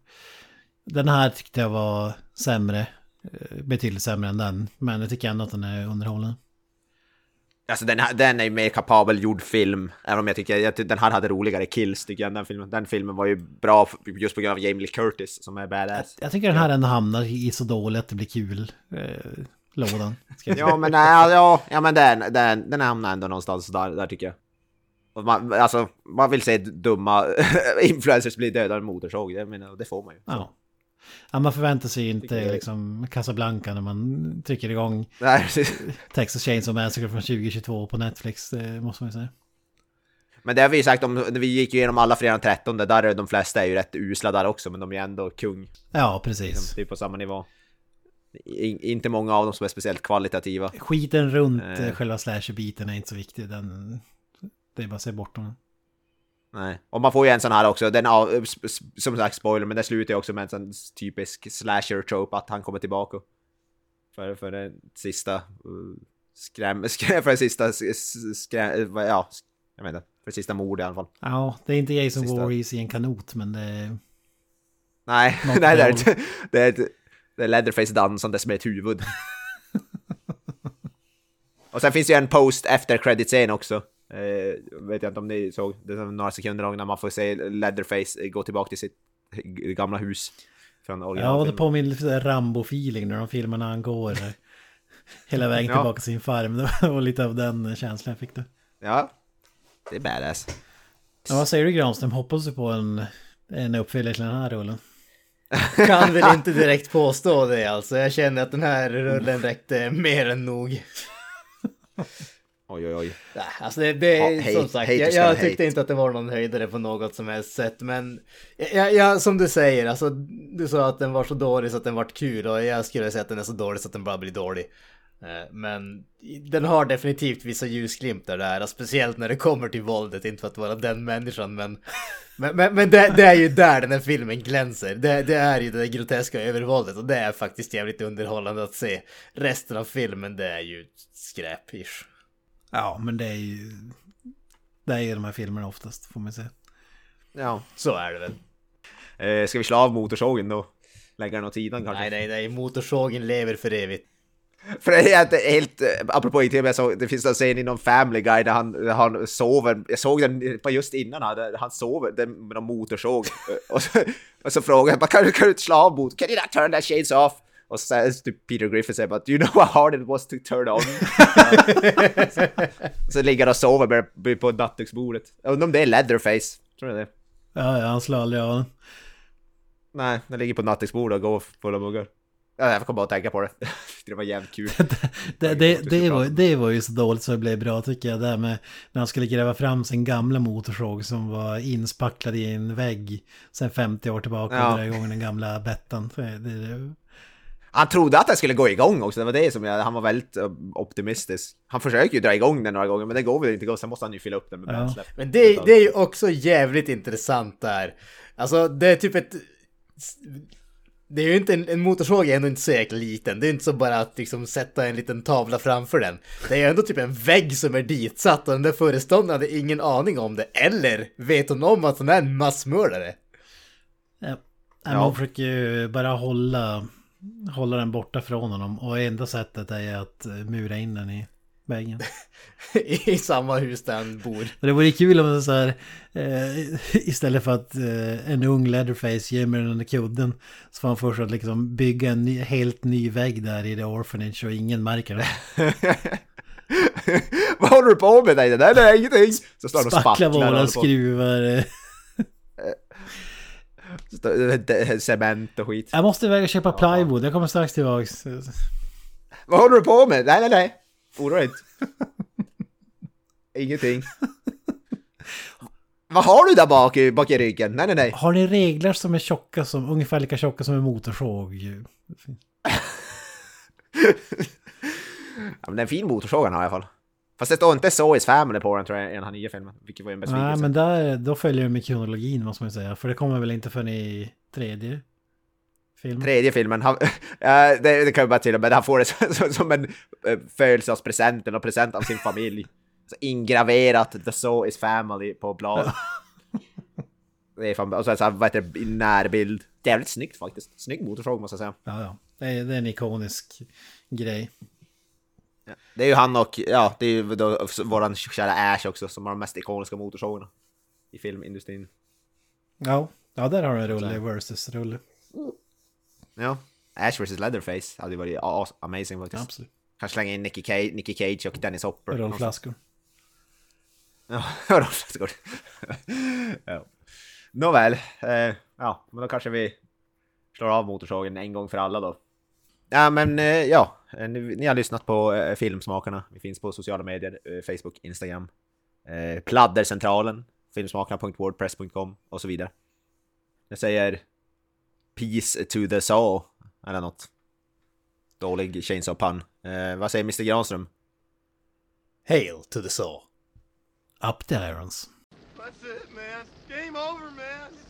Den här tyckte jag var sämre. eh, Betydligt sämre än den. Men jag tycker ändå att den är underhållande. Alltså den, här- den är mer kapabel gjord film, även om jag tycker jag, den här hade roligare kills tycker jag den filmen. Den filmen var ju bra just på grund av Jamie Lee Curtis som är badass. Jag tycker den här ändå hamnar i så dåligt att det blir kul. Eh, lådan. <laughs> Jag. Ja men nej, ja, ja men den, den, den hamnar ändå någonstans där, där tycker jag. Man, alltså, man vill se dumma <laughs> influencers bli dödade med motorsåg, det, menar, det får man ju. Ja. Ja, man förväntar sig inte liksom Casablanca när man trycker igång Nej. Texas Chainsaw Massacre från 2022 på Netflix. Det måste man ju säga. Men det har vi ju sagt om, vi gick ju igenom alla fredag den 13, där är de flesta är ju rätt usla där också, men de är ändå kung. Ja, precis. Liksom, är på samma nivå. I, inte många av dem som är speciellt kvalitativa. Skiten runt Eh. eh. själva slasher-biten är inte så viktig. Den, det är bara att se bort den. Nej. Och man får ju en sån här också, den av, s- som sagt spoiler, men det slutar ju också med en sån typisk slasher trope att han kommer tillbaka. För, för den sista uh, skräm, <laughs> skräm, för den sista skräm, ja, jag vet inte, för det sista mord i alla fall. Ja, det är inte Jason Sista. Voorhees i en kanot, men det är... Nej, <laughs> nej det är inte. Det är, ett- det är Leatherface dansandes med ett huvud. <laughs> Och sen finns det ju en post efter credit scen också. Eh, vet jag inte om ni såg, det är några sekunder lång när man får se Leatherface gå tillbaka till sitt gamla hus. Från Ja, det originalfilmen. påminner Rambo-feeling när de filmar när han går <laughs> hela vägen Ja. tillbaka till sin farm. <laughs> Det var lite av den känslan jag fick det. Ja, det är badass. Men vad säger du Granström? Hoppas du på en, en uppföljare till den här rollen? Kan väl inte direkt påstå det alltså. Jag känner att den här rullen räckte mer än nog. <laughs> Oj, oj, oj. Nej, Alltså det, det är hate- som sagt, jag, jag tyckte hate. inte att det var någon höjdare på något som helst sätt. Men jag, jag, som du säger, alltså du sa att den var så dålig så att den vart kul och jag skulle säga att den är så dålig så att den bara blir dålig. Eh, Men den har definitivt vissa ljusglimtar där, speciellt när det kommer till våldet, inte för att vara den människan men Men, men, men det, det är ju där den här filmen glänser. Det, det är ju det groteska övervåldet och det är faktiskt jävligt underhållande att se. Resten av filmen det är ju skräp-ish. Ja, men det är ju... Det är ju de här filmerna oftast, får man säga. Ja. Så är det väl. Eh, ska vi slå av motorsågen då? Lägga den åt sidan kanske? Nej, nej, nej. Motorsågen lever för evigt. För det är inte helt, eh, apropå IT, jag såg, det finns en scen i någon Family Guy där han, han sover, jag såg den just innan här, han sover den, med någon motorsåg. <laughs> och, så, och så frågar jag kan du, kan du inte slå av mot, can you not turn that shades off? Och så säger typ Peter Griffin säger bara, do you know how hard it was to turn on? <laughs> så ligger han och sover bara på nattduksbordet. Jag undrar om det är Leatherface, tror du det? Ja, ja, han slår aldrig av den. Nej, den ligger på nattduksbordet och går fulla muggar. Ja, jag kommer bara att tänka på det. <laughs> det var jävligt kul. <laughs> Det, det, det, var, det var ju så dåligt så det blev bra tycker jag. Det här med när han skulle gräva fram sin gamla motorsåg som var inspacklad i en vägg sen 50 år tillbaka Ja. dra igång den gamla Bettan. Det, det, Han trodde att den skulle gå igång också, det var det som jag, han var väldigt eh, optimistisk. Han försöker ju dra igång den några gånger, men det går väl inte igång, sen måste han ju fylla upp den med Ja. bränsle. Men det, det är ju också jävligt intressant där. Alltså det är typ ett... det är ju inte en, en motorsåg är ändå inte så jäkla liten. Det är inte så bara att liksom sätta en liten tavla framför den. Det är ändå typ en vägg som är ditsatt och den där föreståndaren hade ingen aning om det. Eller vet hon om att hon är en massmördare? Ja. Ja. Man försöker ju bara hålla, hålla den borta från honom. Och enda sättet är att mura in den i väggen. <laughs> I samma hus där han bor. Det vore kul om det så här, eh, <laughs> istället för att eh, en ung Leatherface gömmer den under kudden, så får han först att liksom bygga en ny, helt ny vägg där i The Orphanage och ingen märker det. <laughs> Vad håller du på med dig? Det där är ingenting! Så står han och spacklar våra skruvar. <laughs> Cement och skit. Jag måste iväg och köpa plywood, jag kommer strax tillbaks. Vad håller du på med? Nej, nej, nej. Oroa dig inte. Ingenting. Vad har du där bak i, bak i ryggen? Nej, nej, nej. Har ni reglar som är tjocka som, ungefär lika tjocka som en motorsåg? <laughs> ja, men det är en fin motorsåg han har i alla fall. Fast det står inte så i Family på den tror jag i den här nya filmen. Vilket var en besvikelse. Nej, men där, då följer det med kronologin måste man ju säga. För det kommer väl inte förrän i tredje filmen. Tredje filmen. Han, <laughs> äh, det, det kan jag bara till men han får det som, som en äh, födelsedagspresent eller present av sin familj. Så ingraverat The So is Family på bladet. <laughs> det är fan, och så, så vad heter det, närbild. Jävligt snyggt faktiskt. Snygg motorsåg måste jag säga. Ja, ja. Det är, det är en ikonisk grej. Det är ju han och, ja, det är ju då, våran kära Ash också som har de mest ikoniska motorsågarna. I filmindustrin. Ja, ja där har du en rulle versus rulle. Ja, Ash vs Leatherface hade ju varit amazing faktiskt. Absolut. Kanske slänga in Nicky Cage, Nicky Cage och Dennis Hopper. Rollflaskor. Ja, <laughs> rollflaskor. ja. Nåväl, eh, ja, men då kanske vi slår av motorsågen en gång för alla då. Ja, men eh, ja, ni, ni, har lyssnat på eh, Filmsmakarna. Vi finns på sociala medier, eh, Facebook, Instagram, eh, Pladdercentralen, filmsmakarna.wordpress.com och så vidare. Jag säger Peace to the Saw, eller något. Dålig Chainsaw-pun. Eh, vad säger Mr Granström? Hail to the Saw. Up the irons. That's it, man. Game over, man.